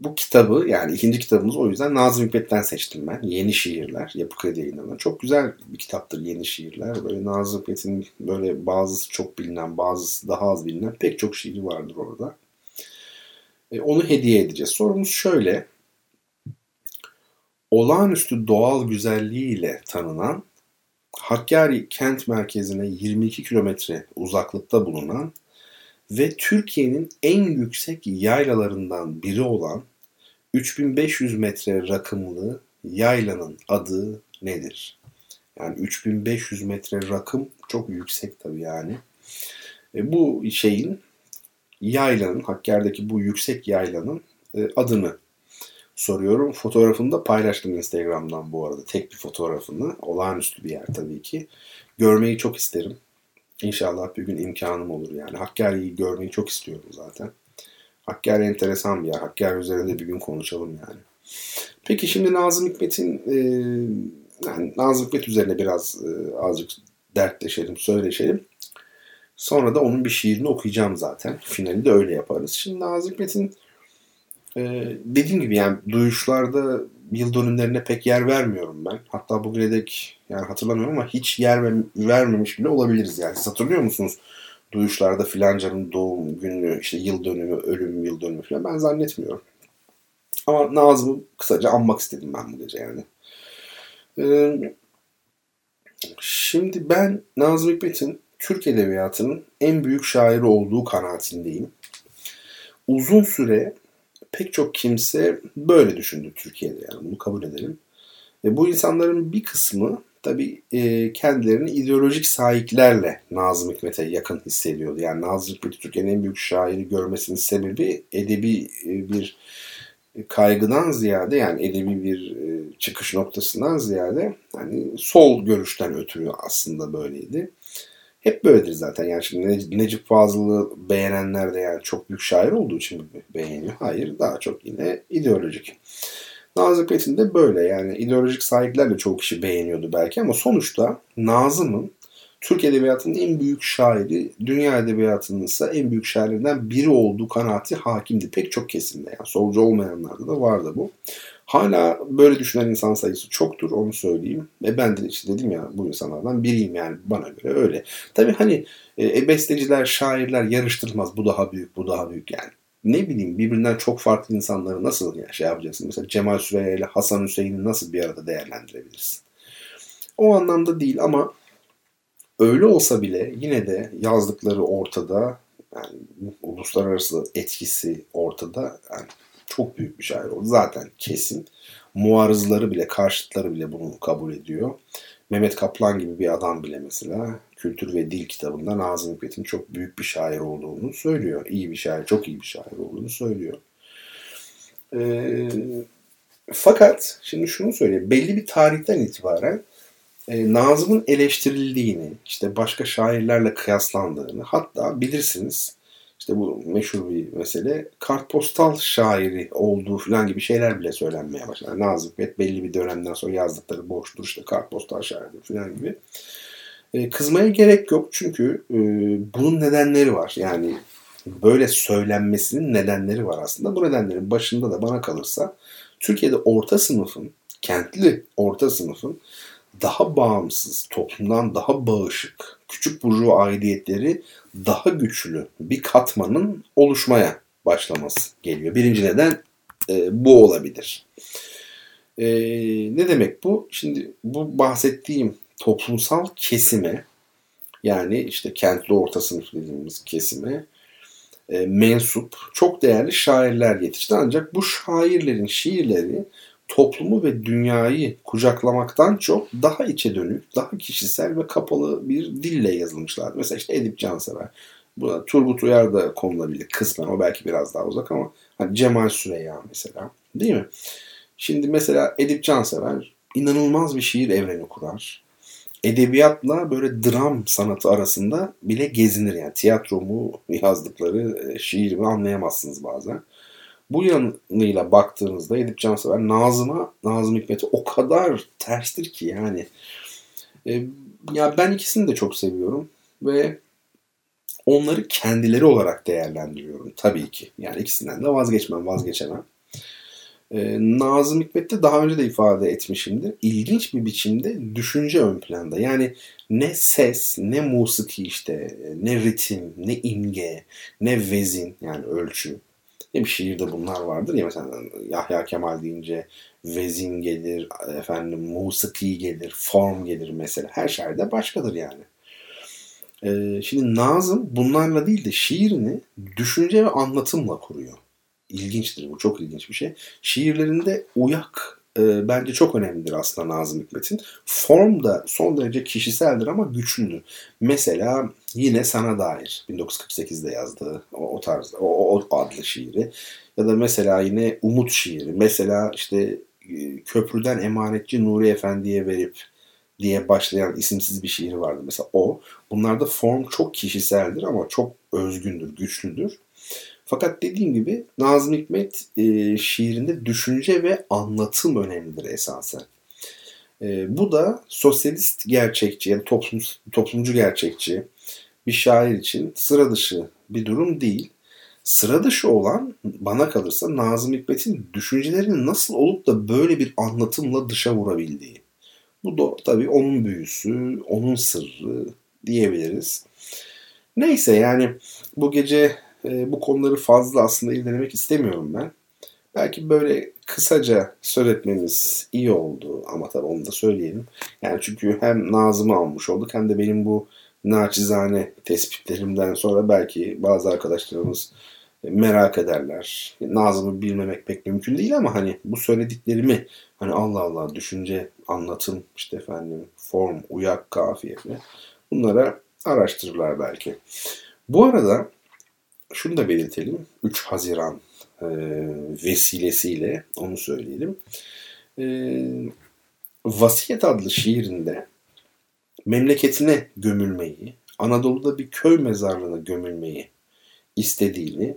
bu kitabı yani ikinci kitabımız o yüzden Nazım Hikmet'ten seçtim ben. Yeni Şiirler. Yapı Kredi yayınlanan. Çok güzel bir kitaptır Yeni Şiirler. Böyle Nazım Hikmet'in böyle bazısı çok bilinen bazısı daha az bilinen pek çok şiiri vardır orada. E, onu hediye edeceğiz. Sorumuz şöyle. Olağanüstü doğal güzelliğiyle tanınan Hakkari kent merkezine 22 kilometre uzaklıkta bulunan ve Türkiye'nin en yüksek yaylalarından biri olan 3500 metre rakımlı yaylanın adı nedir? Yani 3500 metre rakım çok yüksek tabii yani. E bu şeyin yaylanın, Hakkari'deki bu yüksek yaylanın e, adını soruyorum. Fotoğrafını da paylaştım Instagram'dan bu arada. Tek bir fotoğrafını. Olağanüstü bir yer tabii ki. Görmeyi çok isterim. İnşallah bir gün imkanım olur yani. Hakkari'yi görmeyi çok istiyorum zaten. Hakkari enteresan bir yer. Hakkari üzerinde bir gün konuşalım yani. Peki şimdi Nazım Hikmet'in e, yani Nazım Hikmet üzerine biraz e, azıcık dertleşelim, söyleşelim. Sonra da onun bir şiirini okuyacağım zaten. Finali de öyle yaparız. Şimdi Nazım Hikmet'in e, dediğim gibi yani duyuşlarda yıl dönümlerine pek yer vermiyorum ben. Hatta bugüne dek yani hatırlamıyorum ama hiç yer vermemiş bile olabiliriz yani. Siz hatırlıyor musunuz? duyuşlarda filancanın doğum günü, işte yıl dönümü, ölüm yıl dönümü falan ben zannetmiyorum. Ama Nazım'ı kısaca anmak istedim ben bu gece yani. Ee, şimdi ben Nazım Hikmet'in Türk Edebiyatı'nın en büyük şairi olduğu kanaatindeyim. Uzun süre pek çok kimse böyle düşündü Türkiye'de yani bunu kabul edelim. Ve bu insanların bir kısmı tabii e, kendilerini ideolojik sahiplerle Nazım Hikmet'e yakın hissediyordu. Yani Nazım Hikmet'i Türkiye'nin en büyük şairi görmesinin sebebi edebi e, bir kaygıdan ziyade yani edebi bir e, çıkış noktasından ziyade hani sol görüşten ötürü aslında böyleydi. Hep böyledir zaten. Yani şimdi Necip Fazıl'ı beğenenler de yani çok büyük şair olduğu için beğeniyor. Hayır daha çok yine ideolojik. Nazım Hikmet'in de böyle yani ideolojik sahipler de çok kişi beğeniyordu belki ama sonuçta Nazım'ın Türk Edebiyatı'nın en büyük şairi, dünya edebiyatının ise en büyük şairlerinden biri olduğu kanaati hakimdi. Pek çok kesimde yani solcu olmayanlarda da vardı bu. Hala böyle düşünen insan sayısı çoktur onu söyleyeyim. Ve ben de işte dedim ya bu insanlardan biriyim yani bana göre öyle. Tabii hani e, besteciler, şairler yarıştırılmaz. Bu daha büyük, bu daha büyük yani. Ne bileyim birbirinden çok farklı insanları nasıl yani şey yapacaksın? Mesela Cemal Süreyya ile Hasan Hüseyin'i nasıl bir arada değerlendirebilirsin? O anlamda değil ama öyle olsa bile yine de yazdıkları ortada yani uluslararası etkisi ortada yani çok büyük bir şair oldu. Zaten kesin. Muarızları bile, karşıtları bile bunu kabul ediyor. Mehmet Kaplan gibi bir adam bile mesela Kültür ve Dil kitabında Nazım Hikmet'in çok büyük bir şair olduğunu söylüyor. İyi bir şair, çok iyi bir şair olduğunu söylüyor. Ee, fakat şimdi şunu söyleyeyim. Belli bir tarihten itibaren e, Nazım'ın eleştirildiğini, işte başka şairlerle kıyaslandığını, hatta bilirsiniz işte bu meşhur bir mesele kartpostal şairi olduğu falan gibi şeyler bile söylenmeye başladı. Nazım Hikmet belli bir dönemden sonra yazdıkları boştur işte kartpostal şairi falan gibi. E, kızmaya gerek yok çünkü e, bunun nedenleri var. Yani böyle söylenmesinin nedenleri var aslında. Bu nedenlerin başında da bana kalırsa Türkiye'de orta sınıfın, kentli orta sınıfın daha bağımsız, toplumdan daha bağışık, küçük burjuva aidiyetleri daha güçlü bir katmanın oluşmaya başlaması geliyor. Birinci neden e, bu olabilir. E, ne demek bu? Şimdi bu bahsettiğim toplumsal kesime yani işte kentli orta sınıf dediğimiz kesime e, mensup çok değerli şairler yetişti. Ancak bu şairlerin şiirleri toplumu ve dünyayı kucaklamaktan çok daha içe dönük, daha kişisel ve kapalı bir dille yazılmışlar. Mesela işte Edip Cansever. Buna Turgut Uyar da konulabilir kısmen. O belki biraz daha uzak ama hani Cemal Süreyya mesela. Değil mi? Şimdi mesela Edip Cansever inanılmaz bir şiir evreni kurar. Edebiyatla böyle dram sanatı arasında bile gezinir. Yani tiyatro mu yazdıkları e, şiir mi anlayamazsınız bazen. Bu yanıyla baktığınızda Edip Cansever Nazım'a, Nazım Hikmet'e o kadar terstir ki yani. E, ya ben ikisini de çok seviyorum ve onları kendileri olarak değerlendiriyorum tabii ki. Yani ikisinden de vazgeçmem, vazgeçemem. Ee, Nazım Hikmet'te daha önce de ifade etmişimdir. İlginç bir biçimde düşünce ön planda. Yani ne ses, ne musiki işte, ne ritim, ne imge, ne vezin yani ölçü ne bir şiirde bunlar vardır ya mesela Yahya Kemal deyince vezin gelir, efendim musiki gelir, form gelir mesela. Her şairde başkadır yani. Ee, şimdi Nazım bunlarla değil de şiirini düşünce ve anlatımla kuruyor. İlginçtir bu, çok ilginç bir şey. Şiirlerinde uyak e, bence çok önemlidir aslında Nazım Hikmet'in. Form da son derece kişiseldir ama güçlüdür. Mesela yine Sana Dair 1948'de yazdığı o, o tarz o, o adlı şiiri ya da mesela yine Umut şiiri. Mesela işte e, Köprüden Emanetçi Nuri Efendi'ye verip diye başlayan isimsiz bir şiir vardı. Mesela o. Bunlarda form çok kişiseldir ama çok özgündür, güçlüdür. Fakat dediğim gibi Nazım Hikmet e, şiirinde düşünce ve anlatım önemlidir esasen. E, bu da sosyalist gerçekçi yani toplum, toplumcu gerçekçi bir şair için sıra dışı bir durum değil. Sıra dışı olan bana kalırsa Nazım Hikmet'in düşüncelerinin nasıl olup da böyle bir anlatımla dışa vurabildiği. Bu da tabii onun büyüsü, onun sırrı diyebiliriz. Neyse yani bu gece e, bu konuları fazla aslında irdelemek istemiyorum ben. Belki böyle kısaca söyletmemiz iyi oldu ama tabii onu da söyleyelim. Yani çünkü hem Nazım'ı almış olduk hem de benim bu naçizane tespitlerimden sonra belki bazı arkadaşlarımız merak ederler. Nazım'ı bilmemek pek mümkün değil ama hani bu söylediklerimi hani Allah Allah düşünce, anlatım, işte efendim form, uyak, kafiye bunlara araştırırlar belki. Bu arada şunu da belirtelim. 3 Haziran e, vesilesiyle onu söyleyelim. E, Vasiyet adlı şiirinde memleketine gömülmeyi, Anadolu'da bir köy mezarlığına gömülmeyi istediğini,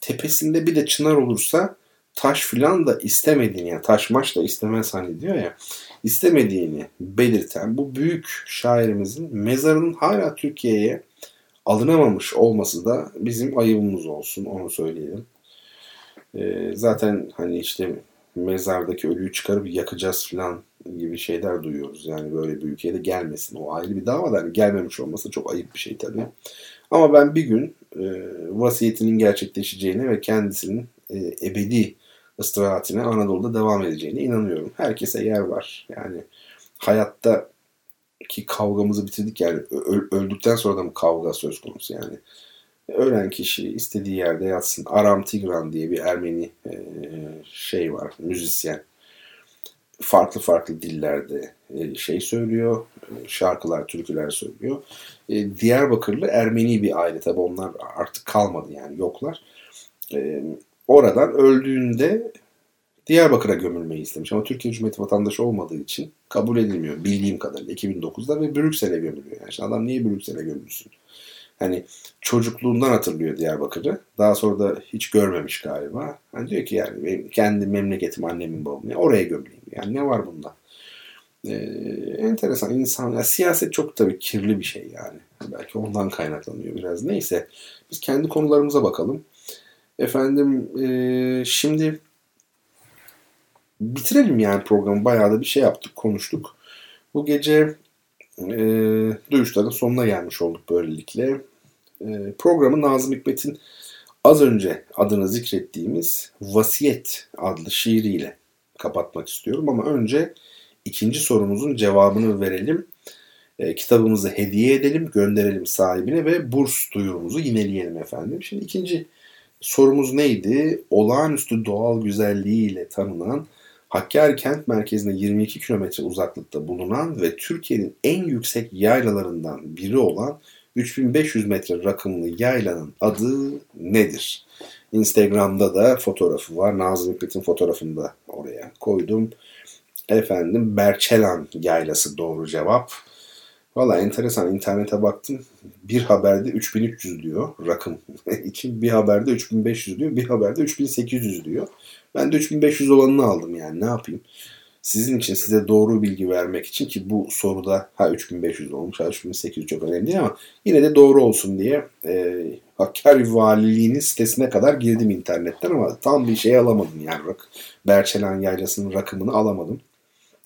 tepesinde bir de çınar olursa taş filan da istemediğini, yani taş maç da istemez hani diyor ya, istemediğini belirten bu büyük şairimizin mezarının hala Türkiye'ye alınamamış olması da bizim ayıbımız olsun onu söyleyelim. Ee, zaten hani işte mezardaki ölüyü çıkarıp yakacağız falan gibi şeyler duyuyoruz. Yani böyle bir ülkeye de gelmesin. O ayrı bir dava da hani gelmemiş olması çok ayıp bir şey tabii. Ama ben bir gün e, vasiyetinin gerçekleşeceğine ve kendisinin e, ebedi istirahatine Anadolu'da devam edeceğine inanıyorum. Herkese yer var. Yani hayatta ki kavgamızı bitirdik yani öldükten sonra da mı kavga söz konusu yani. Ölen kişi istediği yerde yatsın. Aram Tigran diye bir Ermeni e, şey var, müzisyen. Farklı farklı dillerde e, şey söylüyor, e, şarkılar, türküler söylüyor. Diyarbakırlı Ermeni bir aile tabi onlar artık kalmadı yani yoklar. Oradan öldüğünde Diyarbakır'a gömülmeyi istemiş ama Türkiye Cumhuriyeti vatandaşı olmadığı için kabul edilmiyor bildiğim kadarıyla 2009'da ve Brüksel'e gömülüyor. Yani adam niye Brüksel'e gömülsün? Hani çocukluğundan hatırlıyor Diyarbakır'ı. Daha sonra da hiç görmemiş galiba. Hani diyor ki yani benim kendi memleketim annemin babamın. Oraya gömüleyim. Yani ne var bunda? Ee, enteresan insan. Ya, siyaset çok tabii kirli bir şey yani. Belki ondan kaynaklanıyor biraz. Neyse biz kendi konularımıza bakalım. Efendim e, şimdi bitirelim yani programı. Bayağı da bir şey yaptık, konuştuk. Bu gece e, duyuşların sonuna gelmiş olduk böylelikle. E, programı Nazım Hikmet'in az önce adını zikrettiğimiz Vasiyet adlı şiiriyle kapatmak istiyorum. Ama önce ikinci sorumuzun cevabını verelim. E, kitabımızı hediye edelim, gönderelim sahibine ve burs duyurumuzu yineleyelim efendim. Şimdi ikinci sorumuz neydi? Olağanüstü doğal güzelliğiyle tanınan Hakkari kent merkezine 22 kilometre uzaklıkta bulunan ve Türkiye'nin en yüksek yaylalarından biri olan 3500 metre rakımlı yaylanın adı nedir? Instagram'da da fotoğrafı var. Nazım Hikmet'in fotoğrafını da oraya koydum. Efendim Berçelan yaylası doğru cevap. Valla enteresan internete baktım. Bir haberde 3300 diyor rakım <laughs> için. Bir haberde 3500 diyor. Bir haberde 3800 diyor. Ben de 3500 olanını aldım yani ne yapayım. Sizin için size doğru bilgi vermek için ki bu soruda ha 3500 olmuş ha 3800 çok önemli değil ama yine de doğru olsun diye e, Hakkari Valiliği'nin sitesine kadar girdim internetten ama tam bir şey alamadım yani. Berçelen Yaylası'nın rakımını alamadım.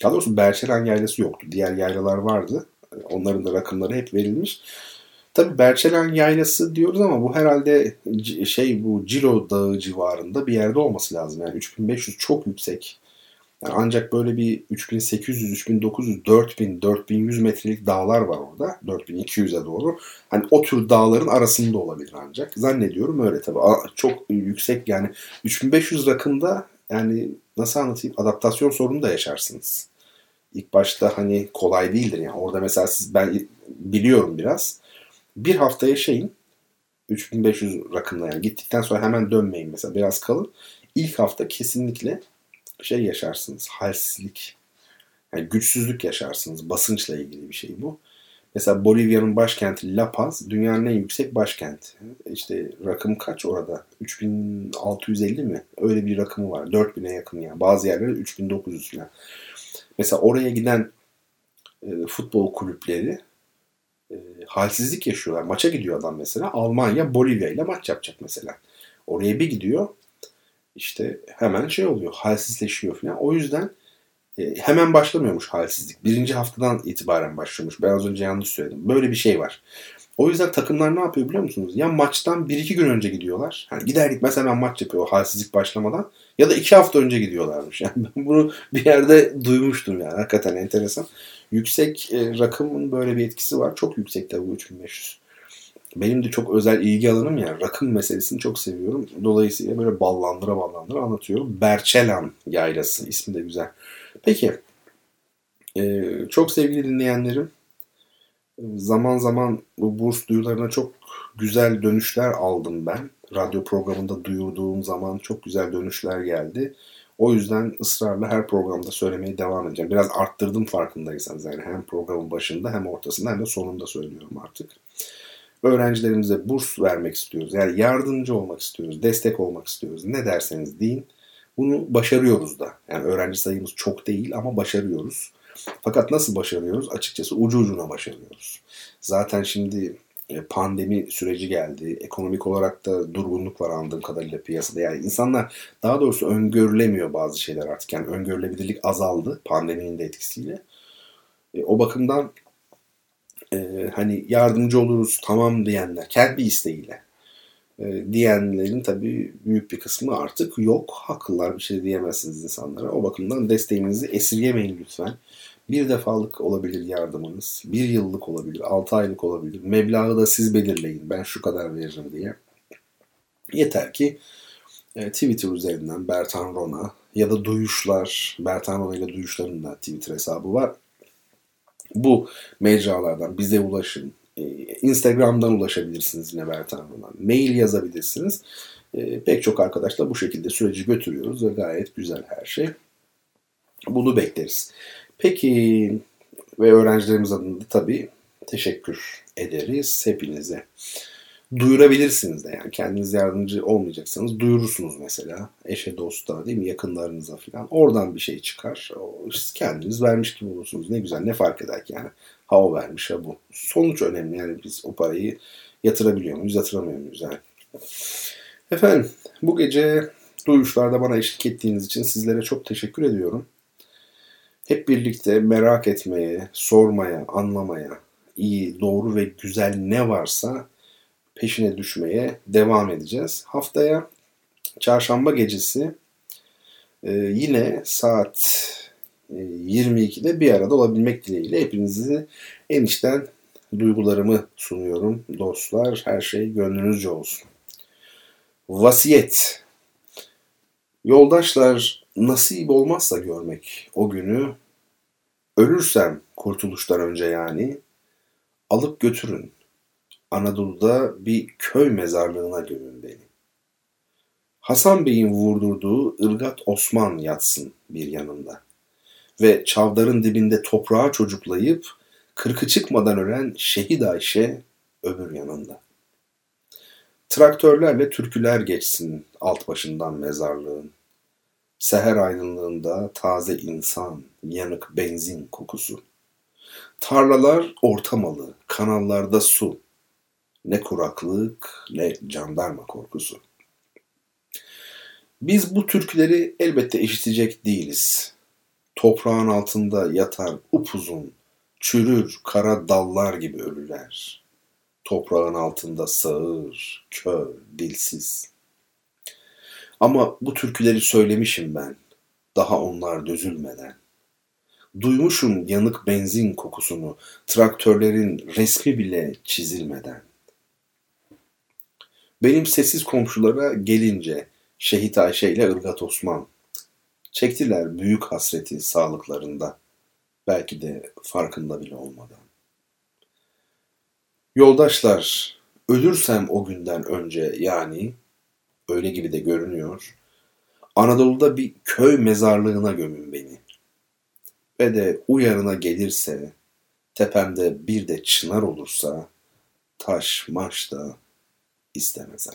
Daha doğrusu Berçelen Yaylası yoktu. Diğer yaylalar vardı. Onların da rakımları hep verilmiş. Tabii Berçelen Yaylası diyoruz ama bu herhalde şey bu Cilo Dağı civarında bir yerde olması lazım. Yani 3500 çok yüksek. Yani ancak böyle bir 3800, 3900, 4000, 4100 metrelik dağlar var orada. 4200'e doğru. Hani o tür dağların arasında olabilir ancak. Zannediyorum öyle tabii. Çok yüksek yani 3500 rakımda yani nasıl anlatayım adaptasyon sorunu da yaşarsınız. İlk başta hani kolay değildir yani. Orada mesela siz ben biliyorum biraz bir hafta yaşayın. 3500 rakımla yani gittikten sonra hemen dönmeyin mesela biraz kalın. İlk hafta kesinlikle şey yaşarsınız halsizlik yani güçsüzlük yaşarsınız basınçla ilgili bir şey bu. Mesela Bolivya'nın başkenti La Paz dünyanın en yüksek başkenti. İşte rakım kaç orada? 3650 mi? Öyle bir rakımı var. 4000'e yakın yani. Bazı yerlerde 3900 falan. Mesela oraya giden e, futbol kulüpleri e, halsizlik yaşıyorlar. Maça gidiyor adam mesela. Almanya Bolivya ile maç yapacak mesela. Oraya bir gidiyor. İşte hemen şey oluyor. Halsizleşiyor falan. O yüzden e, hemen başlamıyormuş halsizlik. Birinci haftadan itibaren başlıyormuş. Ben az önce yanlış söyledim. Böyle bir şey var. O yüzden takımlar ne yapıyor biliyor musunuz? Ya maçtan 1-2 gün önce gidiyorlar. Yani gider gitmez hemen maç yapıyor halsizlik başlamadan. Ya da 2 hafta önce gidiyorlarmış. <laughs> Yani ben bunu bir yerde duymuştum yani. Hakikaten enteresan. Yüksek e, rakımın böyle bir etkisi var. Çok yüksek tabii bu 3500. Benim de çok özel ilgi alanım ya. Rakım meselesini çok seviyorum. Dolayısıyla böyle ballandıra ballandıra anlatıyorum. Berçelan yaylası. ismi de güzel. Peki. E, çok sevgili dinleyenlerim zaman zaman bu burs duyularına çok güzel dönüşler aldım ben. Radyo programında duyurduğum zaman çok güzel dönüşler geldi. O yüzden ısrarla her programda söylemeye devam edeceğim. Biraz arttırdım farkındaysanız yani hem programın başında hem ortasında hem de sonunda söylüyorum artık. Öğrencilerimize burs vermek istiyoruz. Yani yardımcı olmak istiyoruz, destek olmak istiyoruz. Ne derseniz deyin. Bunu başarıyoruz da. Yani öğrenci sayımız çok değil ama başarıyoruz. Fakat nasıl başarıyoruz? Açıkçası ucu ucuna başarıyoruz. Zaten şimdi pandemi süreci geldi. Ekonomik olarak da durgunluk var anladığım kadarıyla piyasada. Yani insanlar daha doğrusu öngörülemiyor bazı şeyler artık. Yani öngörülebilirlik azaldı pandeminin de etkisiyle. E, o bakımdan e, hani yardımcı oluruz tamam diyenler kendi isteğiyle e, diyenlerin tabii büyük bir kısmı artık yok. Haklılar bir şey diyemezsiniz insanlara. O bakımdan desteğinizi esirgemeyin lütfen. Bir defalık olabilir yardımınız. Bir yıllık olabilir. Altı aylık olabilir. Meblağı da siz belirleyin. Ben şu kadar veririm diye. Yeter ki e, Twitter üzerinden Bertan Rona ya da Duyuşlar, Bertan Rona ile Duyuşlar'ın da Twitter hesabı var. Bu mecralardan bize ulaşın. E, Instagram'dan ulaşabilirsiniz yine Bertan Rona. Mail yazabilirsiniz. E, pek çok arkadaşla bu şekilde süreci götürüyoruz ve gayet güzel her şey. Bunu bekleriz. Peki ve öğrencilerimiz adına tabii teşekkür ederiz hepinize. Duyurabilirsiniz de yani kendiniz yardımcı olmayacaksanız duyurursunuz mesela eşe dosta değil mi yakınlarınıza falan oradan bir şey çıkar siz kendiniz vermiş gibi olursunuz ne güzel ne fark eder ki yani ha o vermiş ha bu sonuç önemli yani biz o parayı yatırabiliyor muyuz yatıramıyor muyuz yani. Efendim bu gece duyuşlarda bana eşlik ettiğiniz için sizlere çok teşekkür ediyorum hep birlikte merak etmeye, sormaya, anlamaya, iyi, doğru ve güzel ne varsa peşine düşmeye devam edeceğiz. Haftaya çarşamba gecesi e, yine saat 22'de e, bir arada olabilmek dileğiyle hepinizi en içten duygularımı sunuyorum dostlar. Her şey gönlünüzce olsun. Vasiyet. Yoldaşlar nasip olmazsa görmek o günü Ölürsem kurtuluştan önce yani alıp götürün. Anadolu'da bir köy mezarlığına gömün beni. Hasan Bey'in vurdurduğu Irgat Osman yatsın bir yanında. Ve çavdarın dibinde toprağa çocuklayıp kırkı çıkmadan ölen Şehit Ayşe öbür yanında. Traktörlerle türküler geçsin alt başından mezarlığın. Seher aydınlığında taze insan, yanık benzin kokusu. Tarlalar ortamalı, kanallarda su. Ne kuraklık ne jandarma korkusu. Biz bu türküleri elbette işitecek değiliz. Toprağın altında yatar upuzun, çürür kara dallar gibi ölüler. Toprağın altında sağır, kör, dilsiz. Ama bu türküleri söylemişim ben. Daha onlar dözülmeden. Duymuşum yanık benzin kokusunu, traktörlerin resmi bile çizilmeden. Benim sessiz komşulara gelince Şehit Ayşe ile Irgat Osman çektiler büyük hasreti sağlıklarında. Belki de farkında bile olmadan. Yoldaşlar, ölürsem o günden önce yani öyle gibi de görünüyor. Anadolu'da bir köy mezarlığına gömün beni. Ve de uyarına gelirse, tepemde bir de çınar olursa, taş maş da istemezem.